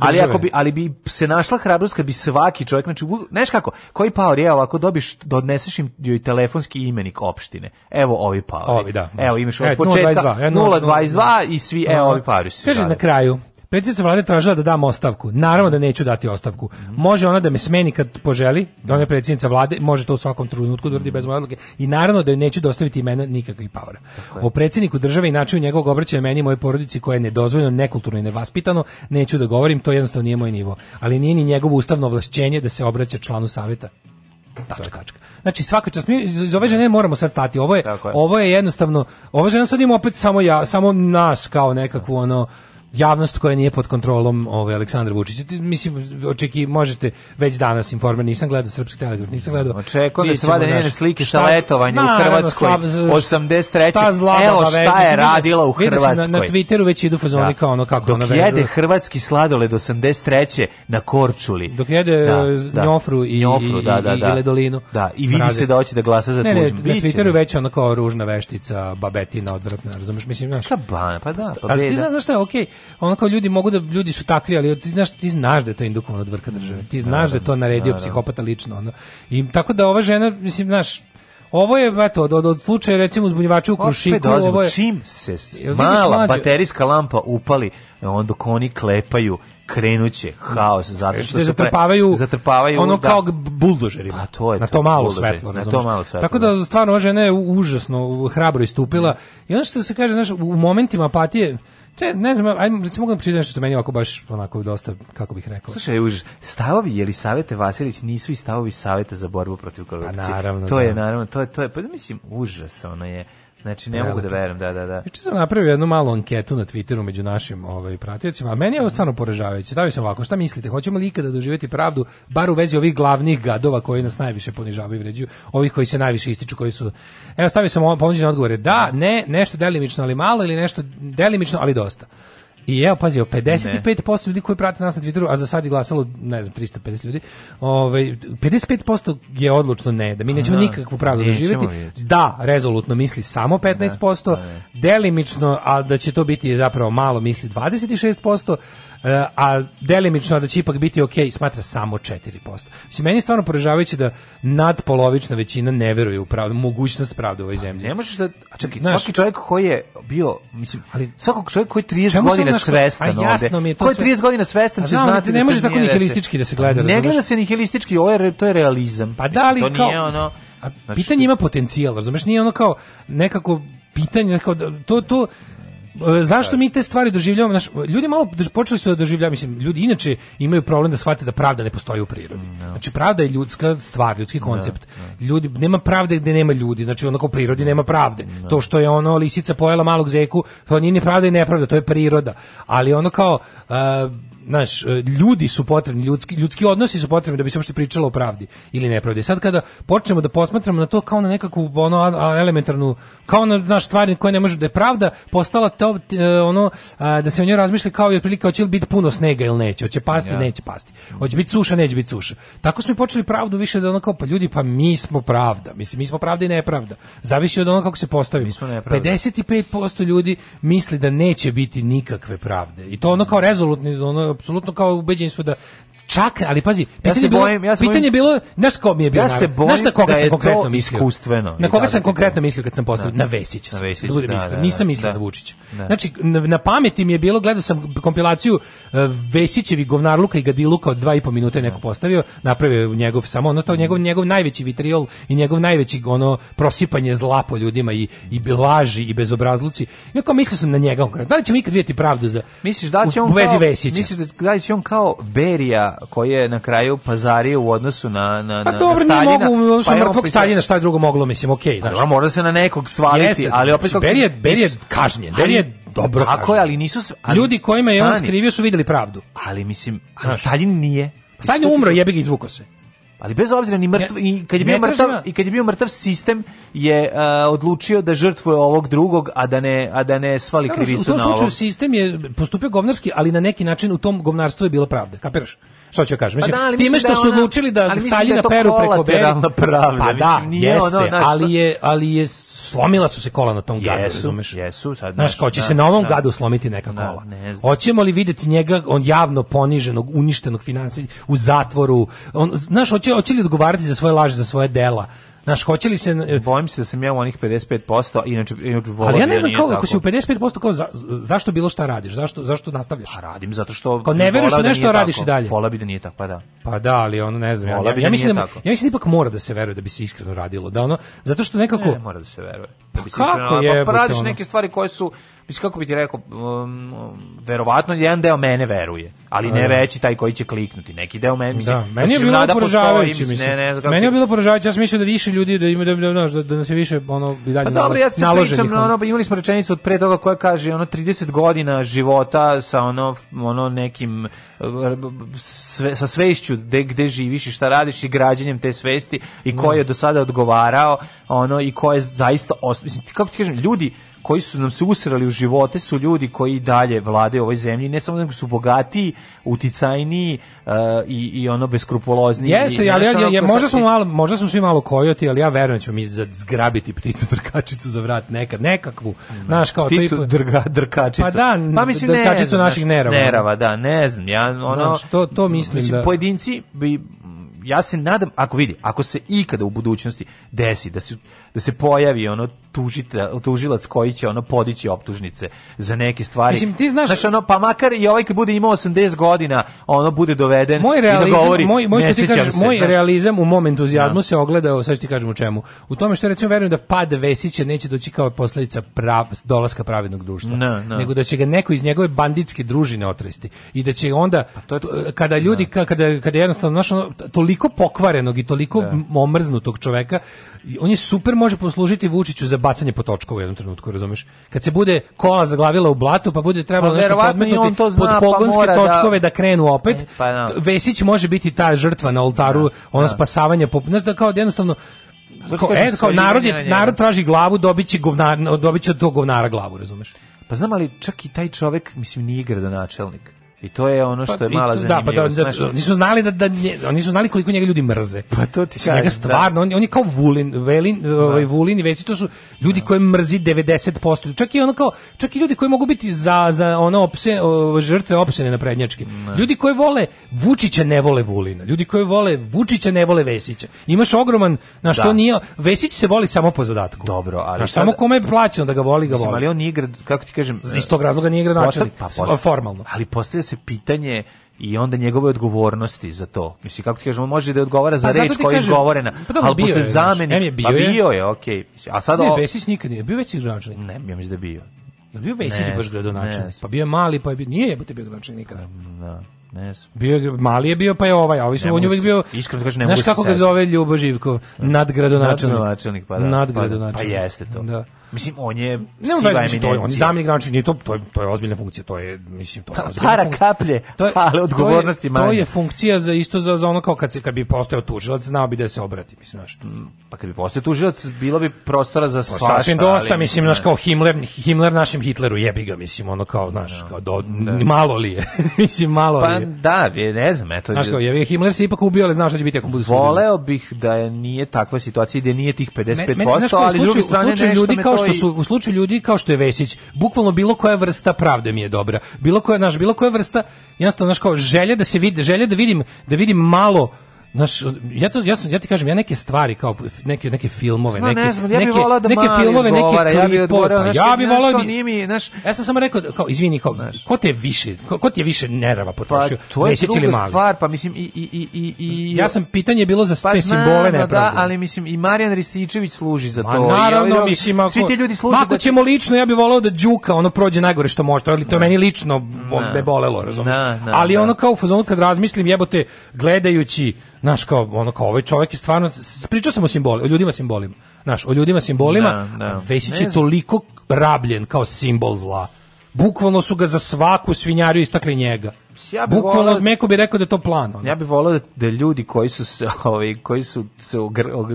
Ali ako bi ali bi se našla hrabrost kad bi svaki čovjek, znači, znaš kako, koji paor je ovako dobiš da odneseš im joj telefonski imenik opštine. Evo ovi paori. Ovi, da, evo imaš e, od početka 022 i svi evo ovi paori. Kaže na kraju Predsjednica vlade tražila da dam ostavku. Naravno da neću dati ostavku. Može ona da me smeni kad poželi, da ona je predsjednica vlade, može to u svakom trenutku da uradi bez moje odluke. I naravno da joj neću dostaviti imena nikakvih paura. O predsjedniku države i načinu njegovog obraćaja meni i moje porodici koje je nedozvoljeno, nekulturno i nevaspitano, neću da govorim, to jednostavno nije moj nivo. Ali nije ni njegovo ustavno ovlašćenje da se obraća članu savjeta. Tačka. Tačka. Znači svaka čast mi iz ove žene moramo sad stati. Ovo je, je. ovo je jednostavno, ova žena sad ima opet samo ja, samo nas kao nekakvu ono javnost koja nije pod kontrolom ovaj Aleksandra Vučića. Mislim očeki možete već danas informer nisam gledao srpski telegraf, nisam gledao. Očekujem da, da-, da se vade njene slike sa letovanja u Hrvatskoj. 83. Šta Evo šta je radila u Hrvatskoj. Na, na Twitteru već idu fazoni da. kao ono kako Dok ona jede vežu. hrvatski sladoled 83. na Korčuli. Dok jede da, e, njofru i njofru, da, da, i, i ledolinu. Da, i vidi se da hoće da glasa za Tuđman. Ne, ne, na Twitteru već ona kao ružna veštica, babetina odvratna, razumeš, mislim, znaš. Pa, pa da, pa Ali ti znaš šta, okej, ono kao ljudi mogu da ljudi su takvi, ali ti znaš, ti znaš da je to indukovano od vrha države. Ti znaš da je to naredio psihopata lično. Ono. I tako da ova žena, mislim, znaš, Ovo je eto od od, od slučaja recimo uzbunjivača u Krušiku, ovo je čim se mala baterijska lampa upali, onda oni klepaju krenuće haos zato što da se zatrpavaju zatrpavaju ono da, kao buldožerima. Pa to je na to, to malo svetlo, na to malo svetlo. Tako da, da stvarno ova žena je užasno hrabro istupila. Mm. I ono što se kaže, znaš, u momentima apatije Če, ne znam, ajde, recimo mogu da što meni ovako baš onako dosta, kako bih rekao. Slušaj, už, stavovi, je li Savete Vasilić nisu i stavovi Saveta za borbu protiv pa korupcije? Pa naravno. To da. je, naravno, to je, to je, pa da mislim, užas, ono je Znači, ne mogu da verujem, da, da, da. Juče sam napravio jednu malu anketu na Twitteru među našim ovaj, pratiocima, a meni je ovo stvarno poražavajuće. Stavio sam ovako, šta mislite, hoćemo li ikada doživjeti pravdu, bar u vezi ovih glavnih gadova koji nas najviše ponižavaju i vređuju, ovih koji se najviše ističu, koji su... Evo, stavio sam ponuđene odgovore, da, ne, nešto delimično, ali malo, ili nešto delimično, ali dosta. I evo, pazi, 55% ljudi koji prate nas na Twitteru, a za sad je glasalo, ne znam, 350 ljudi, ovaj, 55% je odlučno ne, da mi nećemo nikakvu pravdu doživjeti. Da, rezolutno misli samo 15%, da, da. delimično, ali da će to biti zapravo malo misli 26%, Eh, a delimično da će ipak biti ok, smatra samo 4%. Mislim, meni je stvarno poražavajuće da nadpolovična većina ne veruje u pravdu, mogućnost pravde u ovoj zemlji. Ne možeš da, čekaj, Znaš, svaki čovjek koji je bio, mislim, ali svakog čovjek koji je 30 godina naško, svestan jasno mi je, to koji je 30 sve... godina svestan će znati ne, ne da možeš tako nihilistički da se gleda. Ne gleda se nihilistički, ovo je, to je realizam. Pa da li kao... Nije ono, a znači, pitanje ima potencijal, razumeš, nije ono kao nekako pitanje, kao, da, to, to, E, zašto mi te stvari doživljavamo? Naš, ljudi malo počeli su da doživljavaju, mislim, ljudi inače imaju problem da shvate da pravda ne postoji u prirodi. No. Da. Znači, pravda je ljudska stvar, ljudski da, koncept. No, da. no. Ljudi, nema pravde gde nema ljudi, znači onako u prirodi nema pravde. To što je ono lisica pojela malog zeku, to nije ni pravda i nepravda, to je priroda. Ali ono kao... Uh, znaš, e, ljudi su potrebni, ljudski, ljudski odnosi su potrebni da bi se uopšte pričalo o pravdi ili nepravdi. Sad kada počnemo da posmatramo na to kao na nekakvu ono, a, elementarnu, kao na naš stvari koja ne može da je pravda, postala to e, ono, da se o njoj razmišlja kao i otprilike hoće li biti puno snega ili neće, hoće pasti, ja. neće pasti, hoće biti suša, neće biti suša. Tako smo i počeli pravdu više da ono kao, pa ljudi, pa mi smo pravda, mislim, mi smo pravda i nepravda. Zavisi od ono kako se postavimo. Mi smo 55% ljudi misli da neće biti nikakve pravde. I to ono kao rezolutni, ono apsolutno kao ubeđeni smo da čak, ali pazi, pitanje, ja se bilo, bojim, ja se pitanje bojim, bilo, na ko mi je bilo, ja se bojim znaš na koga da sam konkretno mislio? Iskustveno, na koga da, sam da, da, konkretno mislio kad sam postavio? Na Vesića. Na Vesića, da, da, da, da, Nisam mislio na Vučića. Znači, na, na pameti mi je bilo, gledao sam kompilaciju uh, Vesićevi govnarluka i gadiluka od dva i po minute neko postavio, napravio njegov samo ono to njegov mm. njegov najveći vitriol i njegov najveći ono prosipanje zla po ljudima i i bilaži i bezobrazluci. Ja kao mislio sam na njega konkretno. Da li ćemo ikad videti pravdu za Misliš da će on kao, Misliš da, da će on kao Berija Tita koji je na kraju pazario u odnosu na na pa na A dobro, na Staljina. Mogu, u odnosu pa na mrtvog Staljina, šta je drugo moglo, mislim, okej, okay, znači. mora se na nekog svaliti, Jeste, ali opet kako Berije, Berije kažnjen, Berije dobro. Ako je, ali nisu ali, ljudi kojima je on skrivio su videli pravdu. Ali mislim, ali Staljin nije. Staljin je umro, jebi ga izvukao se. Ali bez obzira ni mrtav i kad je bio mrtav i kad je bio mrtav sistem je uh, odlučio da žrtvuje ovog drugog a da ne a da ne svali krivicu na ovo. U tom slučaju sistem je postupio govnarski, ali na neki način u tom govnarstvu je bila pravda. Kapiraš? Što ću kažem? Pa mislim, pa da, time što da su odlučili da Staljina da peru preko Berija. pa da, mislim, nije jeste, ono, naš, ali je, ali je slomila su se kola na tom gadu, razumeš? Jesu, sad znaš. Znaš, će da, se na ovom da. gadu slomiti neka da, kola. Hoćemo li videti njega, on javno poniženog, uništenog finansija, u zatvoru, on, znaš, hoće, hoće li odgovarati za svoje laži, za svoje dela? Naš hoćeli se e, Bojim se da sam ja u onih 55%, inače inače volim. Ali ja ne da znam kako ako si u 55% kao za, zašto bilo šta radiš? Zašto zašto nastavljaš? A pa radim zato što Kao ne veruješ da nešto da radiš tako. i dalje. Vola bi da nije tako, pa da. Pa da, ali ono ne znam. ja, ja, ja da mislim da, ja mislim da ipak mora da se veruje da bi se iskreno radilo, da ono zato što nekako ne, mora da se veruje. Da bi se pa iskreno, je, pa radiš neke stvari koje su mislim kako bi ti rekao, um, verovatno jedan deo mene veruje, ali ne da. veći taj koji će kliknuti, neki deo mene, mislim, da. meni je znači, bilo poražavajuće, mislim, ne, ne znam meni je bilo poražavajuće, ja sam mislio da više ljudi, da ima da, da, da, da nas je više, ono, bi dalje pa dobro, ja se pričam, ono, imali smo rečenicu od pre toga koja kaže, ono, 30 godina života sa ono, ono nekim, sve, sa svešću gde, gde živiš i šta radiš i građenjem te svesti i ko da. je do sada odgovarao, ono, i ko je zaista, os... mislim, kako ti kažem, ljudi koji su nam se usrali u živote su ljudi koji dalje vlade ovoj zemlji, ne samo da su bogatiji, uticajniji uh, i, i ono beskrupulozniji. Jeste, i, ali ja, ja, ja, možda, smo malo, možda smo svi malo kojoti, ali ja verujem da ćemo mi zgrabiti pticu drkačicu za vrat nekad, nekakvu. Mm. Da. Naš, kao pticu to drga, drkačicu. Pa da, pa mislim, drkačicu ne znam, naših nerava. Nerava, da, ne znam. Ja, ono, Znaš, to, to mislim, mislim da... Pojedinci bi ja se nadam ako vidi ako se ikada u budućnosti desi da se da se pojavi ono tužite, tužilac koji će ono podići optužnice za neke stvari. Mislim, ti znaš, znaš ono, pa makar i ovaj kad bude imao 80 godina, ono bude doveden moj realizam, i da govori, moj, moj, ne ti kažem, se, moj realizam u momentu entuzijazmu ja. Da. se ogledao, sad ću ti kažem u čemu, u tome što recimo verujem da pad Vesića neće doći kao posledica prav, dolaska pravednog društva, no, no. nego da će ga neko iz njegove banditske družine otresti i da će onda, pa to je, eh, kada ljudi, no. Da. kada, kada jednostavno, znaš, ono, toliko pokvarenog i toliko da. omrznutog čoveka, on je super može poslužiti Vučiću za bacanje po točku u jednom trenutku, razumeš? Kad se bude kola zaglavila u blatu, pa bude trebalo pa, nešto podmetnuti to zna, pod pa pogonske pa točkove da... da... krenu opet, e, pa, no. Da. Vesić može biti ta žrtva na oltaru, no, da, ono no. spasavanje, po, znaš da kao jednostavno, Ko, e, kao narod, je, narod traži glavu, dobit će, govnar, dobit će od tog govnara glavu, razumeš? Pa znam, ali čak i taj čovek, mislim, nije gradonačelnik. I to je ono pa što pa, je mala zanimljivost. Da, pa da, da znaš, da, nisu znali da, da nje, oni su znali koliko njega ljudi mrze. Pa to ti kažem. Njega da. stvarno, on, on je kao Vulin, Velin, da. ovaj Vulin i Vesi, to su ljudi koje mrzi 90%. Čak i ono kao, čak i ljudi koji mogu biti za, za ono opse, o, žrtve opsene na prednjački. Ljudi koji vole Vučića ne vole Vulina. Ljudi koji vole Vučića ne vole Vesića. Imaš ogroman, na što nije, Vesić se voli samo po zadatku. Dobro, ali znaš, sad, samo kome je plaćeno da ga voli, ga voli. Mislim, ali on igra, kako ti kažem, iz tog razloga nije igra načelnik, pa, formalno. Ali postavlja se se pitanje i onda njegove odgovornosti za to. Mislim, kako ti kažem, on može da odgovara za pa, reč koja je izgovorena, pa da, ali pošto je zameni, je bio, pa bio je, okej. Okay. A sad ne, o... Vesić nikad nije, bio Vesić gradonačelnik? Ne, ja mislim da je bio. Je bio Vesić baš gradonačelnik? Pa bio je mali, pa je bio, nije jebote bio gradonačelnik nikada. Da. Ne Bio je, mali je bio pa je ovaj, a ovi su on uvek bio. Iskreno kažem, ne mogu. Znaš kako ga zove Ljubo Živkov, da. nadgradonačelnik. Nadgradonačelnik, pa da. Pa da pa nadgradonačelnik. Pa, pa jeste to. Da. Mislim on je ne on je on je zamenik to to je to je ozbiljna funkcija, to je mislim to je pa, para kaplje, to je, ali odgovornosti manje. To je funkcija za isto za, za ono kao kad se kad bi postao tužilac, znao bi da se obrati, mislim znači. Pa kad bi postao tužilac, bilo bi prostora za pa, svašta. Sasvim dosta, ali, mislim naš kao Himmler, Himmler našem Hitleru jebi ga, mislim ono kao znaš, no, da. kao do, da. malo li je. mislim malo pa, li je. Pa da, ne znam, eto. Znaš kao je Himmler se ipak ubio, ali znaš šta će biti ako bude Voleo bih da je nije takva situacija, da nije tih 55%, me, ali s druge strane nešto ljudi kao što su u slučaju ljudi kao što je Vesić, bukvalno bilo koja vrsta pravde mi je dobra. Bilo koja naš, bilo koja vrsta, jednostavno naš kao želje da se vidi, želje da vidim, da vidim malo Naš, ja, to, ja, sam, ja ti kažem, ja neke stvari kao neke neke filmove, neke, ne znam, ja neke, da neke filmove, neke klipove, pa ja bi, ja bi volao nimi, Ja sam samo rekao kao izvini kao ko te više, ko, ko te više nerva pa, potrošio? Pa, to je druga mali. stvar, pa mislim i i i i i Ja sam pitanje bilo za pa, te simbole ne da, ali mislim i Marijan Rističević služi za Ma, to. naravno, ovaj, mislim ako, svi ti ljudi služe. Ako ćemo te... lično, ja bih volao da Đuka ono prođe najgore što može, ali to je meni lično me bolelo, razumiješ? Ali ono kao u kad razmislim, jebote, gledajući Znaš, kao, ono, kao, ovaj čovjek je stvarno, pričao sam o simboli, o ljudima simbolima, znaš, o ljudima simbolima, da, da. Vesić je toliko rabljen kao simbol zla. Bukvalno su ga za svaku svinjariju istakli njega ja bih volao od Meko bi rekao da je to plan. Ono. Ja bih volao da, ljudi koji su se, ovaj koji su se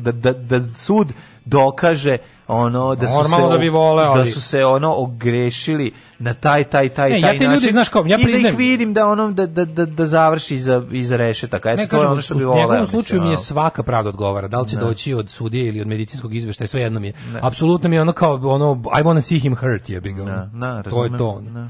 da, da, da sud dokaže ono da Normalno su se da, bi vole, da ali... da su se ono ogrešili na taj taj taj ne, taj ja te način. ljudi znaš kom, ja priznajem da ih vidim da onom da da da, da završi iza iz rešetaka eto to kažem, je ono što bi voleo u njegovom slučaju mi je svaka pravda odgovara da li će ne. Da. doći od sudije ili od medicinskog izveštaja svejedno mi je ne. apsolutno mi je ono kao ono I want to see him hurt je Na, big to je to ono. Da.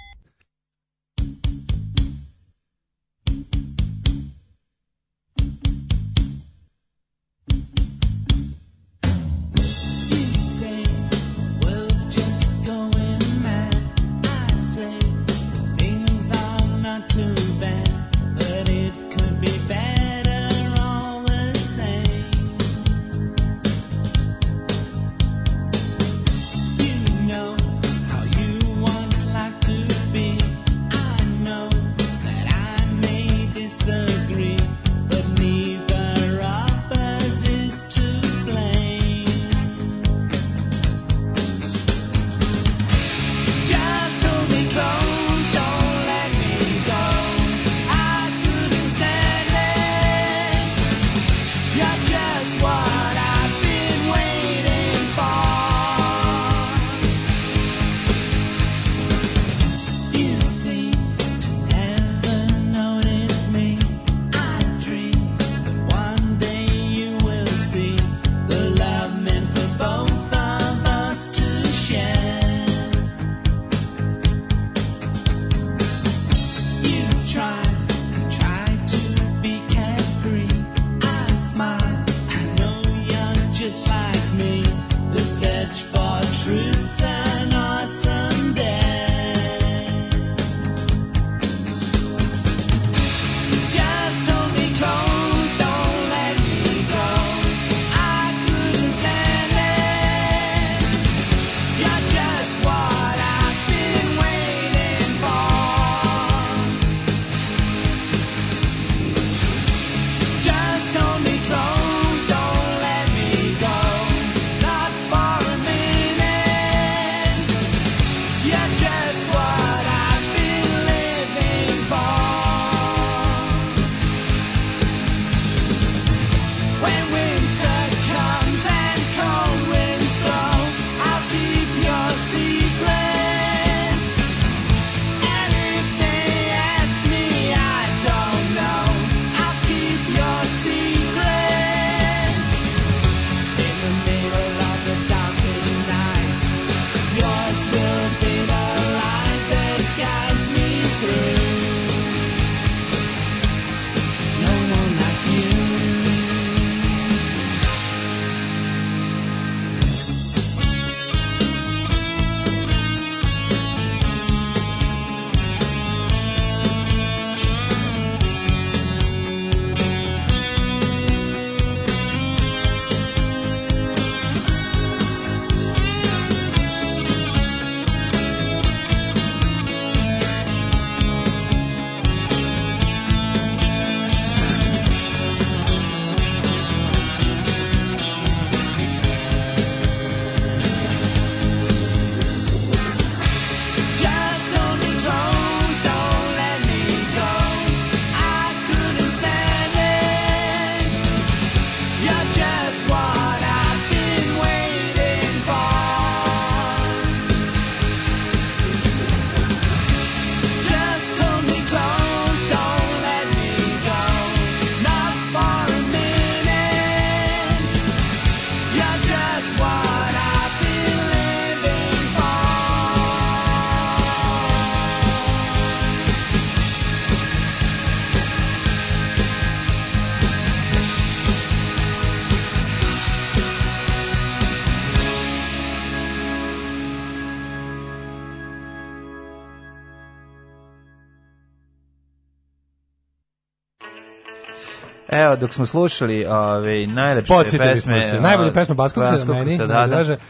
dok smo slušali ove, najlepše Podsjetili pesme. Smo se. Najbolje pesme Baskovca, Baskovca meni, da, da. Draže. Da.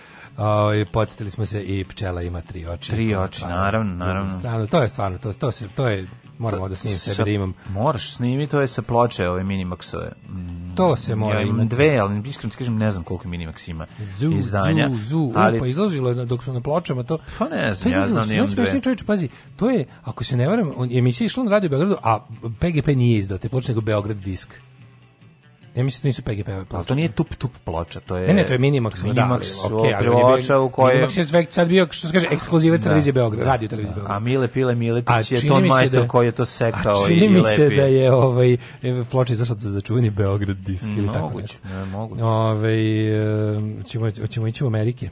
Oj, podsjetili smo se i pčela ima tri oči. Tri oči, pa, naravno, naravno. Strano, to je stvarno, to, to, se, to je moramo da snimim sebe da imam. Moraš snimi, to je sa ploče ove Minimaxove. Mm, to se mora ja, imam dve, ali iskreno ti kažem ne znam koliko Minimax ima zu, izdanja. Zu, zu, ali... pa izložilo je dok su na pločama to. Pa ne znam, to ja znam, da imam dve. Čovječ, pazi, to je, ako se ne varam, on, emisija išla na Radio Beogradu, a PGP nije izdao, te ploče nego Beograd disk. Ja mislim da nisu pgp ploče. to nije tup tup ploča, to je... Ne, ne, to je Minimax. Minimax, da, okay, ploča u kojoj... Minimax je sad bio, što se kaže, ekskluzive da, televizije Beograd, radio televizije da. Beograd. A Mile Pile Miletić je ton majstor da, koji je to sekao i lepi. A čini mi se da je ovaj, e, ploča izašla za začuveni Beograd disk ili moguće, tako nešto. Ne, da, moguće. Ove, e, ćemo, ćemo ići u Amerike.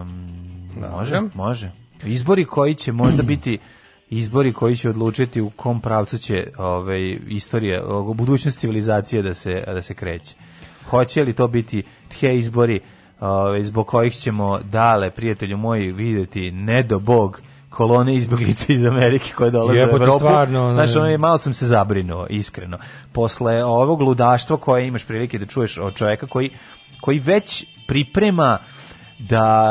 Um, može, može. Izbori koji će možda biti izbori koji će odlučiti u kom pravcu će ovaj istorija, budućnost civilizacije da se da se kreće. Hoće li to biti te izbori ovaj, zbog kojih ćemo dale prijatelju moji videti ne do bog kolone izbeglica iz Amerike koje dolaze Jebote, u Evropu. Stvarno, Znaš, ono je, malo sam se zabrinuo, iskreno. Posle ovog ludaštva koje imaš prilike da čuješ od čoveka koji, koji već priprema da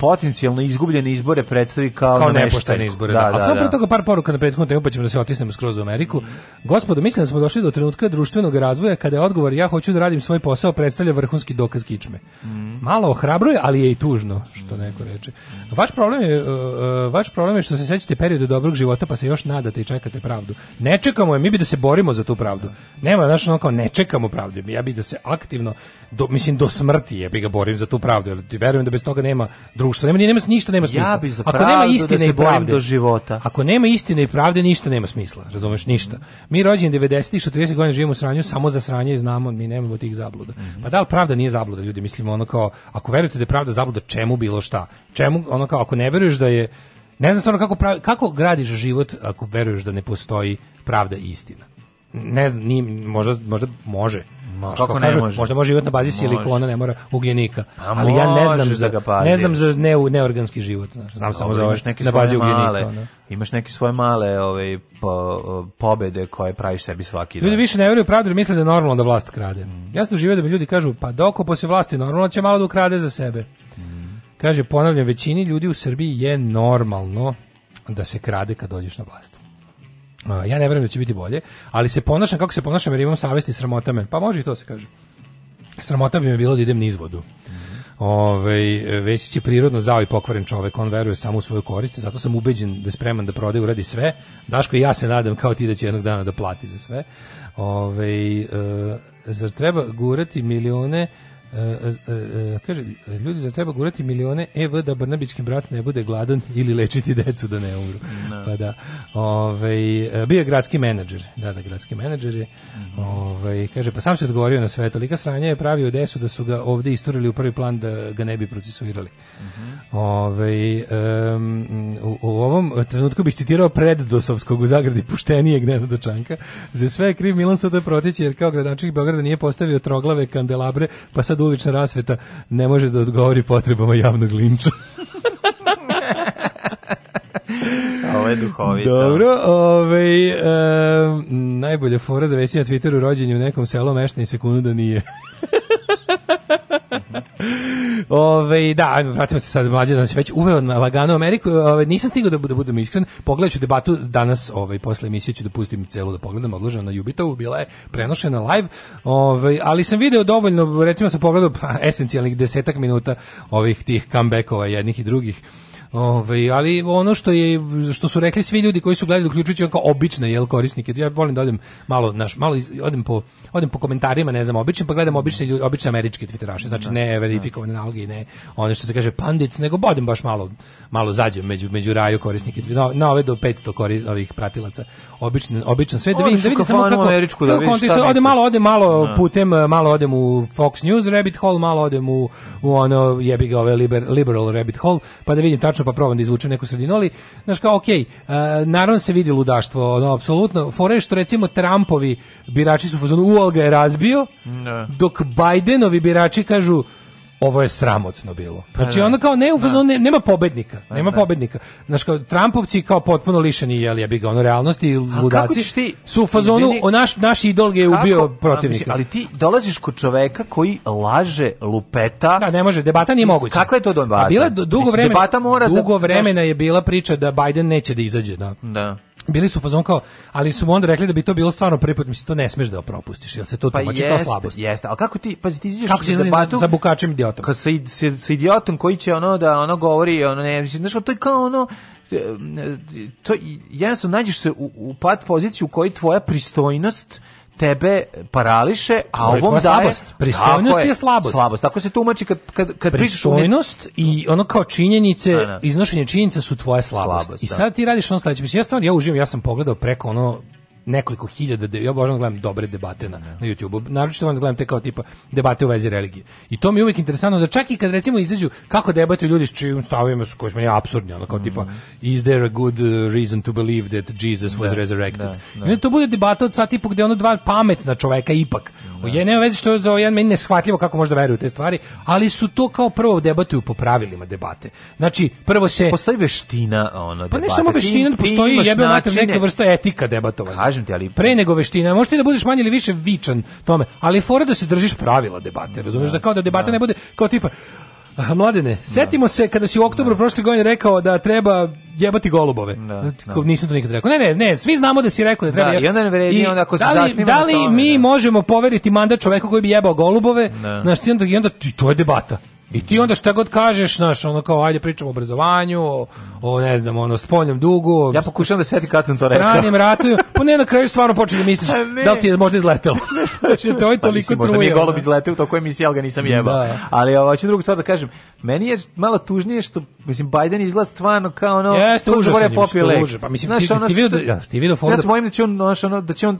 potencijalno izgubljene izbore predstavi kao, kao nepoštene izbore. Da, da, da a samo pre da. toga par poruka na prethodnu temu, pa ćemo da se otisnemo skroz u Ameriku. Gospodo, mislim da smo došli do trenutka društvenog razvoja kada je odgovor ja hoću da radim svoj posao predstavlja vrhunski dokaz kičme. Mm. Malo ohrabruje, ali je i tužno, što neko reče. Vaš problem je, e, e, vaš problem je što se sećate periodu dobrog života pa se još nadate i čekate pravdu. Ne čekamo je, mi bi da se borimo za tu pravdu. Nema, znaš, ono kao ne čekamo pravdu. Ja bi da se aktivno, do, mislim, do smrti je bi ga borim za tu pravdu, jer verujem da bez toga nema drugog društvo. Nema, nema ništa nema smisla. Ja bi ako nema da istine da i pravde do života. Ako nema istine i pravde ništa nema smisla, razumeš ništa. Mi rođeni 90-ih što 30 godina živimo u sranju, samo za sranje i znamo, mi nemamo tih zabluda. Mm -hmm. Pa da li pravda nije zabluda, ljudi, mislimo ono kao ako verujete da je pravda zabluda, čemu bilo šta? Čemu ono kao ako ne veruješ da je ne znam stvarno kako pravi, kako gradiš život ako veruješ da ne postoji pravda i istina. Ne znam, nije, možda, možda može Moš, kako ne kažu, može. Možda može život na bazi silikona, ne mora ugljenika. A ali ja ne znam da za da ne znam za ne, neorganski život, znači Znam samo za ove, ovaj, na bazi ugljenika. Male, Imaš neke svoje male ove ovaj, po, pobede koje praviš sebi svaki dan. Ljudi više ne veruju pravdu, misle da je normalno da vlast krađe. Mm. Ja sam doživio da mi ljudi kažu, pa dok posle vlasti normalno će malo da ukrade za sebe. Mm. Kaže, ponavljam, većini ljudi u Srbiji je normalno da se krađe kad dođeš na vlast ja ne verujem da će biti bolje, ali se ponašam kako se ponašam jer imam savesti i sramota me. Pa može i to se kaže. Sramota bi me bilo da idem niz vodu. -hmm. Ove, Vesić je prirodno zao i pokvaren čovek, on veruje samo u svoju korist, zato sam ubeđen da je spreman da prode uradi sve. Daško i ja se nadam kao ti da će jednog dana da plati za sve. Ove, e, zar treba gurati milione E, e, e, kaže, ljudi za treba gurati milione EV da Brnabićki brat ne bude gladan ili lečiti decu da ne umru. No. Da. Pa da, ovaj, bio je gradski menadžer, da, da, gradski menadžer je, mm ovaj, kaže, pa sam se odgovorio na sve, tolika sranja je pravio desu da su ga ovde isturili u prvi plan da ga ne bi procesuirali. Mm ovaj, um, u, u, ovom trenutku bih citirao preddosovskog u zagradi puštenijeg Nenada Čanka, za sve je kriv Milan Sotoje Protić, jer kao gradančnik Beograda nije postavio troglave kandelabre, pa sad sad ulična rasveta ne može da odgovori potrebama javnog linča. Ovo je duhovito. Da. Dobro, ovaj, e, najbolja fora za vesi Twitteru rođenju u nekom selu mešta i sekundu da nije. Ove, da, vratimo se sad mlađe, da se već uveo na lagano Ameriku. Ove, nisam stigao da, da budem iskren. Pogledat debatu danas, ove, posle emisije ću da pustim celu da pogledam, odložena na Jubitovu, bila je prenošena live, ove, ali sam video dovoljno, recimo sam pogledao pa, esencijalnih desetak minuta ovih tih comebackova jednih i drugih. Ove, ovaj, ali ono što je što su rekli svi ljudi koji su gledali uključujući kao obične jel korisnike. Ja volim da odem malo naš malo iz, odem po odem po komentarima, ne znam, obično pa gledam obične ljudi, obične američke twitteraše. Znači da, ne da. verifikovane naloge ne one što se kaže pandic, nego bodem da baš malo malo zađem među među raju korisnike. Na, na ove do 500 koris, ovih pratilaca. Obično obično sve da vidim, da vidim samo kako američku da vidim. Ode malo, ode malo na. putem, malo odem u Fox News rabbit hole, malo odem u, u ono jebi ga ove liber, liberal rabbit hole, pa da vidim tačno tačno pa probam da izvučem neku sredinu, ali znaš kao okej, okay, e, uh, naravno da se vidi ludaštvo, ono apsolutno. Fore što recimo Trumpovi birači su u fazonu Uolga je razbio, ne. Da. dok Bidenovi birači kažu ovo je sramotno bilo. Pa znači da. ona kao ne, ufazno, da. ne nema pobednika, da, nema pobednika. Znači kao Trumpovci kao potpuno lišeni je li bi ga ono realnosti i ludaci. Ti, su u fazonu izvini, o naš naš idol je kako, ubio protivnika. ali ti dolaziš kod čoveka koji laže, lupeta. Da, ne može, debata nije moguća. Kako je to debata? A bila dugo vremena. Debata mora dugo vremena je bila priča da Biden neće da izađe, da. Da bili su fazon kao, ali su mu onda rekli da bi to bilo stvarno prvi put, mislim, to ne smeš da propustiš, jel se to pa tumači kao slabost. Jeste, al kako ti, pa ti iziđeš kako se debatu, za bukačem idiotom? Kad sa, sa, sa idiotom koji će ono da ono govori, ono ne, znaš, to je kao ono, to, jednostavno nađeš se u, u pad poziciju u kojoj tvoja pristojnost tebe parališe, a to ovom je daje... Pristojnost je, je, slabost. Slabost, tako se tumači kad, kad, kad Pristojnost ne... i ono kao činjenice, da, da. iznošenje činjenica su tvoje slabost. slabost I da. sad ti radiš ono sledeće. Mislim, ja stvarno, ja uživam, ja sam pogledao preko ono nekoliko hiljada, de, ja obožavam da gledam dobre debate na, na YouTube-u, naročito onda gledam te kao tipa debate u vezi religije. I to mi je uvijek interesantno da čak i kad recimo izađu kako debatuju ljudi s čijim stavovima su koji su meni apsurdni, ono kao mm tipa is there a good uh, reason to believe that Jesus was da, resurrected? Da, da. I to bude debata od sat tipu gde ono dva pametna čoveka ipak. Da. O, je nema veze što je za jedan meni neshvatljivo kako može možda veruju te stvari, ali su to kao prvo debatuju po pravilima debate. Znači, prvo se... Postoji veština ono, debate. Pa ne samo veština, ti, postoji jebena neka vrsta etika debatovanja kažem ti, ali pre nego veština, možeš ti da budeš manje ili više vičan tome, ali je fora da se držiš pravila debate, razumeš, da, da kao da debata da. ne bude kao tipa ah, Mladene, setimo da. se kada si u oktobru prošle godine rekao da treba jebati golubove. Da, da. Nisam to nikad rekao. Ne, ne, ne, svi znamo da si rekao da treba. Da, I onda ne vredi, onda ako se da li, da li tome, mi da. možemo poveriti mandat čoveka koji bi jebao golubove? Da. Znaš, i onda, i onda to je debata. I ti onda šta god kažeš, znaš, ono kao ajde pričamo o obrazovanju, o, o ne znam, ono spoljnom dugu. Ja pokušavam da setim kad sam to rekao. Stranim ratu, pa ne na kraju stvarno počne da misliš da li ti je možda izletelo. Znači to je pa toliko truje. Možda nije golub da. izletelo, to koje misije, al ga nisam da. jebao. Da. Ali hoću drugu stvar da kažem, meni je malo tužnije što mislim Biden izgleda stvarno kao ono Jeste, užasno je popile. Pa mislim znaš, ti, ono, ti video da ti video Ford. Ja se bojim da će on ono, da će on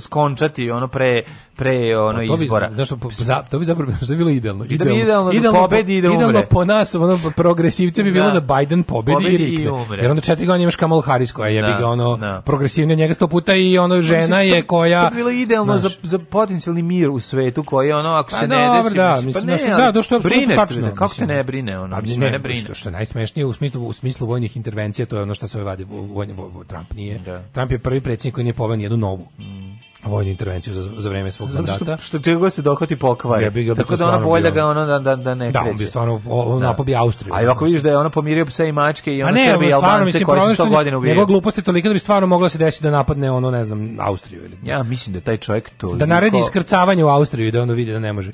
skončati ono pre pre ono pa izbora. Da što to bi zapravo bilo idealno. Da idealno pobedi i da umre. Idealno po nas, ono, progresivce bi da. bilo da Biden pobedi, pobedi i rikne. I Jer onda četiri godine imaš Kamal Harris koja je da. ga ono da. progresivnija njega sto puta i ono žena mislim, je koja... To bi bilo idealno znaš, za, za potencijalni mir u svetu koji ono, ako pa se ne desi... Mislim, da, mislim, pa ne, ali, da, došto je apsolutno tačno. Te, da, kako te ne brine ono? Pa mislim, ne, ne brine. Što, što je najsmešnije u smislu, u smislu vojnih intervencija, to je ono što se ovaj vadi, vo, Trump nije. Da. Trump je prvi predsjednik koji nije poveo nijednu novu. Mm vojnu intervenciju za, za vreme svog Zato mandata. Što, što čega se dohvati pokvari. Ja bi ga Tako da ona bolja ga ono da, da, da ne kreće. Da, on bi stvarno o, da. napobija Austriju. A i ako vidiš da je ona pomirio pse i mačke i pa ona ne, Srbi i Albance koji su 100 godina ubije. Nego glupost je tolika da bi stvarno mogla da se desiti da napadne ono, ne znam, Austriju. Ili... Ja mislim da taj čovjek to... Da naredi iskrcavanje u Austriju i da ono vidi da ne može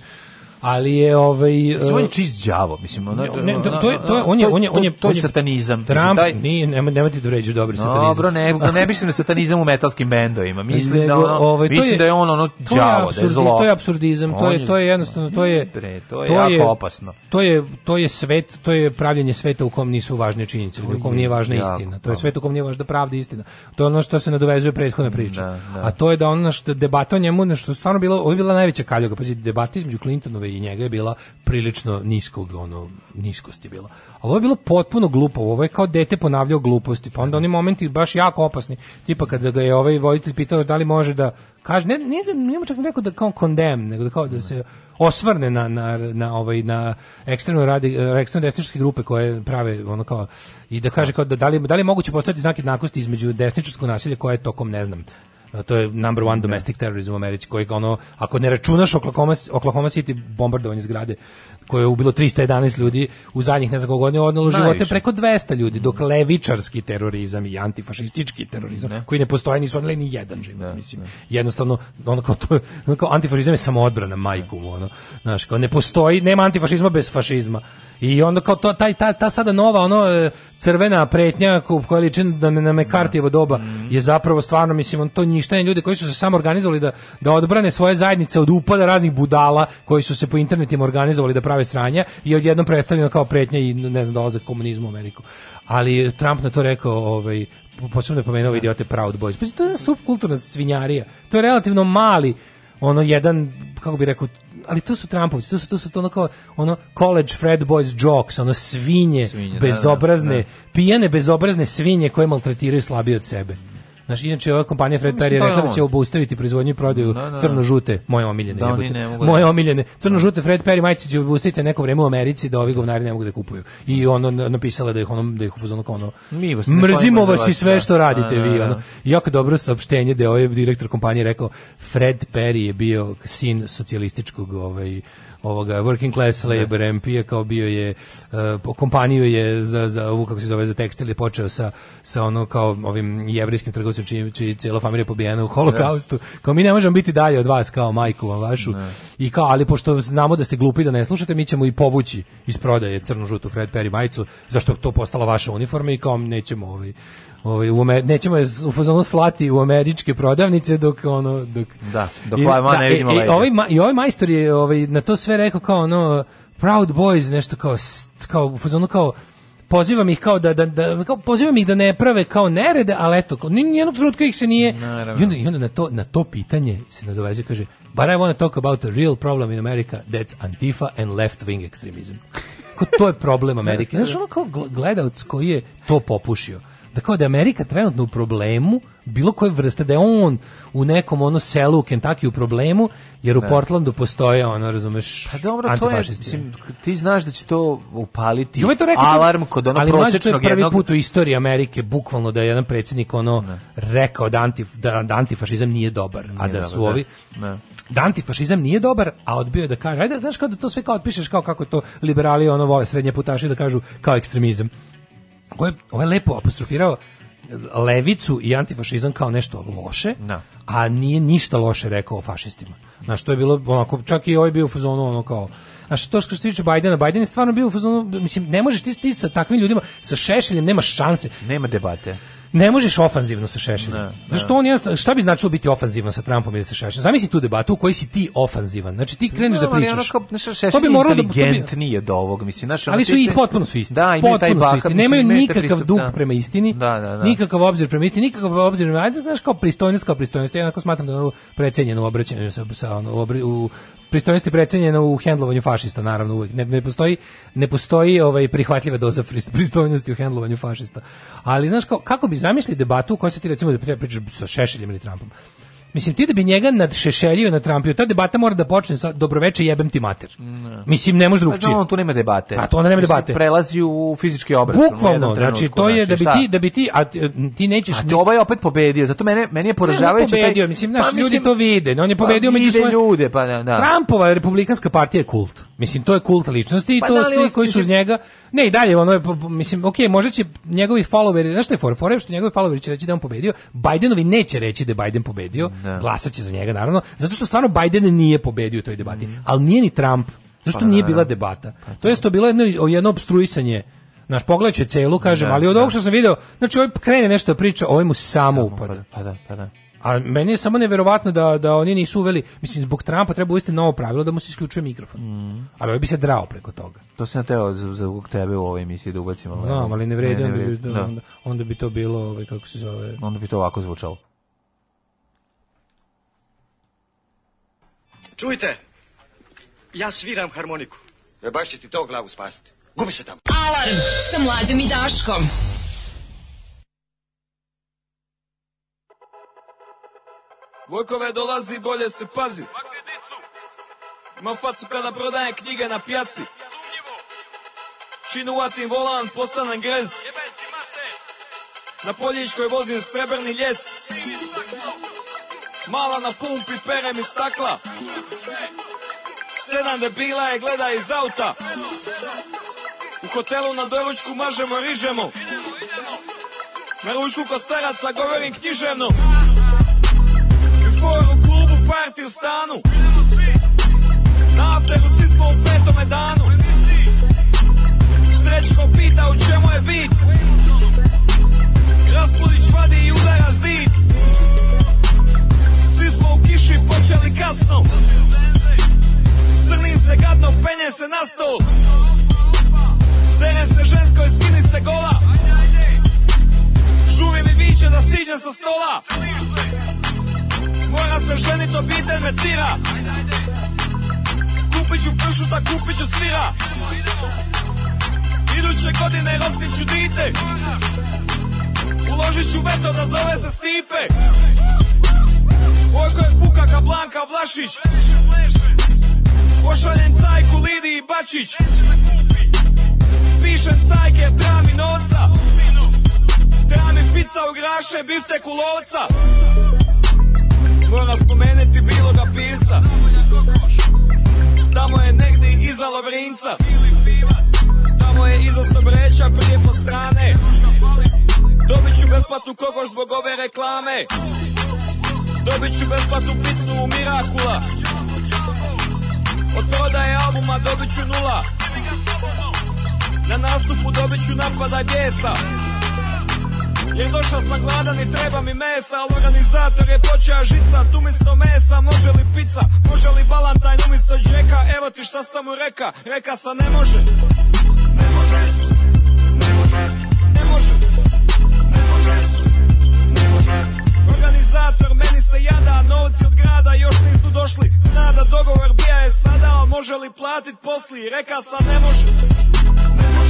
ali je ovaj mislim, on je e, čist đavo mislim ono ne, to, to je to on je on je on je to je satanizam Trump mislim, nije nema nema ti da reći dobri satanizam dobro ne ne mislim na da satanizam u metalskim bendovima mislim da Nego, da ono, ovaj, mislim to je, da je on ono đavo da je zlo to je apsurdizam to je to je jednostavno to je pre, to je, jako opasno to je to je svet to je pravljenje sveta u kom nisu važne činjenice u kom nije važna istina to je svet u kom nije važna pravda istina to je ono što se nadovezuje prethodna priča da, a to je da ono što debata o njemu što stvarno bilo ovo je bila najveća kaljuga pa debata između Clintonove ove i njega je bila prilično niskog ono niskosti bila. A ovo je bilo potpuno glupo, ovo je kao dete ponavljao gluposti, pa onda oni momenti baš jako opasni, tipa kada ga je ovaj voditelj pitao da li može da kaže ne nije, nema da, čak rekao da kao condemn, nego da kao da se osvrne na na na ovaj na ekstremno radi ekstremno desničarske grupe koje prave ono kao i da kaže da. kao da, da li da li moguće postaviti znak jednakosti između desničarskog nasilja koje je tokom ne znam to je number one domestic da. terrorism u Americi koji ono ako ne računaš Oklahoma, Oklahoma City bombardovanje zgrade koje je ubilo 311 ljudi u zadnjih ne znam koliko godina odnelo Najviše. živote preko 200 ljudi dok mm. levičarski terorizam i antifašistički terorizam ne. koji ne postoje nisu odneli ni jedan život ne, da, mislim ne. Da. jednostavno ono kao to ono kao antifašizam je samo odbrana majku ono znaš kao ne postoji nema antifašizma bez fašizma I onda kao to, taj, ta, ta sada nova ono e, crvena pretnja koja liči na, na Mekartijevo doba mm. je zapravo stvarno, mislim, on to njištenje ljudi koji su se samo organizovali da, da odbrane svoje zajednice od upada raznih budala koji su se po internetima organizovali da prave sranja i odjednom predstavljeno kao pretnja i ne znam, dolazak komunizmu u Ameriku. Ali Trump na to rekao, ovaj, posebno je pomenuo idiote Proud Boys. Pa to je subkulturna svinjarija. To je relativno mali ono jedan kako bi rekao ali to su Trumpovci, to su to su to ono kao ono college Fred boys jokes, ono svinje, svinje da, da, bezobrazne, da, da, da. pijene bezobrazne svinje koje maltretiraju slabije od sebe. Znaš, inače ova kompanija Fred Perry rekla da će obustaviti proizvodnju i prodaju da, da. da. crno-žute, moje omiljene. Da, ne da- moje omiljene. Crno-žute Fred Perry majice će obustaviti neko vreme u Americi da ovi govnari ne mogu da kupuju. I ono napisala da ih ono da ih u fazonu ono mrzimo vas i sve da. što radite da, vi. Ono. Jako dobro saopštenje da je ovaj direktor kompanije rekao Fred Perry je bio sin socijalističkog ovaj ovoga working class da. labor MP je kao bio je uh, kompaniju je za za ovu kako se zove za tekstil je počeo sa sa ono kao ovim jevrejskim trgovcem čiji čiji cela familija pobijena u da. holokaustu. Kao mi ne možemo biti dalje od vas kao majku vam vašu. Ne. Da. I kao ali pošto znamo da ste glupi da ne slušate, mi ćemo i povući iz prodaje crnu žutu Fred Perry majicu zašto to postala vaša uniforma i kao nećemo ovaj ovaj u Amer, nećemo je u fazonu slati u američke prodavnice dok ono dok da dok ovaj da, ne vidimo i, e, i, e, ovaj ma, i ovaj majstor je ovaj na to sve rekao kao ono Proud Boys nešto kao kao u fazonu kao pozivam ih kao da, da, da kao pozivam ih da ne prave kao nerede, ali eto, ni jednog trenutka ih se nije Naravno. i onda, i onda na, to, na to pitanje se nadoveze kaže but I want to talk about the real problem in America that's Antifa and left wing extremism. Ko to je problem Amerike. Znaš ono kao gledalac koji je to popušio da da je Amerika trenutno u problemu bilo koje vrste, da je on u nekom ono selu u Kentucky u problemu, jer u da. Portlandu postoje ono, razumeš, Pa dobro, to je, mislim, ti znaš da će to upaliti to rekao, alarm kod ono ali prosječnog je prvi jednog... put u istoriji Amerike, bukvalno da je jedan predsjednik ono ne. Da. rekao da, antif, da, da, antifašizam nije dobar, nije a da su dobar, ovi... Ne da. Da. da antifašizam nije dobar, a odbio je da kaže, ajde, znaš kao da to sve kao otpišeš kao kako to liberali ono vole srednje putaši da kažu kao ekstremizam. Koje, je lepo apostrofirao eh, levicu i antifašizam kao nešto loše, da. a nije ništa loše rekao o fašistima. Znaš, to je bilo onako, čak i ovaj bio u fazonu ono kao, znaš, to što se tiče Bajdena, Bajden je stvarno bio u fazonu, mislim, ne možeš ti, ti sa takvim ljudima, sa Šešeljem nemaš šanse. Nema debate ne možeš ofanzivno sa Šešeljem. Ne, Zašto on jednostavno, šta bi značilo biti ofanzivno sa Trumpom ili sa Šešeljem? Zamisli tu debatu u kojoj si ti ofanzivan. Znači ti kreneš no, da pričaš. Ono kao, to bi moralo da nije do ovog, mislim, znaš, Ali su isti, potpuno su isti. Da, imaju taj baka, isti. Nemaju nikakav dug da. prema istini. Da, da, da. Nikakav obzir prema istini, nikakav obzir prema, znaš, kao pristojnost, kao pristojnost. Ja onako smatram da je ono precenjeno obraćanje sa, sa ono, u pristojnost je precenjena u hendlovanju fašista, naravno uvijek. Ne, ne postoji, ne postoji ovaj, prihvatljiva doza pristojnosti u hendlovanju fašista. Ali, znaš, kao, kako bi zamislili debatu u kojoj se ti, recimo, da pričaš sa Šešeljem ili Trumpom? Mislim, ti da bi njega nadšešeljio na Trampiju, ta debata mora da počne sa dobroveče jebem ti mater. Ne. Mislim, ne može pa drugčije. Znači, tu nema debate. A pa to onda nema debate. Prelazi u fizički obračun. Bukvalno, znači, to znači, je da bi ti, da bi ti, a e, ti nećeš... A te ovaj opet pobedio, zato mene, meni je poražavajuće... taj pobedio, mislim, naši pa, ljudi to vide, on je pa pobedio pa, među svoje... ljude, pa da. da. Trampova republikanska partija je kult. Mislim, to je kult ličnosti i pa to da svi koji su uz njega... Ne, i dalje, ono je, mislim, ok, možda će njegovi followeri, znaš što je for, for što njegovi followeri će reći da on pobedio, Bajdenovi neće reći da je Biden pobedio, da. glasat za njega, naravno, zato što stvarno Biden nije pobedio u toj debati, mm. ali nije ni Trump, zašto pa, nije bila debata. Pa, to jest to bilo jedno, jedno obstruisanje Naš pogled će celu, kažem, da, ali od ovog da. što sam video, znači ovaj krene nešto da priča, ovaj mu samo, samo upada. Pa, pa da, pa da. A meni je samo neverovatno da, da oni nisu uveli, mislim, zbog Trampa treba uvesti novo pravilo da mu se isključuje mikrofon. Mm. Ali ovaj bi se drao preko toga. To se sam teo za zbog tebe u ovoj emisiji da ubacimo. Znam, ali ne vredi, ne, Onda, bi, da. onda, onda, bi to bilo, ovaj, kako se zove... Onda bi to ovako zvučalo. Čujte, ja sviram harmoniku. E baš će ti to glavu spasiti. Gubi se tamo. Alarm sa mlađim i Daškom. Vojkove dolazi, bolje se pazi. Ma facu kada prodajem knjige na pjaci. Čin uvatim volan, postanem grez. Na poljičkoj vozim srebrni ljes. Mala na pumpi, pere mi stakla. Sedam debila je gleda iz auta. U hotelu na doručku mažemo, rižemo. Na ručku kostaraca govorim književno parti u stanu Na afteru svi smo u petome danu Srećko pita u čemu je bit Raspudić vadi i udara zid Svi smo u kiši počeli kasno Crnim se gadno, penje se na stol Tere se žensko i skini se gola Žuvi mi viće da siđem sa stola da se ženit obitelj me tira Kupit ću da kupit ću sira Iduće godine rodit ću dite Uložit ću veto da zove se Stipe Ojko je puka ka Blanka Vlašić Pošaljem cajku Lidi i Bačić Pišem cajke, trami novca Trami pizza u graše, biftek u lovca mogla nas spomenuti bilo ga pisa Tamo je negdje iza Lovrinca Tamo je iza Stobreća prije po strane Dobit ću besplatnu kokoš zbog ove reklame Dobit ću besplatnu picu u Mirakula Od prodaje albuma dobit ću nula Na nastupu dobit ću napada djesa Jer došao sam gladan i treba mi mesa Al organizator je počeo žica Tu misto mesa može li pizza Može li balantajn umisto džeka Evo ti šta sam mu reka Reka sa ne može Ne može Ne može Ne može Ne može Ne može Organizator meni se jada Novci od grada još nisu došli Zna da dogovor bija je sada Al može li platit posli Reka sa ne može Ne može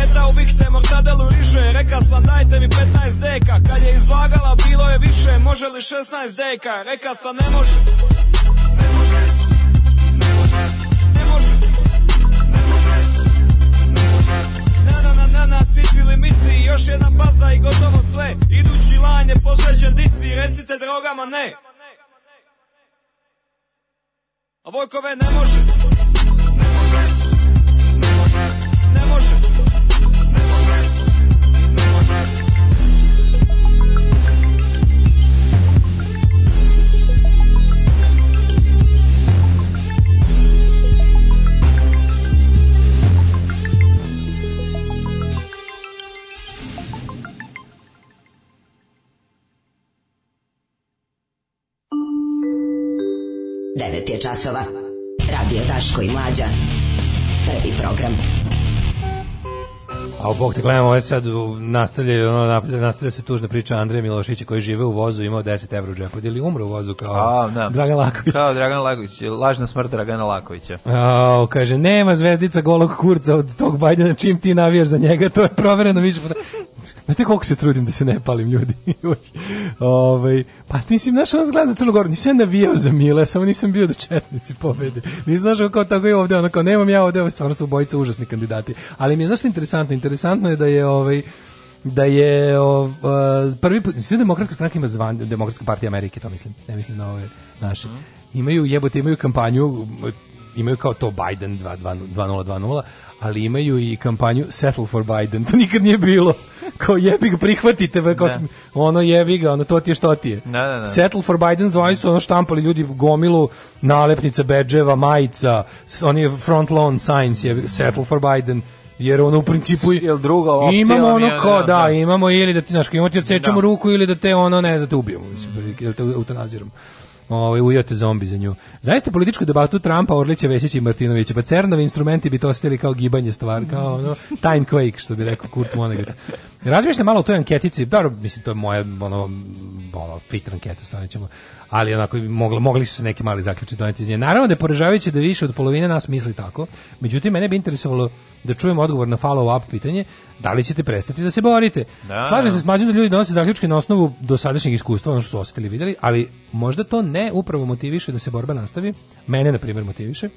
redrao bih te mortadelu riše Reka sam dajte mi 15 deka Kad je izvagala bilo je više Može li 16 deka Reka sam ne može Ne može Ne može Na na na na na cicili mici Još jedna baza i gotovo sve Idući lajn je dici Recite drogama ne A Vojkove ne može je časova. Radio Taško i Mlađa. Prvi program. A u bok te gledamo, ovaj sad nastavlja, ono, nastavlja se tužna priča Andreja Milošića koji žive u vozu, imao 10 evra u džepu, ili umro u vozu kao A, da. Dragan Laković. Kao Dragan Laković, lažna smrt Dragana Lakovića. A, kaže, nema zvezdica golog kurca od tog Bajdena, čim ti navijaš za njega, to je provereno više puta. Znate koliko se trudim da se ne palim ljudi. Ove, ovaj, pa nisim našao nas gledao za Crnogoru, nisam navijao za Mile, samo nisam bio da četnici pobede. Nisam znaš kao tako je ovde, ono kao nemam ja ovde, ovo stvarno su bojice užasni kandidati. Ali mi je znaš interesantno, interesantno je da je ovaj da je ov, prvi put, sve demokratska stranka ima zvan, demokratska partija Amerike, to mislim, ne mislim na ove naše. Mhm. Imaju jebote, imaju kampanju imaju kao to Biden 2020, ali imaju i kampanju Settle for Biden. To nikad nije bilo. Kao jebi ga, prihvatite. Ve, kao da. sm, ono jebi ga, ono to ti je što ti je. Da, da, da. Settle for Biden zvali su ono štampali ljudi gomilu nalepnica, bedževa, majica, oni front lawn signs, jebi Settle for Biden jer ono u principu jel druga opcija imamo ono kao da, da, imamo ili da ti naš imamo ti da odsečemo ruku ili da te ono ne znam te ubijemo mislim, mm. ili te eutanaziramo ovaj ujote zombi za nju. Zaista političku debatu Trumpa, Orlića, Vesića i Martinovića, pa Cernovi instrumenti bi to ostali kao gibanje stvar, kao ono time quake što bi rekao Kurt Vonnegut. Razmišljam malo o toj anketici, dobro, mislim to je moja ono, ono Twitter anketa, stvarno ćemo ali onako mogli, mogli su se neki mali zaključci doneti iz nje. Naravno da je poražavajuće da više od polovine nas misli tako, međutim, mene bi interesovalo da čujem odgovor na follow-up pitanje, da li ćete prestati da se borite? Da. Slažem se s da ljudi donose zaključke na osnovu dosadašnjeg iskustva, ono što su osjetili videli, ali možda to ne upravo motiviše da se borba nastavi, mene, na primjer, motiviše,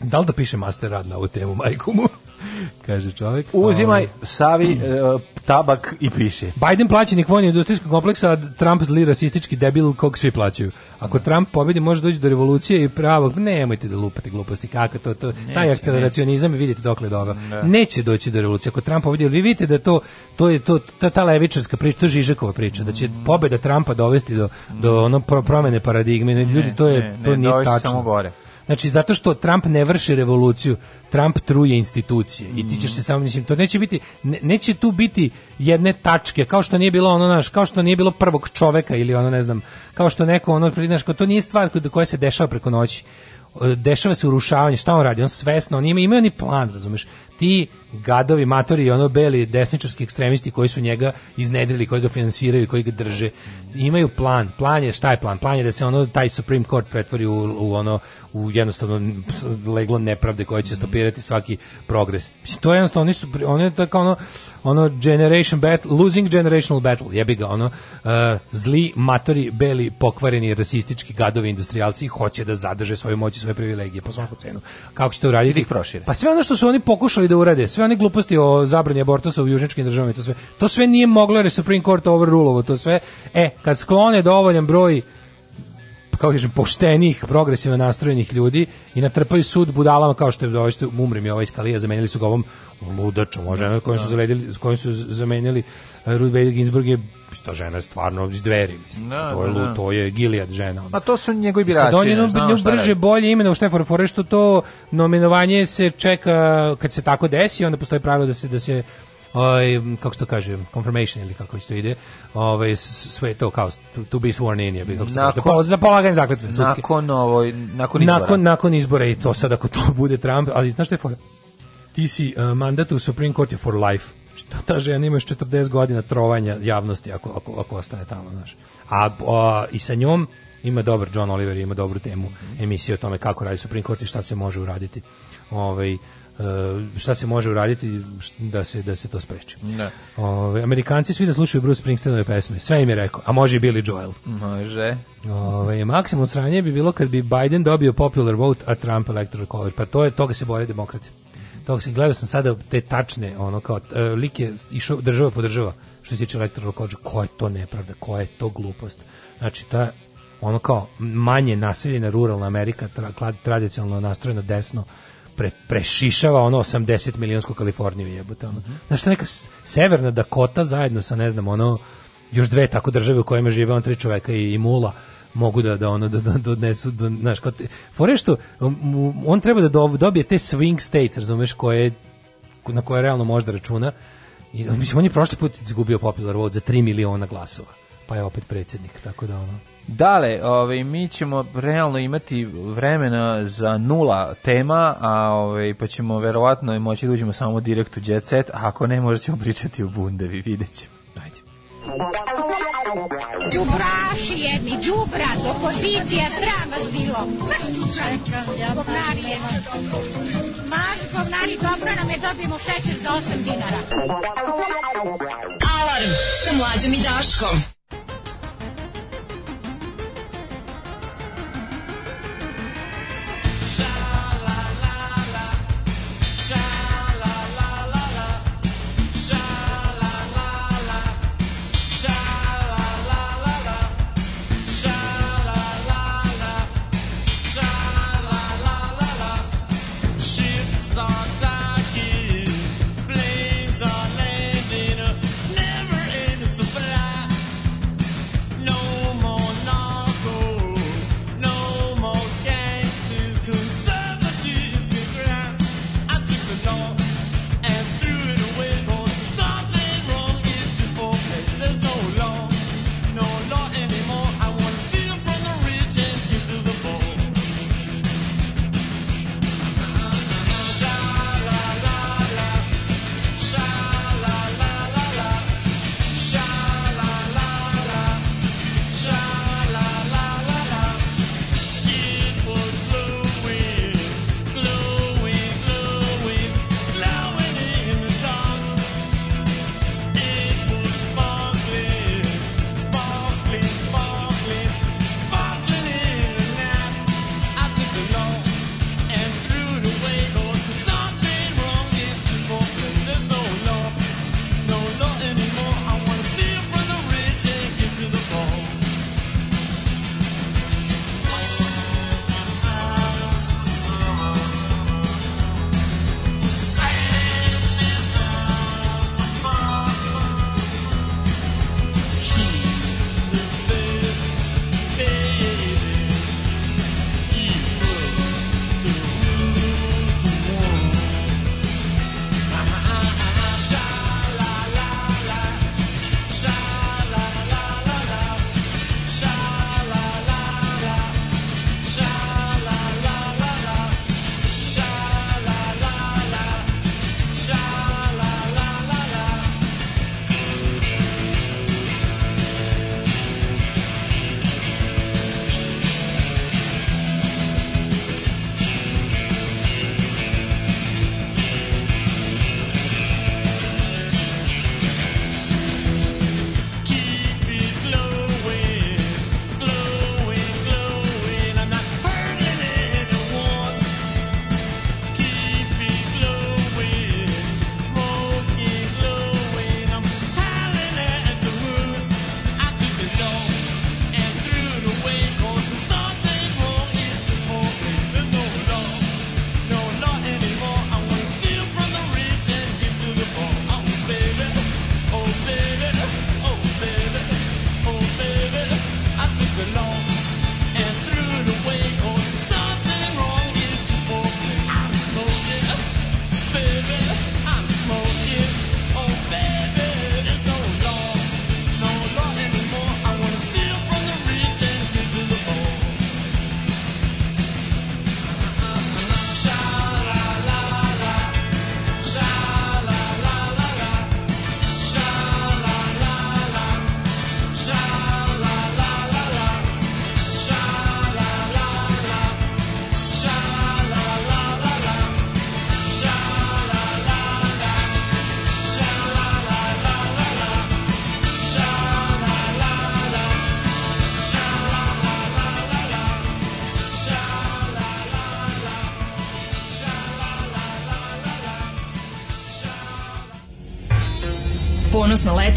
Da li da piše master rad na ovu temu, majku mu? Kaže čovjek. Uzimaj, ovaj, savi, uh, tabak i piše. Biden plaćenik vojnog industrijskog kompleksa, a Trump zli rasistički debil kog svi plaćaju. Ako da. Trump pobedi, može doći do revolucije i pravog... Nemojte da lupate gluposti, kako to... to neće, taj akceleracionizam i vidite dokle dobro. Da. Neće doći do revolucije. Ako Trump pobedi, vi vidite da to, to je to, ta, ta levičarska priča, to Žižekova priča, mm. da će mm. pobeda Trumpa dovesti do, do ono promene paradigme. Ljudi, ne, to je... Ne, to ne, nije tačno. Samo gore. Znači, zato što Trump ne vrši revoluciju, Trump truje institucije. I ti ćeš se samo, mislim, to neće biti, ne, neće tu biti jedne tačke, kao što nije bilo ono, naš, kao što nije bilo prvog čoveka ili ono, ne znam, kao što neko, ono, znaš, to nije stvar koja se dešava preko noći dešava se urušavanje, šta on radi, on svesno, on ima, ima oni plan, razumeš, ti gadovi, matori i ono beli desničarski ekstremisti koji su njega iznedrili, koji ga finansiraju koji ga drže. Imaju plan. Plan je, šta je plan? Plan je da se ono, taj Supreme Court pretvori u, u ono, u jednostavno leglo nepravde koje će stopirati svaki progres. Mislim, to je jednostavno, oni su, oni je kao ono, ono generation battle, losing generational battle, jebi ga, ono, uh, zli, matori, beli, pokvareni, rasistički gadovi, industrijalci hoće da zadrže svoju moć i svoje privilegije po svaku cenu. Kako će to uraditi? Da pa sve ono što su oni pokušali da urade, sve one gluposti o zabranje abortusa u južničkim državama i to sve. To sve nije moglo jer je Supreme Court overrulovo to sve. E, kad sklone dovoljan broj kao kažem, poštenih, progresivno nastrojenih ljudi i natrpaju sud budalama kao što je dovoljstvo, umrem je ova iskalija, zamenili su ga ovom ludačom, ova žena kojom su, da. zaledili, kojom su zamenili eh, Ruth Bader Ginsburg je ta žena je stvarno iz dveri, mislim. No, da, to je no. Da, to je Gilead žena. A pa to su njegovi birači. Sad on no, brže bolje ime nego Stefan Fore to nominovanje se čeka kad se tako desi, onda postoji pravilo da se da se ovaj kako se to kaže confirmation ili kako se ide ovaj sve to kao to be sworn in je bi kako se kaže za polaganje zakletve sudske nakon ovaj nakon izbora nakon nakon izbora i to sad ako to bude Trump ali znaš šta je fora ti si uh, mandat u Supreme Court for life što ta žena ima 40 godina trovanja javnosti ako, ako, ako ostane tamo, znaš. A, a, i sa njom ima dobar John Oliver, ima dobru temu emisiju o tome kako radi Supreme Court i šta se može uraditi. Ovaj Eh, šta se može uraditi da se da se to spreči. Ne. Da. Ove, Amerikanci svi da slušaju Bruce Springsteenove pesme. Sve im je rekao, a može i Billy Joel. Može. Ove, maksimum sranje bi bilo kad bi Biden dobio popular vote, a Trump electoral college. Pa to je toga se bore demokrati. Toga se gledao sam sada te tačne, ono kao uh, eh, lik je išao država po država što se tiče electoral college. Ko je to nepravda, koja je to glupost. Znači ta ono kao manje naseljena ruralna Amerika tra, tradicionalno nastrojena desno pre, prešišava ono 80 milionsku Kaliforniju jebote. Ono. Mm Znaš, neka severna Dakota zajedno sa, ne znam, ono, još dve tako države u kojima žive on tri čoveka i, i mula mogu da da ono da donesu da, da do, da, znaš kao što um, on treba da dobije te swing states razumeš koje na koje realno može da računa i mislim on je prošli put izgubio popular vote za 3 miliona glasova pa je opet predsjednik tako da ono Dale, ovaj, mi ćemo realno imati vremena za nula tema, a ovaj, pa ćemo verovatno moći da uđemo samo direkt u Jet Set, a ako ne, možda ćemo pričati o bundevi, vidjet ćemo. Ajde. Đubraši jedni, đubra, opozicija, sram vas bilo. Maš čučaj, govnari je. Maš govnari, dobro nam je, dobijemo šećer za 8 dinara. Alarm sa mlađom i Daškom.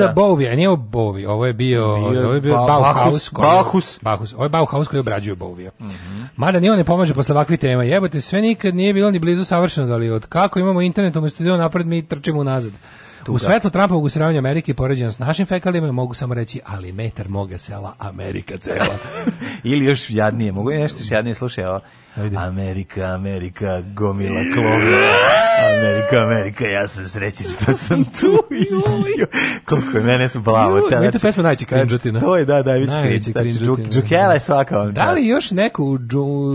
za da. Bowie, a nije ovo Bowie, ovo je bio, bio ovo je bio ba Bauhaus, koji, Bauhaus. Bauhaus, ovo je Bauhaus koji obrađuje Bowie. Mm -hmm. Mada ni on ne pomaže posle ovakvih tema. Jebote, sve nikad nije bilo ni blizu savršeno, ali od kako imamo internet, umesto da napred mi trčimo nazad. Tuga. U da. svetlu Trumpovog usravanja Amerike poređena s našim fekalima mogu samo reći ali metar moga sela Amerika cela. Ili još jadnije, mogu nešto jadnije slušaj Ajde. Amerika, Amerika, gomila klova. Amerika, Amerika, ja sam srećen što sam tu. Koliko je mene sam plavo. Ta, znači, pesma najveći krinđutina. To je, da, da, najveći krinđutina. Džukela znači, da. je svaka vam Da li još neko u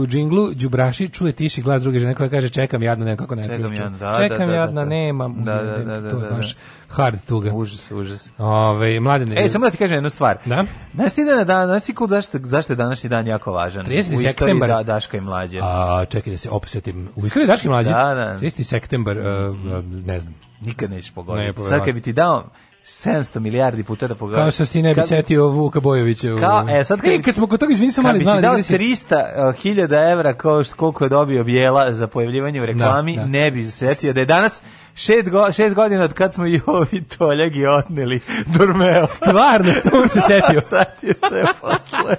džinglu Đubraši čuje tiši glas druge žene koja kaže čekam jadno nekako ne Čekam jadno, da, Čekam da, da, jadno, nemam. Da, da, da, da, to je baš hard tuga. Užas, užas. Ove, mladine... E, samo da ti kažem jednu stvar. Da? Znaš ti, da dan, znaš ti kud, zašto, zašto je današnji dan jako važan? 30. septembar. Da, Daška i mlađe. A, čekaj da se opsetim. U istoriji Daška i mlađe? Da, da. 30. septembar, uh, ne znam. Nikad nećeš pogoditi. Ne, Sad kad bi ti dao, 700 milijardi puta da pogledaš. Kao što si ne bi kad, setio Vuka Bojovića. U... Kao, e, sad kad, e, kad smo kod toga, izvini sam mali, Kad bi ti dao 300.000 uh, e, evra kao koliko je dobio Bijela za pojavljivanje u da, reklami, da, da. ne bi setio da je danas šest, go, šest godina od kad smo Jovi Toljagi odneli Durmeo. Stvarno, on se setio. Sad je se posle.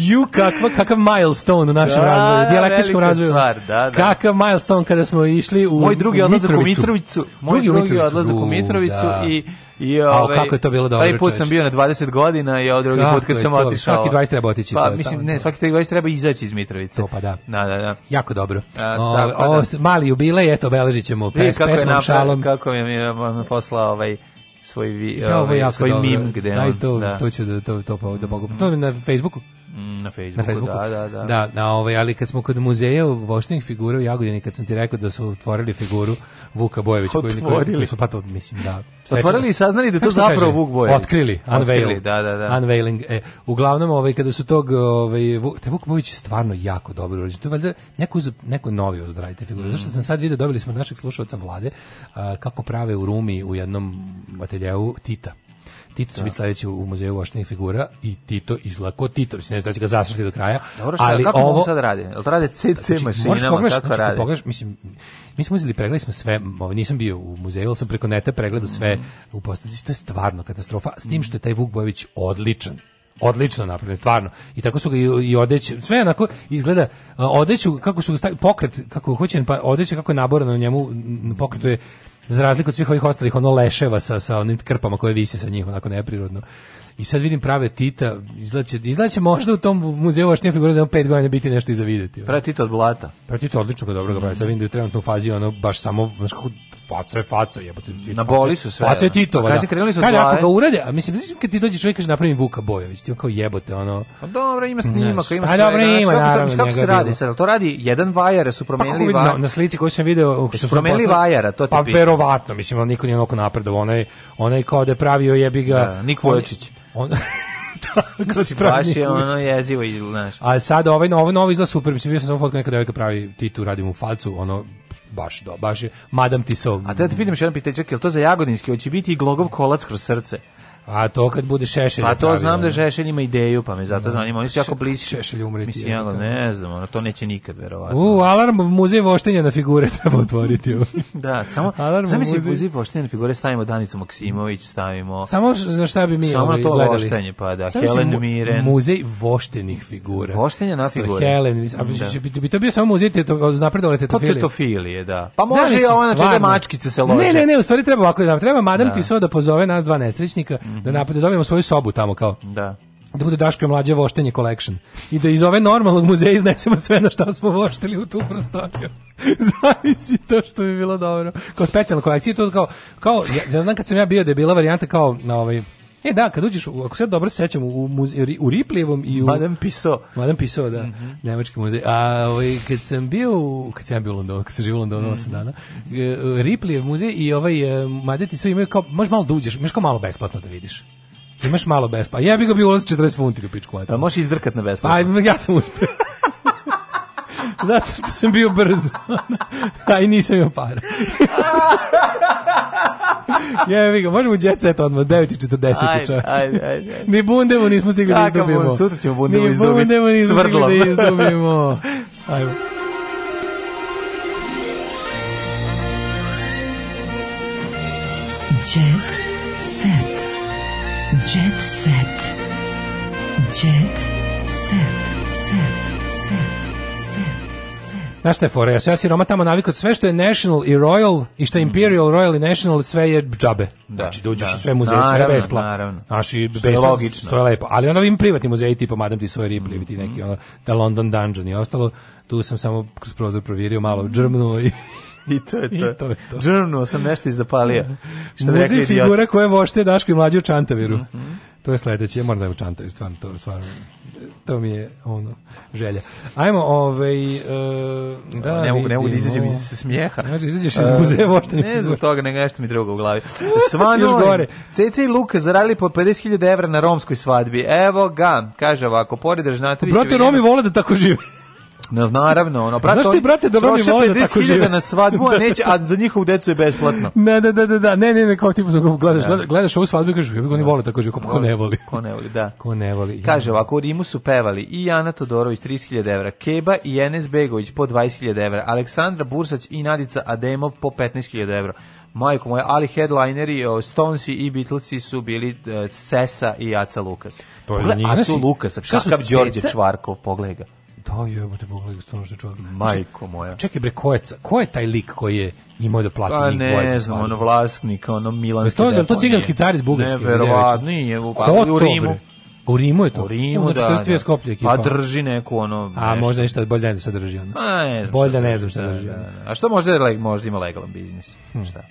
Ju, kakva, kakav milestone u našem da, razvoju, dijalektičkom razvoju. Stvar, da, da. Kakav milestone kada smo išli u Moj drugi odlazak u Mitrovicu. Moj drugi, drugi odlazak u Mitrovicu, da. i I ovaj, kako je to bilo dobro. Taj put sam bio na 20 godina i ovaj drugi put kad sam to, otišao. Svaki 20 treba otići. Pa mislim ne, da. svaki 20 treba izaći iz Mitrovice. To pa da. Da, da, da. Jako dobro. A, o, pa o, da. mali jubilej, eto beležićemo pes, kako pesmom, je šalom. Kako mi je poslao ovaj svoj vi, ja, ovaj, svoj mim gde Daj, on, to, da. to ću da to to pa da mogu. To na Facebooku. Mm, na Facebooku, na Facebooku. da, da, da. da na ovaj, ali kad smo kod muzeja voštenih figura u Jagodini, kad sam ti rekao da su otvorili figuru Vuka Bojevića, koji otvorili. su pa to, mislim, da. Sećamo. Otvorili i saznali da to zapravo kaže? Vuk Bojević. Otkrili, unveiling. Da, da, da. Unveiling. E, uglavnom, ovaj, kada su tog, ovaj, te Vuk Bojević je stvarno jako dobro urađen. To je valjda neko, uz, neko novi ozdravite figure. Mm. Zašto sam sad vidio, dobili smo našeg slušalca vlade, a, kako prave u Rumi u jednom ateljevu Tita. Tito će da. biti sledeći u muzeju voštenih figura i Tito izlako Tito, mislim ne znam da će ga zasrati do kraja. Dobro, šta, ali kako ovo sad radi? Jel to rade CC znači, mašinama pogledaš, kako znači, radi? Pogledaš, mislim mi smo uzeli pregledali smo sve, ovaj, nisam bio u muzeju, ali sam preko neta pregledao sve mm -hmm. u postavci, to je stvarno katastrofa, s tim mhm. što je taj Vuk Bojević odličan odlično napravljen stvarno i tako su ga i, i odeće sve onako izgleda odeću kako su ga stavili, pokret kako hoćen pa odeće kako je naborano njemu pokretu je za razliku od svih ovih ostalih ono leševa sa, sa onim krpama koje visi sa njih onako neprirodno i sad vidim prave Tita, izlaće, izlaće možda u tom muzeju oštine figure za 5 godina biti nešto i za vidjeti. Pravi Tita od blata. Pravi Tita odlično ga dobro ga pravi, sad vidim da je trenutno u fazi ono baš samo, znaš kako faca je faca, jebote. Na boli su sve. Faca je Titova. Kaže da. krenuli su od glave. Kaže ako ga urade, a mislim mislim kad ti dođe čovjek kaže napravim Vuka Bojović, ti on kao jebote ono. Pa dobro, ima snimak, ima pa sve. Pa dobro, da, ima, znači, naravno. Kako se radi? Sad to radi jedan vajara su pa promenili pa, vajara. Na slici koju sam video, su promenili vajara, to ti. Pa verovatno, mislim on niko nije onako napredovao, onaj onaj kao da je pravio jebi ga da, Nik Vujočić. On Mislim, baš je ono jezivo i, znaš. A sad ovaj, novo novo izgleda super, mislim, bio sam samo fotka neka devojka pravi Titu, radi mu falcu, ono, baš do, baš je Madam Tisov. A te da te pitam što jedan pitečak, je to za Jagodinski, hoće biti i glogov kolac kroz srce? A to kad bude Šešelj. Pa to znam da Šešelj ima ideju, pa me zato da. zanima. Oni su jako bliski. Šešelj umreti. Mislim, ja ne znam, ono, to neće nikad, verovatno. U, alarm muzej voštenja na figure treba otvoriti. da, samo, alarm samo muzej... muzej voštenja na figure stavimo Danicu Maksimović, stavimo... Samo za šta bi mi samo to gledali. voštenje, pa da, samo Helen mu, Miren. Muzej voštenih figura. Voštenja na figure. Helen, a bi, da. bi, bi to bio samo muzej teto, napredovale pa tetofilije. Pa tetofilije, da. Pa može i ovo, znači da mačkice se lože. Ne, ne, ne, u stvari treba ovako da, treba madam da. Tiso da pozove nas dva nesrećnika da da napade, da dobijemo svoju sobu tamo kao. Da da bude Daško i mlađe voštenje collection i da iz ove normalnog muzeja iznesemo sve na što smo voštili u tu prostoriju. Zavisi to što bi bilo dobro. Kao specijalna kolekcija, to kao, kao ja, ja znam kad sam ja bio da je bila varijanta kao na ovaj, E da, kad uđeš, ako se dobro sećam, u, muze, u Riplijevom i u... Madame Piso. Madame Piso, da, mm -hmm. nemački muzej. A ovaj, kad sam bio, kad sam bio u Londonu, kad sam živio u Londonu mm -hmm. 8 dana, e, Riplijev muzej i ovaj, uh, Madeti su imaju kao, možeš malo da uđeš, imaš kao malo besplatno da vidiš. Imaš malo bespa. Ja bih ga bio ulaz 40 funti u pičku. Pa možeš izdrkat na besplatno. Pa ja sam uspio. Zato što sam bio brzo. Aj, nisam imao para. Jevi ga, možemo jet set odmah, 9.40 čovječe. Ajde, ajde, ajde. Ni bundemo nismo stigli da izdobimo. Kakav sutra ćemo bundemo izdubiti. Ni bundemo nismo stigli da izdobimo. Ajmo. Znaš šta je fora? Ja se ja siroma tamo navikao sve što je National i Royal i što je mhm. Imperial, Royal i National sve je džabe. Da, znači dođeš da. u sve muzeje, sve bespla. Naravno. Naši što je logično. To je lepo. Ali ono ovim privatni muzeji tipa Madame Tussauds Ripley, mm -hmm. neki mhm. ono, da London Dungeon i ostalo, tu sam samo kroz prozor provjerio malo mhm. džrmnuo i I to je to. I to, je to. Džrnuo sam nešto i zapalio. Šta bi rekli idiot. figura koje vošte Daško i mlađi u Čantaviru. Mm -hmm. To je sledeće, moram da je u Čantaviru, stvarno, to stvarno to mi je ono želja. Ajmo, ovaj uh, da ne mogu ne mogu da izađem iz smijeha. Znači izađeš iz muzeja voštanja. E, ne zbog toga, nego nešto mi drugo u glavi. Svan gore. CC i Luka zaradili po 50.000 evra na romskoj svadbi. Evo ga, kaže ovako, pored Režnatovića. Brate, Romi vole da tako žive. No, naravno, ono, brate, Znaš ti, brate, da oni vole tako žive. na svadbu, a, neće, a za njihovu decu je besplatno. ne, ne, ne, ne, da, ne, ne, ne, kao tipu, da, gledaš, da. gledaš ovu svadbu i bih oni vole tako žive, pa ko ne voli. Ko ne voli, da. Ko ne voli. Kaže, ovako, u Rimu su pevali i Jana Todorović 30.000 evra, Keba i Enes Begović po 20.000 evra, Aleksandra Bursać i Nadica Ademov po 15.000 evra. Majko moja, ali headlineri, o, Stonesi i Beatlesi su bili e, Sesa i Aca Lukas. To je Pogled, njih. Acu znači, kakav Đorđe Čvarkov, pogledaj To da, je, jebote, pogledaj, stvarno što čovjek. Znači, Majko moja. Čekaj bre, ko ko je taj lik koji je imao da plati pa, njih ne, ne znam, ono vlasnik, ono milanski. To je to ciganski car iz Bugarske. Neverovatno, je u, u Rimu. U Rimu je to. U Rimu, znači, da. Ono 42 da. Skoplje ekipa. Pa drži neku ono... Nešto. A možda nešto, bolje ne znam šta drži ono. Pa ne znam. Bolje ne znam šta da, drži da, ono. A što možda, možda ima legalan biznis? Hm. Šta?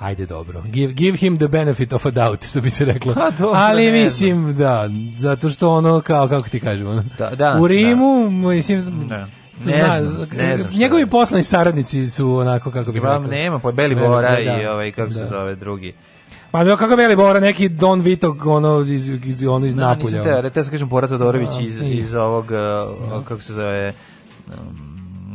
ajde dobro. Give, give him the benefit of a doubt, što bi se reklo. Ha, pa, dobro, Ali mislim, da, zato što ono, kao, kako ti kažemo, da, da, u Rimu, da. mislim, da. Ne zna, znam, ne znam da njegovi poslani saradnici su onako kako bi rekao. nema, pa Beli Bora da, da, i ovaj, kako se zove drugi. Pa bio kako beli Bora, neki Don Vito, ono iz, iz, ono iz da, Napolja. Da, nisam te, te sam kažem Bora Todorović iz, iz ovog, uh, kako se zove, um,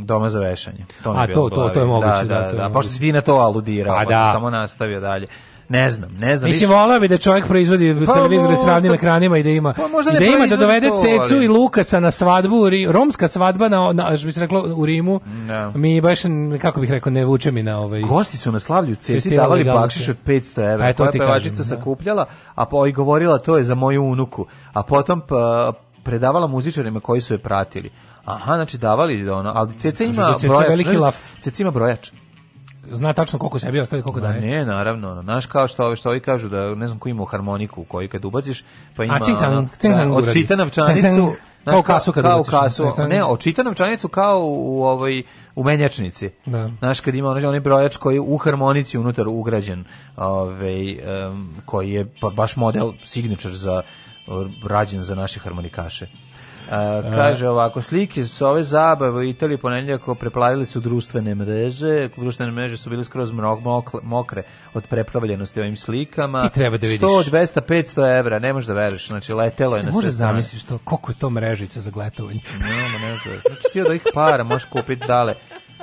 doma za vešanje. To mi A to, to, to je moguće. Da, da, da, to da. Pošto si ti na to aludirao, pa, pa da. samo nastavio dalje. Ne znam, ne znam. Mislim, volao bi da čovjek proizvodi pa, televizore s ravnim ekranima i da ima, pa, i da, ima da dovede to, Cecu ali. i Lukasa na svadbu, romska svadba, na, na, bi se reklo, u Rimu. No. Da. Mi baš, kako bih rekao, ne vuče mi na ovaj... Gosti su na slavlju Ceci davali bakšiš od 500 evra. Pa Koja pevačica da. sakupljala, a pa i govorila to je za moju unuku. A potom pa, predavala muzičarima koji su je pratili. Aha, znači davali da ono, ali Ceca ima znači, brojač. Veliki laf. Ceca ima brojač zna tačno koliko sebi ostavi koliko daje. ne, naravno, znaš kao što ove što ovi kažu da ne znam ko ima harmoniku koji kad ubaciš, pa ima A cincan, cincan da, odčita novčanicu, kao kasu kad kao ubaciš, kasu, cincan. ne, odčita novčanicu kao u ovoj u menjačnici. Da. Znaš kad ima onaj brojač koji u harmonici unutar ugrađen, ovaj um, koji je pa baš model signature za rađen za naše harmonikaše. A, kaže ovako, slike s ove zabave u Italiji ponedjeljako preplavile su društvene mreže, društvene mreže su bile skroz mrok, mokle, mokre od prepravljenosti ovim slikama. Ti treba da vidiš. 100, 200, 500 evra, ne možeš da veriš, znači letelo je na sve Može da zamisliti to, koliko je to mrežica za gletovanje? Ne, ne, ne, znači ti od ovih para možeš kupiti dale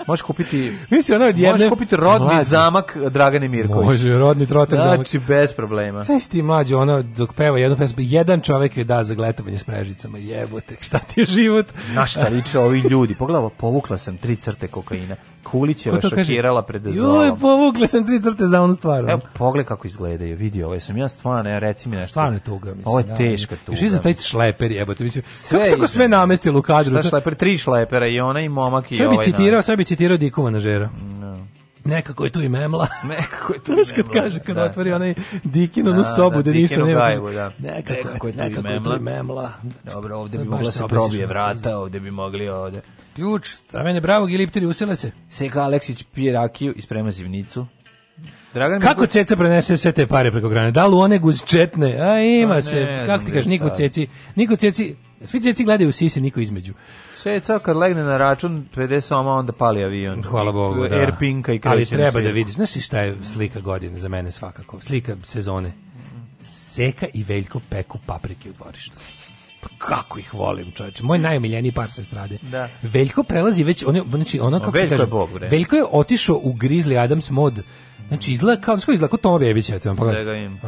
Možeš kupiti... Mislim, ono odjedne... Možeš kupiti rodni mlađi. zamak Dragane Mirković. Može, rodni trotel znači, zamak. Znači, bez problema. Sve si ti mlađi, ono, dok peva jednu pesmu, jedan čovek je da za gletavanje s mrežicama. Jebote, šta ti je život? Na šta liče ovi ljudi? Pogledaj, povukla sam tri crte kokaina. Kulićeva šokirala pred zolom. Joj, povukla sam tri crte za onu stvar. Evo, pogled kako izgledaju, vidi, ovo sam ja stvarno, ja reci mi nešto. Stvarno je tuga, mislim. Ovo je da, teška tuga. Još i za taj šleper, jebote, mislim. Sve kako sve namestilo u kadru? Šta šleper, tri šlepera, i ona i momak i sve ovaj. Sve bi citirao, sve bi citirao Dikova na žera. No. Nekako je tu i memla. Nekako je tu i memla. kad kaže, kad da, otvori da. onaj Dikin, onu sobu, da, da ništa nema. Gajbu, da. Nekako, nekako, je, tu nekako memla. je tu i memla. Dobro, ovde bi mogla se probije vrata, ovde bi mogli ovde. Ključ, mene bravog i lipteri, usele se. Seka Aleksić pije rakiju i sprema zivnicu. Dragan Kako Mikuć... Ceca prenese sve te pare preko grane? Da li one četne? A ima A pa ne, se, kako ti kažeš, niko Ceci, niko Ceci, svi Ceci gledaju u sisi, niko između. Seca kad legne na račun 50 soma onda pali avion. Hvala Bogu, da. Airpinka i kreće. Ali treba da vidiš, znaš šta je slika godine za mene svakako? Slika sezone. Seka i Veljko peku paprike u dvorištu. Pa kako ih volim, čoveče. Moj najomiljeniji par se strade. Da. Veljko prelazi već, on je, znači, ono kako o, Veljko, kažem, je Bog, Veljko je otišao u Grizzly Adams mod. Znači, izgleda kao, znači, izgleda kao Toma Bebića. Da ga im.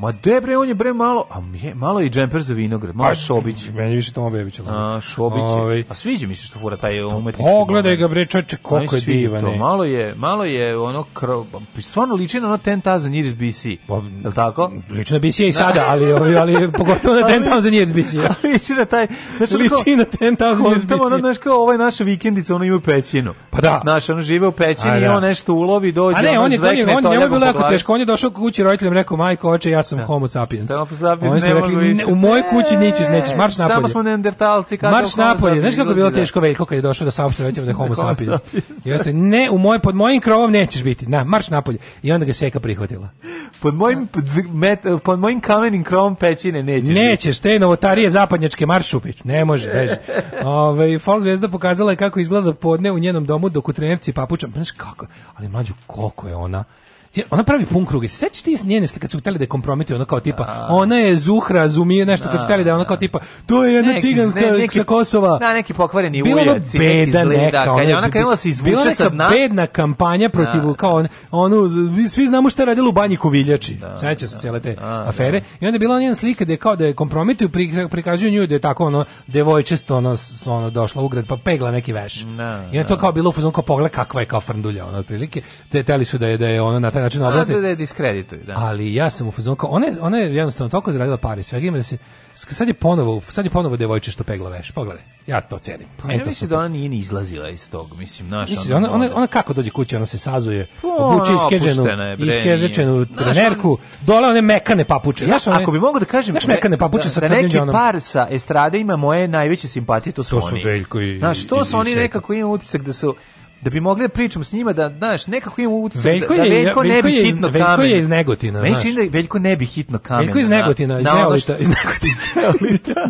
Ma de bre, on je bre malo, a je, malo i džemper za vinograd, malo pa, Šobić. Meni više Tomo Bebić. A, Šobić je. Ovaj- a sviđa mi se što fura taj umetnički. Pogledaj ga bre, čoveče, koliko je divan. To. E. Malo je, malo je ono, kro, pa stvarno liči na ono 10,000 years BC. Pa, je li tako? Liči na BC i sada, ali, ali, ali pogotovo na 10,000 years BC. liči na taj, znaš, liči na 10,000 years BC. Ono, znaš, kao ovaj naša vikendica, ono ima pećinu. Pa da. Znaš, ono žive u pećini, i da. on nešto ulovi, dođe, a ne, on, je, on, je, on, njemu je bilo jako teško, on je došao kući roditeljima, rekao, majko, oče, ja sam da. homo sapiens. Da, homo sapiens Oni su rekli, ne, u mojoj kući nićeš, nećeš, marš napolje. Samo smo neandertalci. Kad marš napolje. Znaš kako je bilo da. teško veliko kad je došao da saopšte roditeljima da je da, homo sapiens. I on ne, u moj, pod mojim krovom nećeš biti. Na, da, marš napolje. I onda ga seka prihvatila. Pod mojim, met, pod mojim kamenim krovom pećine nećeš Nećeš, biti. te novotarije zapadnjačke marš upić. Ne može, beži. Ove, ovaj, Fall zvezda pokazala je kako izgleda podne u njenom domu dok u trenerci papuča. Znaš kako? Ali mlađu, koliko je ona ona pravi pun kruge. Sećaš ti njene slike kad su hteli da je kompromituju, ona kao tipa, da. ona je Zuhra, Zumije, nešto da, kad su hteli da je ona kao da, da. tipa, to je jedna neki, ciganska ne, neki, sa Kosova. Da, neki pokvareni Bilo ujac, beda neki da, neka, da, je ona krenula se izvuče sa dna. bila bedna kampanja protiv da. kao on, onu svi znamo šta je radila u Banji Kuviljači. Da, Sećaš se cele te afere. I onda je bila njena slika da je kao da je kompromituju, prikazuju nju da je tako ono devojčisto ona, ono došla u grad pa pegla neki veš. I onda to kao bilo u fazonu kao pogled kakva je kao frndulja ona otprilike. Te teli su da je da je ona taj način obrate. Da, da, diskredituju, da. Ali ja sam u fazonu ona je, ona je jednostavno toliko zaradila pare, svega ima da se sad je ponovo, sad je ponovo devojče što pegla veš. Pogledaj. Ja to cenim. Pa ja mislim da ona nije ni izlazila iz tog, mislim, naša. Mislim, ona, ona, ona, kako dođe kući, ona se sazuje, pa, obuče iskeđenu, iskeđenu trenerku, dole one mekane papuče. Ja, one, ako bi mogao da kažem, znaš, mekane da, papuče da, sa da crnim džonom. par sa estrade ima moje najveće simpatije, to su, to su oni. Veljko i, Znaš, to su oni nekako imaju utisak da su da bi mogli da pričam s njima da znaš nekako im utisak da- Veljko da, da Veljko ne bi hitno kamen. Veljko je iz da. Negotina, znaš. Veljko je Veljko ne bi hitno kamen. Veljko iz Negotina, iz Neolita, iz Negotina.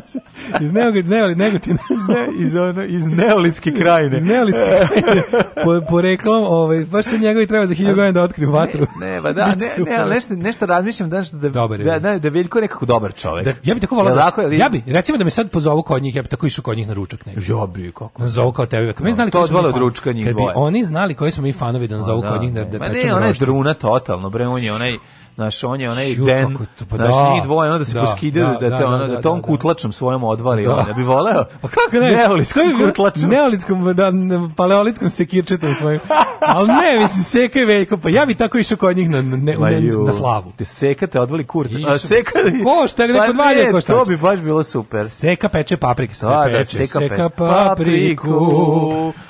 iz Neolita, Negotina, iz ne, iz ono iz Neolitske krajine. iz Neolitske krajine. Po poreklom, ovaj baš se njegovi treba za 1000 godina da otkrijem vatru. Ne, pa da, ne, ne, ali nešto nešto razmišljam da da da, da, da Veljko nekako dobar čovjek. Da, ja bih tako volao. Da, ja bih recimo da me sad pozovu kod njih, ja bih tako išao kod njih na ručak negde. Ja bih kako. Nazovu kao tebe. Mi da, znali kako. To odvalo od ručka bi oni znali koji smo mi fanovi da nas pa zovu kod njih da, da, da. da Ma ne, onaj druna totalno, bre, on je onaj Znaš, on je onaj Ču, den, pa znaš, da, njih dvoje, ono da se da, poskidaju, da, da, te, da, da, ono, da, da, da tom kutlačom svojom odvali, da. Ono, bi voleo. Pa kako ne? Neolitskom kutlačom. Neolitskom, da, paleolitskom sekirčetom svojim. Ali ne, mislim, seka i veljko, pa ja bi tako išao kod njih na, ne, ne, na slavu. Te seka te odvali kurca. A, seka, ko šta, gde pa kod valje, ko šta. To bi baš bilo super. Seka peče paprike, se pa da, peče, da, seka, seka papriku,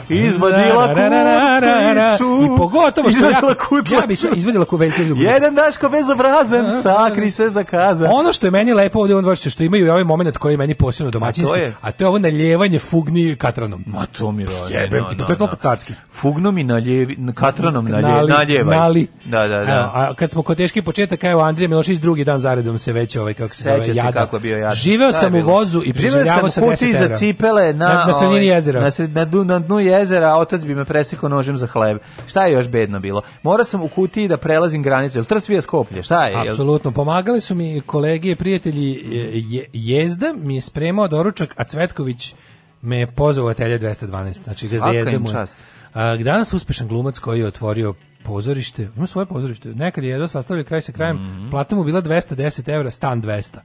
izvadila kurču. I pogotovo što ja, ja bi izvadila kuveljko. Jedan daš kuveljko bezobrazan, sakri se za kazan. Ono što je meni lepo ovdje u Vršću, što imaju i ovaj moment koji je meni posebno domaćinski, a to je, a to je ovo naljevanje fugni katranom. Ma to mi radi. Pa jebem no, ti, no, pa to je da, da, toliko da. cacki. Fugnom i naljevi, katranom naljevi, naljevaj. Nali. Da, da, da. A, a kad smo kod teških početaka, evo Andrija Milošić drugi dan zaredom se već ovaj kako se Seća zove, jada. Se kako bio jada. Živeo sam u vozu i preživljavao sam 10 za cipele na, na, na ovaj, sredini jezera. Na, sred, na, dnu, na dnu jezera, otac bi me presekao nožem za hleb. Šta je još bedno bilo? Morao sam u kutiji da prelazim granicu. Jel trst bio koplje, šta je? Apsolutno, pomagali su mi kolege, prijatelji, je, jezda mi je spremao doručak, a Cvetković me je pozvao u atelje 212, znači Svaka jezda mu je. Čast. A, danas uspešan glumac koji je otvorio pozorište, ima svoje pozorište. Nekad je jedva sastavili kraj sa krajem, mm -hmm. mu bila 210 evra, stan 200.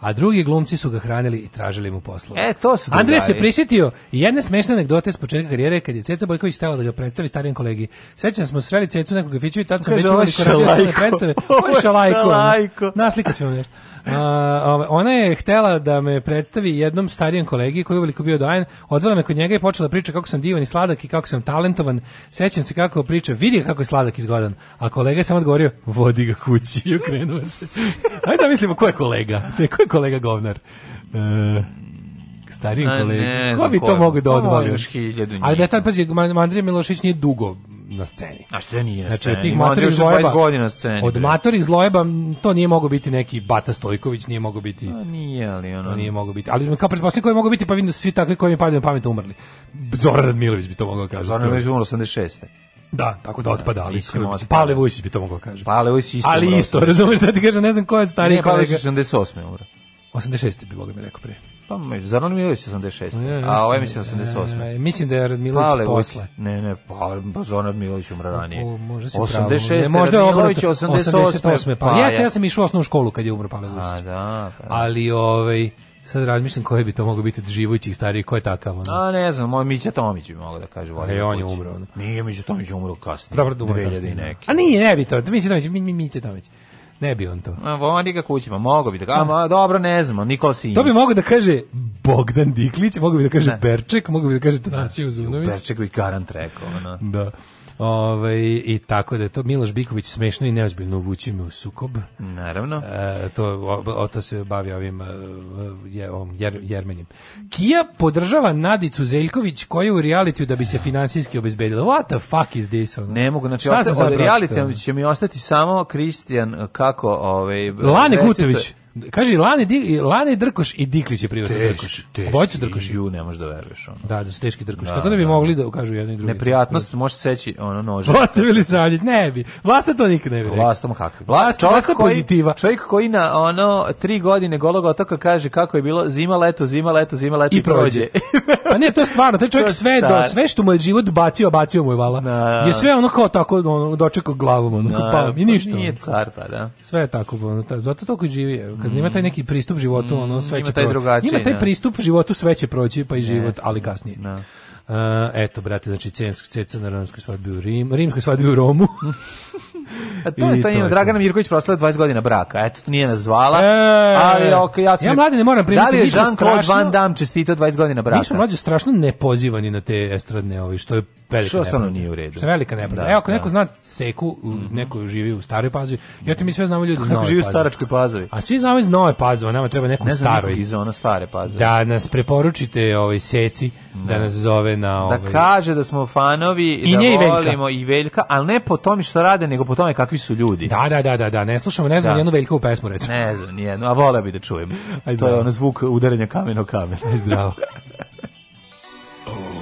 A drugi glumci su ga hranili i tražili mu poslu. E, to su Andrej se prisjetio jedne smešne anegdote s početka karijere kad je Ceca Bojković stala da ga predstavi starijem kolegi. Sećam smo sreli Cecu nekog kafiću i tad sam već uvijek radio na predstave. Ovo je šalajko. Naslikat ćemo nešto. A, ona je htela da me predstavi jednom starijem kolegi koji je uveliko bio dojen. Odvela me kod njega i počela priča kako sam divan i sladak i kako sam talentovan. Sećam se kako priča. Vidi kako je sladak lik izgodan. A kolega je samo odgovorio, vodi ga kući i okrenuo se. Ajde da mislimo ko je kolega. Če, ko je kolega govnar? E, starijim kolega. Ko bi to mogo da pa odvali? Još hiljadu njih. Ali da je taj, pazi, Andrija Milošić nije dugo na sceni. A što nije na znači, sceni? Znači, tih matori zlojeba, godina na sceni. Od matori zlojeba to nije mogao biti neki Bata Stojković, nije mogao biti. A pa nije, ali ono. To nije mogao biti. Ali kao pretpostavljam koji mogao biti, pa vidim da su svi takvi koji mi padaju na pamet umrli. Zoran Radmilović bi to mogao kazati. Zoran Radmilović umro 86. Da, tako da otpada, ali otpada. Pale Vujsić bi to mogao kaže. Pale Vujsić isto. Ali isto, razumeš šta ti kaže, ne znam ko je stariji kolega. Ne, Pale 88. umro. 86. bi Boga mi rekao pre. Pa među, zar on Milović 86. a ovaj mislim 88. E, mislim da je Radmilović Pale, posle. Ne, ne, pa, pa Zoran Milović umre ranije. O, možda si 86. Pravo. Ne, možda je Radmilović 88. 88. Pa, pa jeste, ja sam išao u osnovnu školu kad je umro Pale Vujsić. A, da. Pa. Ali, ovaj, Sad razmišljam koje bi to mogao biti od živućih stariji, ko je takav ono. A ne znam, moj Mića Tomić bi mogao da kaže, E on je umro. Ono. Nije Mića Tomić umro kasnije. Dobro, dobro, 2000 i neki. A nije, ne bi to. Mića Tomić, mi, mi, Mića Tomić. Ne bi on to. A vodi ga kućima, mogo bi da kaže. A dobro, ne znam, Nikola Simić. To bi mogao da kaže Bogdan Diklić, mogao bi da kaže ne. Berček, mogo bi da kaže Tanasije Uzunović. Berček bi garant rekao, ono. Da. Ove, ovaj, I tako da je to Miloš Biković smešno i neozbiljno uvući me u sukob. Naravno. E, to, o, o, to se bavi ovim e, je, ovom jer, jermenim. Kija podržava Nadicu Zeljković koja je u realitiju da bi se finansijski obezbedila. What the fuck is this? Ono? Ne mogu, znači, Šta osta, od reality će mi ostati samo Kristijan kako... Ovaj, Lane Gutović. Kaže, Lani Lani Drkoš i Diklić je privatno Drkoš. Teški, Drkoš. Ju, ne možeš da veruješ. Ono. Da, da su teški Drkoš. Da, Tako da bi da, da. mogli da kažu jedan i drugo. Neprijatnost, može seći ono nože. Vlasta bili Savljić, ne bi. Vlasta to nikad ne bi rekao. Vlastom kakvi. Vlasta, vlasta pozitiva. Čovjek koji na ono tri godine golog otoka kaže kako je bilo zima, leto, zima, leto, zima, leto i, i prođe. pa ne, to je stvarno, taj čovjek sve, do, sve što mu je život bacio, bacio mu je vala. Na, da. je sve ono kao tako ono, dočekao glavom, ono, na, da, pa, i ništa. Pa nije car, pa da. Sve je tako, ono, zato toliko živi dokazno. Ima taj neki pristup životu, ono sve će taj drugačiji. Ima taj da. pristup životu, sve će proći, pa i život, ali kasnije. Da. Uh, eto, brate, znači Censk ceca na romskoj svadbi u Rim, rimskoj svadbi u Romu. A to je to, je. Dragana Mirković proslavila 20 godina braka. Eto, to nije nazvala. E, ali ok, ja sam Ja mladi ne moram primiti. Da li je Jean-Claude Van Damme čestito 20 godina braka? Mi smo mlađe strašno nepozivani na te estradne, ovi ovaj, što je velika što stvarno nije u redu. Što je velika nepravda. Da, Evo, ako da. neko zna Seku, mhm. neko živi u staroj pazovi, ja ti mi sve znamo ljudi iz nove živi u staračkoj pazovi. A svi znamo iz nove pazove, nama treba neko ne staroj. iz ona stare pazove. Da nas preporučite ovoj Seci, da, da nas zove na da ovaj... Da kaže da smo fanovi, I da volimo i Veljka, ali ne po tome što rade, nego po tome kakvi su ljudi. Da, da, da, da, da. ne slušamo, ne znam, da. jednu Veljkovu pesmu, recimo. Ne znam, nijednu, a vola bi da čujem. Aj, to je ono zvuk udaranja kamena o kamen. Zdravo.